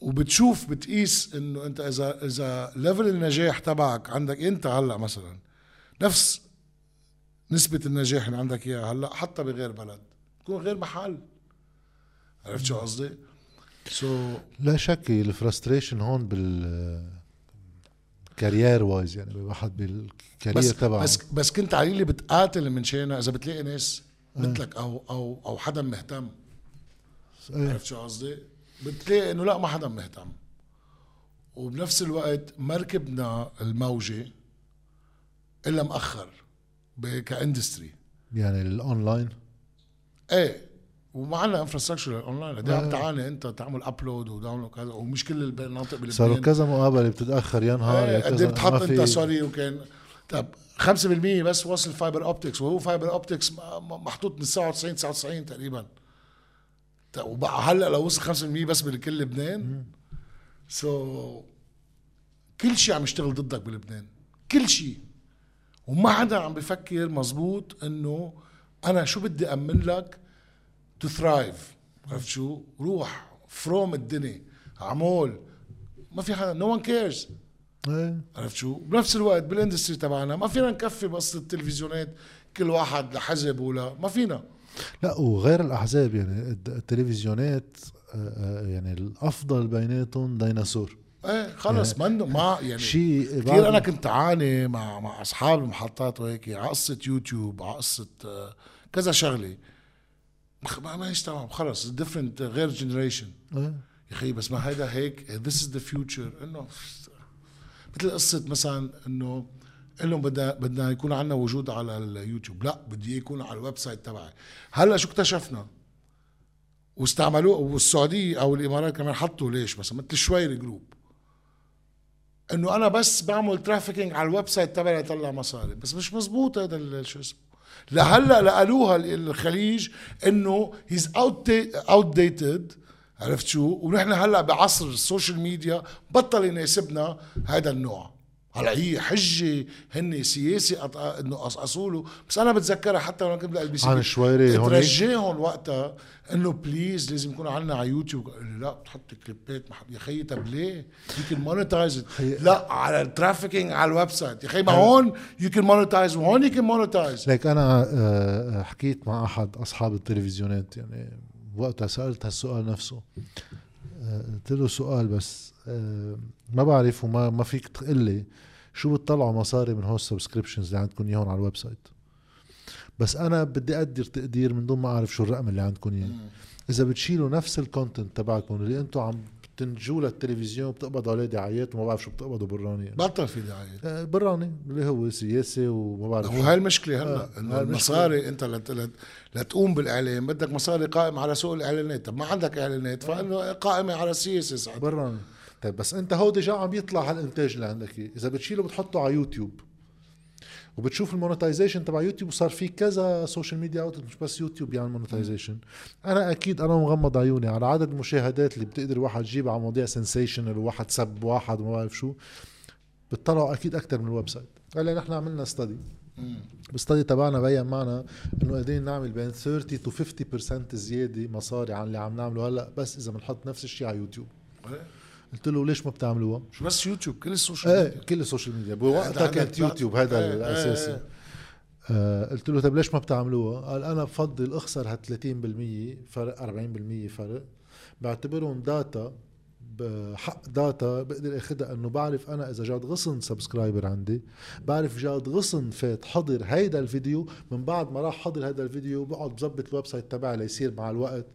[SPEAKER 2] وبتشوف بتقيس إنه أنت إذا إذا level النجاح تبعك عندك أنت هلأ مثلا نفس نسبة النجاح اللي عندك إياها هلأ حتى بغير بلد تكون غير محل عرفت شو قصدي؟ so,
[SPEAKER 1] لا شك ال frustration هون بال career wise يعني الواحد بال
[SPEAKER 2] career
[SPEAKER 1] تبعه
[SPEAKER 2] بس بس كنت علي اللي بتقاتل من شانها إذا بتلاقي ناس
[SPEAKER 1] آه.
[SPEAKER 2] مثلك أو أو أو حدا مهتم
[SPEAKER 1] إيه.
[SPEAKER 2] عرفت شو قصدي؟ بتلاقي إنه لا ما حدا مهتم وبنفس الوقت ما ركبنا الموجة إلا مأخر ك industry.
[SPEAKER 1] يعني الأونلاين؟
[SPEAKER 2] إيه ومعنا infrastructure online قد إيه. عم تعاني أنت تعمل upload و download كذا ومش كل المناطق بلبنان
[SPEAKER 1] صاروا كذا مقابلة بتتأخر يا نهار يا
[SPEAKER 2] إيه قد
[SPEAKER 1] كذا
[SPEAKER 2] إيه بتحط
[SPEAKER 1] أنت
[SPEAKER 2] سوري وكان طب 5% بس وصل fiber optics وهو fiber optics محطوط من 97 99 تقريبا. وبقى هلا لو وصل 5% بس بكل لبنان. so كل شيء عم يشتغل ضدك بلبنان. كل شيء. وما حدا عم بفكر مزبوط إنه أنا شو بدي أمن لك to thrive عرفت شو؟ روح from الدنيا. عمول. ما في حدا. no one
[SPEAKER 1] cares
[SPEAKER 2] عرفت شو؟ بنفس الوقت بال industry تبعنا ما فينا نكفي بس التلفزيونات كل واحد لحزب ولا ما فينا.
[SPEAKER 1] لا وغير الأحزاب يعني التلفزيونات آه، آه، يعني الأفضل بيناتهم ديناصور.
[SPEAKER 2] إيه خلص منه ما يعني
[SPEAKER 1] شيء
[SPEAKER 2] كثير أنا كنت أعاني مع مع أصحاب المحطات وهيك على قصة يوتيوب على قصة آه، كذا شغلة. ما ماهيش تمام خلص different غير generation
[SPEAKER 1] إيه.
[SPEAKER 2] يا أخي بس ما هيدا هيك this is the future إنه مثل قصة مثلا إنه لهم بدنا بدنا يكون عندنا وجود على اليوتيوب لا بدي يكون على ال website تبعي. هلأ شو اكتشفنا؟ واستعملوه والسعودية أو الإمارات كمان حطوا ليش؟ مثلا مثل الشويري جروب إنه أنا بس بعمل trafficking على ال website تبعي لطلع مصاري. بس مش مزبوط هذا شو اسمه. لهلأ لقالوها ال- الخليج إنه he's outdated عرفت شو؟ ونحن هلأ بعصر ال social media بطل يناسبنا هذا النوع. هلا هي حجة هن سياسي انه قصقصوا له بس أنا بتذكرها حتى لما كنت بالال بي سي
[SPEAKER 1] عن شويري هونيك؟
[SPEAKER 2] ترجيهم وقتها انه please لازم يكون عندنا على يوتيوب. لا بتحط clipات مح- يا خيي طب ليه؟ you can monetize لا على ال trafficking على ال website. يا خيي ما هون you can monetize وهون you can monetize
[SPEAKER 1] ليك أنا آه، حكيت مع أحد أصحاب التلفزيونات. يعني وقتها سألت هالسؤال نفسه. آه، قلت له سؤال بس. ما بعرف وما ما فيك تقول لي شو بتطلعوا مصاري من هول ال subscriptions اللي عندكم إياهم على ال website. بس أنا بدي أقدر تقدير من دون ما أعرف شو الرقم اللي عندكم إياه. إذا بتشيلوا نفس ال content تبعكم اللي أنتم عم بتنتجوه للتلفزيون بتقبضوا عليه دعايات وما بعرف شو بتقبضوا براني يعني.
[SPEAKER 2] بطل في دعاية.
[SPEAKER 1] آه، براني اللي هو سياسي وما بعرف.
[SPEAKER 2] وهي المشكلة هلا
[SPEAKER 1] آه، إنه.
[SPEAKER 2] المصاري أنت لت- لت- لتقوم بالإعلان بدك مصاري قائم على سوق الإعلانات. طب ما عندك إعلانات فإنه قائمة على السياسة
[SPEAKER 1] براني طيب بس انت هو déjà عم بيطلع هالإنتاج اللي عندك إذا بتشيله بتحطه على يوتيوب. وبتشوف ال monetization تبع يوتيوب وصار في كذا social media outlet مش بس يوتيوب بيعمل monetization أنا أكيد أنا مغمض عيوني على عدد المشاهدات اللي بتقدر واحد يجيب على مواضيع sensational وواحد سب واحد وما بعرف شو. بتطلعوا أكيد أكثر من ال website هلأ نحن عملنا study بال study تبعنا بين معنا إنه قادرين نعمل بين 30 تو 50% زيادة مصاري عن اللي عم نعمله هلأ بس إذا بنحط نفس الشيء على يوتيوب. قلت له ليش ما بتعملوها؟
[SPEAKER 2] مش بس يوتيوب كل ال
[SPEAKER 1] social إيه
[SPEAKER 2] ميديا
[SPEAKER 1] كل ال social media بوقتها
[SPEAKER 2] عندك
[SPEAKER 1] كانت يوتيوب هذا
[SPEAKER 2] إيه،
[SPEAKER 1] الأساسي
[SPEAKER 2] إيه.
[SPEAKER 1] آه قلت له طيب ليش ما بتعملوها؟ قال أنا بفضل أخسر ها 30% فرق 40% فرق بعتبرهم data بحق data بقدر أخدها إنه بعرف أنا إذا جاد غصن subscriber عندي بعرف جاد غصن فات حضر هيدا الفيديو من بعد ما راح حضر هيدا الفيديو بقعد بظبط ال website تبعي ليصير مع الوقت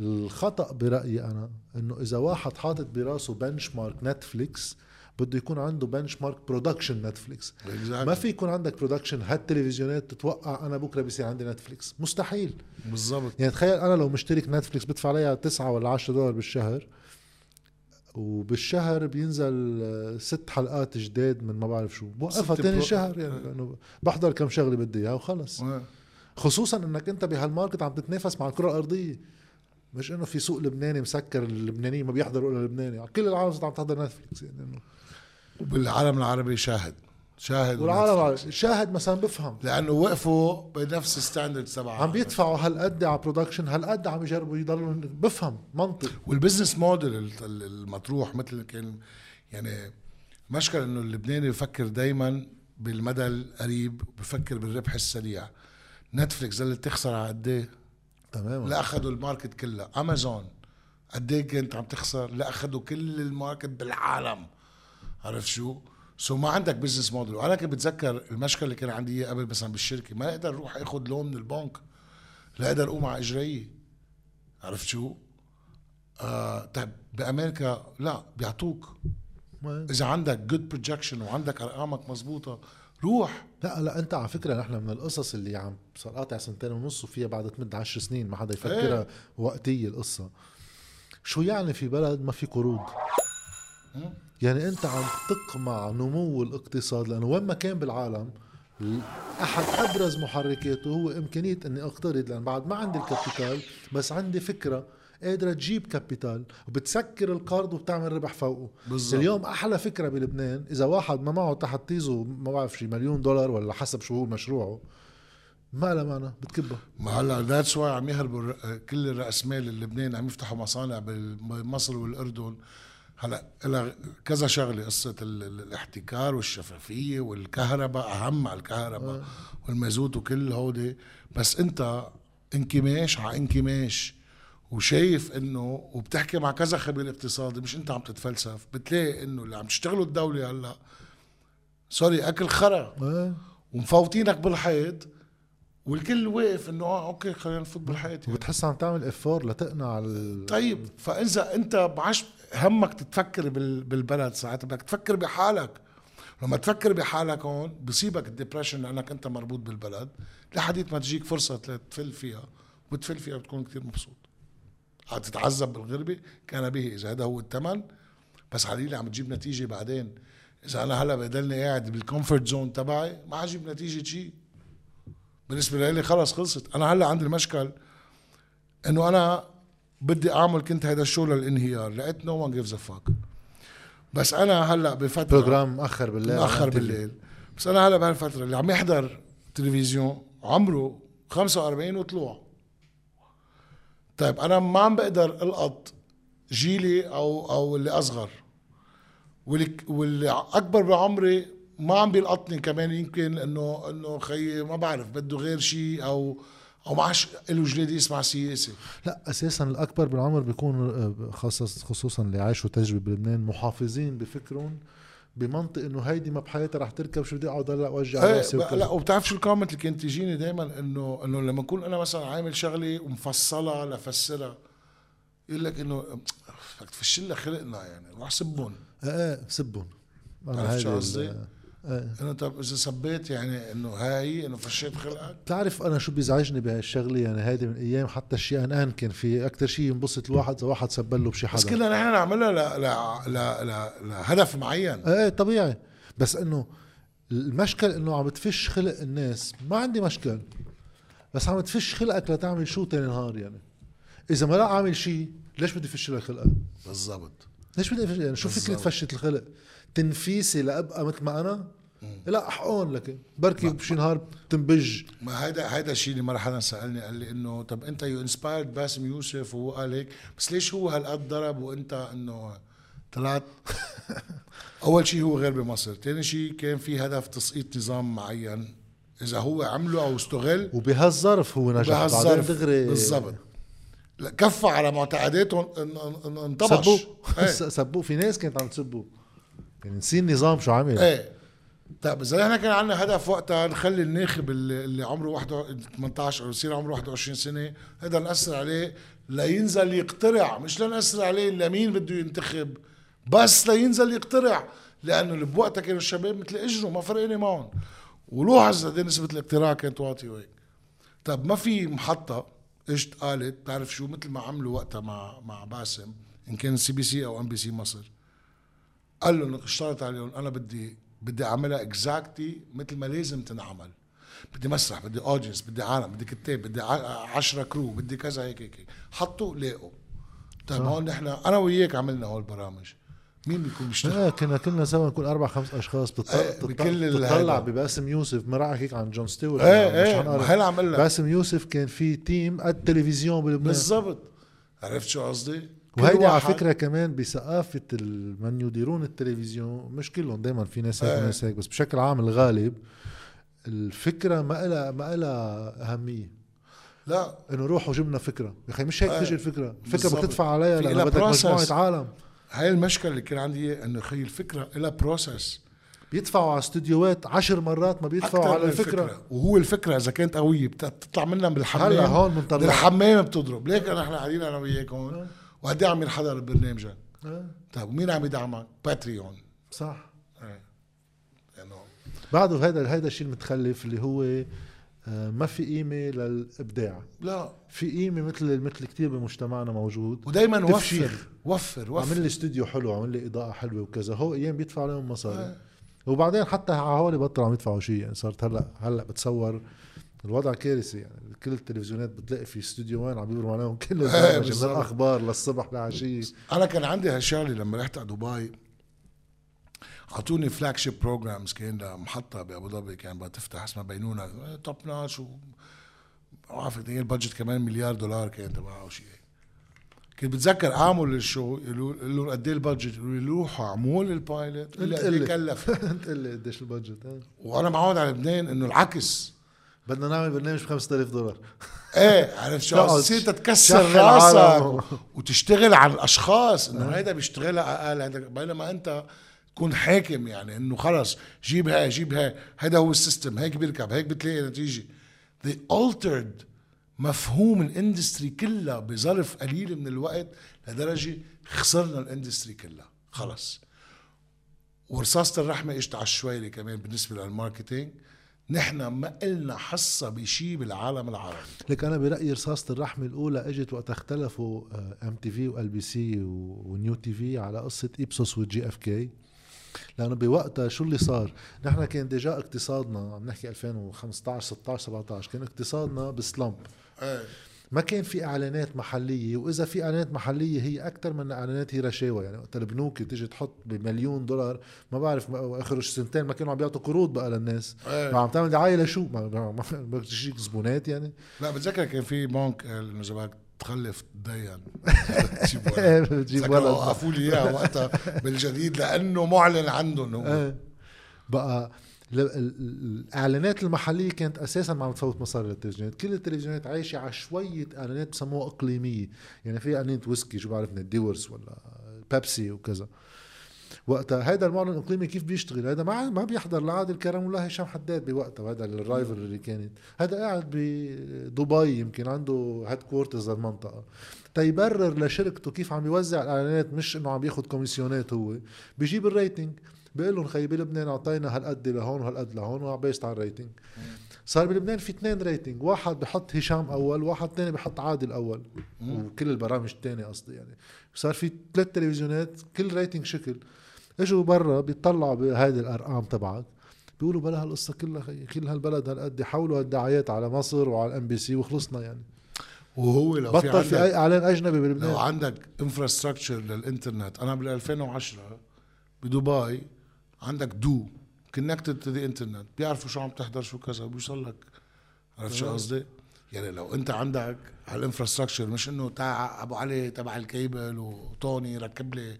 [SPEAKER 1] الخطأ برأيي أنا إنه إذا واحد حاطط براسه benchmark نتفليكس بده يكون عنده benchmark production نتفليكس ما في يكون عندك production هالتلفزيونات تتوقع أنا بكرة بصير عندي نتفليكس مستحيل.
[SPEAKER 2] بالضبط.
[SPEAKER 1] يعني تخيل أنا لو مشترك نتفليكس بدفع عليها 9 ولا 10 دولار بالشهر وبالشهر بينزل آه، ست حلقات جداد من ما بعرف شو. بوقفها تاني
[SPEAKER 2] برو-
[SPEAKER 1] شهر يعني لأنه بحضر كم شغلة بدي إياها وخلص.
[SPEAKER 2] إيه.
[SPEAKER 1] خصوصا إنك أنت بهال market عم تتنافس مع الكرة الأرضية. مش إنه في سوق لبناني مسكر اللبنانيين ما بيحضروا إلا لبناني. كل العالم صارت عم تحضر نتفليكس يعني. انه
[SPEAKER 2] وبالعالم العربي شاهد. شاهد
[SPEAKER 1] والعالم
[SPEAKER 2] ونتفليكس.
[SPEAKER 1] شاهد مثلا بفهم.
[SPEAKER 2] لأنه وقفوا بنفس ال standards تبعها
[SPEAKER 1] عم بيدفعوا هالقد على production هالقد عم يجربوا يضلوا بفهم منطق.
[SPEAKER 2] وال business model ال- ال- المطروح مثل كان يعني مشكلة إنه اللبناني بفكر دايما بالمدى القريب بفكر بالربح السريع. نتفليكس ظلت تخسر على قد إيه؟
[SPEAKER 1] تماما.
[SPEAKER 2] لا اخذوا ال market كلها أمازون قد إيه كانت عم تخسر لا اخذوا كل ال market بالعالم. عرفت شو؟ so ما عندك business model وأنا كنت بتذكر المشكلة اللي كان عندي اياه قبل مثلا بالشركة. ما أقدر أروح أخذ loan من البنك. لا أقدر أقوم على اجري عرفت شو؟ آه طيب بأمريكا لا بيعطوك. إذا عندك good projection وعندك أرقامك مزبوطه روح.
[SPEAKER 1] لا لا انت على فكرة نحن من القصص اللي عم صار قاطع سنتين ونص وفيها بعد تمد عشر سنين ما حدا يفكرها
[SPEAKER 2] إيه.
[SPEAKER 1] وقتية القصة. شو يعني في بلد ما في قروض يعني انت عم تقمع نمو الاقتصاد لأنه وين ما كان بالعالم ال- أحد أبرز محركاته هو إمكانية إني أقترض لأن بعد ما عندي ال capital بس عندي فكرة قادرة تجيب capital وبتسكر القرض وبتعمل ربح فوقه.
[SPEAKER 2] بالظبط.
[SPEAKER 1] اليوم أحلى فكرة بلبنان إذا واحد ما معه تحت تيزو ما بعرف شي مليون دولار ولا حسب شو هو مشروعه ما لها معنى بتكبها
[SPEAKER 2] ما هلا that's why عم يهربوا كل الرأس مال اللبنان عم يفتحوا مصانع بمصر والأردن. هلا لها كذا شغلة قصة ال- ال- الاحتكار والشفافية والكهرباء أهم على الكهرباء والمازوت وكل هودي. بس أنت انكماش على انكماش. وشايف إنه وبتحكي مع كذا خبير اقتصادي مش أنت عم تتفلسف بتلاقي إنه اللي عم تشتغلوا الدولة هلأ سوري أكل خرا
[SPEAKER 1] آه.
[SPEAKER 2] ومفوتينك بالحيط والكل واقف إنه آه okay خلينا نفوت بالحيط يعني.
[SPEAKER 1] وبتحس عم تعمل effort لتقنع ال...
[SPEAKER 2] طيب فإذا أنت بعش همك تتفكر بال- بالبلد ساعتها بدك تفكر بحالك لما تفكر بحالك هون بصيبك ال depression لأنك أنت مربوط بالبلد لحديت ما تجيك فرصة تفل فيها وتفل فيها بتكون كتير مبسوط تتعذب بالغربه كان به إذا هذا هو الثمن بس علي عم تجيب نتيجة بعدين. إذا أنا هلا بضلني قاعد بال comfort zone تبعي ما حجيب نتيجة شيء بالنسبة لي خلص خلصت. أنا هلا عندي المشكل إنه أنا بدي أعمل كنت هذا ال show للانهيار. لقيت no one gives a fuck بس أنا هلا بفتره
[SPEAKER 1] program مأخر بالليل
[SPEAKER 2] مأخر. بالليل. بس أنا هلا بهالفترة اللي عم يحضر تلفزيون عمره 45 وطلوع. طيب أنا ما عم بقدر ألقط جيلي أو أو اللي أصغر. واللي واللي أكبر بعمري ما عم بيلقطني كمان يمكن إنه إنه خيي ما بعرف بده غير شيء أو أو ما عادش له جلد يسمع سياسة.
[SPEAKER 1] لا أساسا الأكبر بالعمر بيكون آه، خصوص خصوصا اللي عاشوا تجربة بلبنان محافظين بفكرهم بمنطق إنه هيدي ما بحياتي رح تركب شو بدي أقعد هلأ اوجع
[SPEAKER 2] إيه
[SPEAKER 1] راسي.
[SPEAKER 2] لا وبتعرف شو ال comment اللي كانت تجيني دائما انه إنه لما أكون أنا مثلا عامل شغله ومفصله لفسرها يقول لك إنه بدك تفشل خلقنا يعني روح سبهم
[SPEAKER 1] إيه إيه سبهم
[SPEAKER 2] عرفت شو قصدي؟
[SPEAKER 1] إيه.
[SPEAKER 2] انه طب إذا سبيت يعني إنه هاي إنه فشيت خلقك؟
[SPEAKER 1] بتعرف أنا شو بيزعجني بهالشغلة؟ يعني هيدي من أيام حتى الشي ان ان كان في أكثر شيء ينبسط الواحد إذا واحد سبل له بشي
[SPEAKER 2] بس
[SPEAKER 1] حدا.
[SPEAKER 2] كنا نحن نعملها ل... ل... ل... ل... لهدف معين.
[SPEAKER 1] إيه طبيعي. بس إنه المشكل إنه عم تفش خلق الناس. ما عندي مشكل. بس عم تفش خلقك لتعمل شو تاني نهار يعني. إذا ما لا عامل شيء ليش بدي فش لك خلقك؟
[SPEAKER 2] بالضبط.
[SPEAKER 1] ليش بدي فش؟ يعني شو
[SPEAKER 2] فكرة.
[SPEAKER 1] فشة الخلق؟ تنفيسي لأبقى مثل ما أنا؟ لا حقون لك. بركي بشي نهار بتنبج.
[SPEAKER 2] ما هيدا هيدا الشيء اللي مرة حدا سألني قال لي إنه طب أنت you inspired باسم يوسف وهو قال هيك بس ليش هو هالقد ضرب وأنت إنه طلعت؟ أول شيء هو غير بمصر. ثاني شيء كان في هدف تسقيط نظام معين. إذا هو عمله أو استغل
[SPEAKER 1] وبهالظرف هو نجح. بعدين
[SPEAKER 2] بهالظرف
[SPEAKER 1] دغري
[SPEAKER 2] بالضبط. كفى على معتقداتهم إن- إن- إن- انطبش.
[SPEAKER 1] سبوه.
[SPEAKER 2] إيه.
[SPEAKER 1] سبوه. في ناس كانت عم تسبوه. يعني نسي النظام شو عمل
[SPEAKER 2] إيه. طيب إذا إحنا كان عندنا هدف وقتها نخلي الناخب اللي, اللي عمره واحد 18 أو يصير عمره 21 سنة هذا نأثر عليه لينزل يقترع مش لنأثر عليه لمين بده ينتخب بس لينزل يقترع لأنه بوقتها كانوا الشباب مثل إجروا ما فرقني معهم. ولاحظ قد نسبة الاقتراع كانت واطية وهيك طب ما في محطة اجت قالت؟ بتعرف شو؟ مثل ما عملوا وقتها مع مع باسم إن كان سي بي سي أو إم بي سي مصر. قال له انك اشترط عليهم أنا بدي بدي اعملها exactly مثل ما لازم تنعمل. بدي مسرح بدي audience بدي عالم بدي كتاب بدي ع- عشرة crew بدي كذا هيك هيك. حطوا لاقوا طيب هون نحن أنا وياك عملنا هول البرامج مين بيكون بيشتغل؟
[SPEAKER 1] إيه كنا كلنا سوا نكون أربع خمس أشخاص بتطلع
[SPEAKER 2] إيه، بكل
[SPEAKER 1] بتطلع. بباسم يوسف. ما راح هيك عن جون ستيوارت
[SPEAKER 2] إيه
[SPEAKER 1] مش إيه.
[SPEAKER 2] ما هلا عم
[SPEAKER 1] باسم يوسف كان في team قد تلفزيون بلبنان.
[SPEAKER 2] بالضبط. عرفت شو قصدي؟
[SPEAKER 1] وهيدي على فكرة كمان بثقافة من يديرون التلفزيون مش كلهم دائما في ناس هيك
[SPEAKER 2] إيه.
[SPEAKER 1] وناس هيك بس بشكل عام الغالب الفكرة ما لها ما لها أهمية.
[SPEAKER 2] لا.
[SPEAKER 1] إنه روحوا جبنا فكرة. يا أخي مش هيك
[SPEAKER 2] إيه.
[SPEAKER 1] تجي الفكرة. فكره
[SPEAKER 2] بالضبط.
[SPEAKER 1] بدك تدفع عليها
[SPEAKER 2] لأنه
[SPEAKER 1] بدك. مجموعة عالم.
[SPEAKER 2] هاي المشكلة اللي كان عندي إنه خي الفكرة لها process
[SPEAKER 1] بيدفعوا على استوديوهات عشر مرات ما بيدفعوا على
[SPEAKER 2] من
[SPEAKER 1] الفكرة.
[SPEAKER 2] وهو الفكرة إذا كانت قوية بتطلع منها بالحمام
[SPEAKER 1] هلأ هون بنطلع
[SPEAKER 2] بالحمام بتضرب. ليك نحن قاعدين أنا وياك هون. وقد إيه عم ينحضر برنامجك
[SPEAKER 1] آه،
[SPEAKER 2] طيب ومين عم يدعمك؟ Patreon.
[SPEAKER 1] صح.
[SPEAKER 2] إيه. يعني
[SPEAKER 1] بعده هيدا هيدا الشيء المتخلف اللي هو آه، ما في قيمة للإبداع.
[SPEAKER 2] لا.
[SPEAKER 1] في قيمة مثل مثل كثير بمجتمعنا موجود.
[SPEAKER 2] ودائما. وفر. وفر وفر.
[SPEAKER 1] عمل لي استوديو حلو عمل لي إضاءة حلوة وكذا. هو أيام بيدفع عليهم مصاري.
[SPEAKER 2] آه.
[SPEAKER 1] وبعدين حتى على هول بطلوا عم يدفعوا شيء. يعني صارت هلأ هلأ بتصور الوضع كارثي يعني. كل التلفزيونات بتلاقي في استوديو وين عم بيقولوا عليهم كل
[SPEAKER 2] إيه،
[SPEAKER 1] من. الأخبار للصبح لعشية.
[SPEAKER 2] أنا كان عندي هالشغلة لما رحت على دبي أعطوني flagship programs كان محطة بأبو ظبي كان بدها تفتح اسمها بينونة. top notch و عرفت هي ال budget كمان مليار دولار كان تبعها أو شيء. كنت بتذكر اعمل ال show يقولوا يقولوا قد إيه ال budget؟ يقولوا لي روحوا اعملوا لي ال pilot قول لي قد
[SPEAKER 1] إيه
[SPEAKER 2] كلف
[SPEAKER 1] انت قل لي قديش ال budget؟
[SPEAKER 2] وأنا معود على لبنان إنه العكس.
[SPEAKER 1] بدنا نعمل برنامج ب 5000 دولار.
[SPEAKER 2] إيه عرفت شو؟ قصدي؟ تتكسر
[SPEAKER 1] عالم.
[SPEAKER 2] راسك وتشتغل على الأشخاص إنه هيدا بيشتغلها أقل. هيدا بينما أنت تكون حاكم يعني إنه خلص جيب هاي جيب هاي. هيدا هو ال system هيك بيركب هيك بتلاقي نتيجة. They altered مفهوم ال industry كلها بظرف قليل من الوقت لدرجة خسرنا ال industry كلها. خلص. ورصاصة الرحمة اجت على الشويري كمان بالنسبة لل marketing. نحن ما إلنا حصة بشيء بالعالم العربي.
[SPEAKER 1] لك أنا برأيي رصاصة الرحمة الأولى إجت وقت اختلفوا MTV و LBC و New TV على قصة Ipsos وال GfK لأنه بوقتها شو اللي صار؟ نحن كان déjà اقتصادنا عم نحكي 2015 16 17 كان اقتصادنا ب
[SPEAKER 2] slump إيه.
[SPEAKER 1] ما كان في إعلانات محلية وإذا في إعلانات محلية هي أكثر من إعلانات هي رشاوى. يعني وقت البنوك تيجي تحط بمليون دولار ما بعرف آخر سنتين ما كانوا عم بيعطوا قروض بقى للناس.
[SPEAKER 2] إيه.
[SPEAKER 1] ما عم تعمل دعايه لشو ما بتجيك زبونات يعني.
[SPEAKER 2] لا بتذكر كان في بنك بدك تخلف تدين تجيب ولد.
[SPEAKER 1] إيه، بتجيب
[SPEAKER 2] وقفوا لي إياها وقتها بالجديد لأنه معلن عندهم هو.
[SPEAKER 1] إيه. بقى الإعلانات المحلية كانت أساسا ما عم تفوت مصاري للتلفزيونات. كل التلفزيونات عايشة على شوية إعلانات بسموها إقليمية. يعني في إعلانات ويسكي شو بعرفنا Dewar's ولا بيبسي وكذا. وقتها هيدا المعلن الإقليمي كيف بيشتغل؟ هذا ما ما بيحضر لا عادل كرم ولا هشام حداد بوقتها وهذا ال rivalry اللي كانت. هذا قاعد بدبي يمكن عنده headquarters للمنطقه تيبرر لشركته كيف عم يوزع الإعلانات مش إنه عم ياخذ كوميسيونات هو. بيجيب ال rating بيقول لهم خيي بلبنان أعطينا هالقد لهون وهالقد لهون و based على ال rating صار بلبنان في اثنين rating واحد بحط هشام أول واحد ثاني بحط عادل أول. وكل البرامج الثانية قصدي يعني. صار في ثلاث تلفزيونات كل rating شكل. إجوا برا بيطلعوا بهذه الأرقام تبعك. بيقولوا بلا هالقصة كلها خيي كل هالبلد هالقد يحولوا هالدعايات على مصر وعلى ال MBC وخلصنا يعني.
[SPEAKER 2] وهو لو في
[SPEAKER 1] بطل في
[SPEAKER 2] عندك
[SPEAKER 1] اي إعلان أجنبي
[SPEAKER 2] لو
[SPEAKER 1] بلبنان
[SPEAKER 2] عندك infrastructure للإنترنت. أنا بال 2010 بدبي عندك du connected to the internet بيعرفوا شو عم تحضر شو كذا بيوصل لك. عرفت شو قصدي؟ يعني لو انت عندك هال infrastructure مش انه تاع ابو علي تبع الكيبل وطوني ركب لي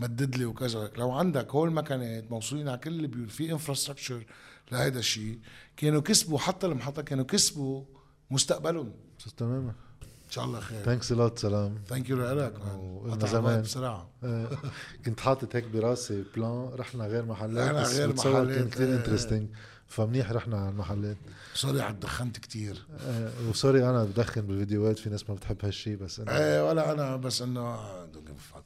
[SPEAKER 2] مدد لي وكذا. لو عندك هول المكانات موصولين على كل البيوت في infrastructure لهيدا الشيء كانوا كسبوا حتى المحطة كانوا كسبوا مستقبلهم.
[SPEAKER 1] تماما.
[SPEAKER 2] إن شاء الله خير.
[SPEAKER 1] thanks a lot سلام.
[SPEAKER 2] thank you لك
[SPEAKER 1] وقلنا زمان.
[SPEAKER 2] بسرعة.
[SPEAKER 1] آه، كنت حاطط هيك براسي plan رحنا غير محلات
[SPEAKER 2] رحنا غير محلات
[SPEAKER 1] كان كثير interesting فمنيح رحنا على المحلات.
[SPEAKER 2] sorry عاد دخنت كثير
[SPEAKER 1] آه، و sorry أنا بدخن بالفيديوهات في ناس ما بتحب هالشيء بس أنا
[SPEAKER 2] إيه ولا أنا بس إنه دونت جيف فاك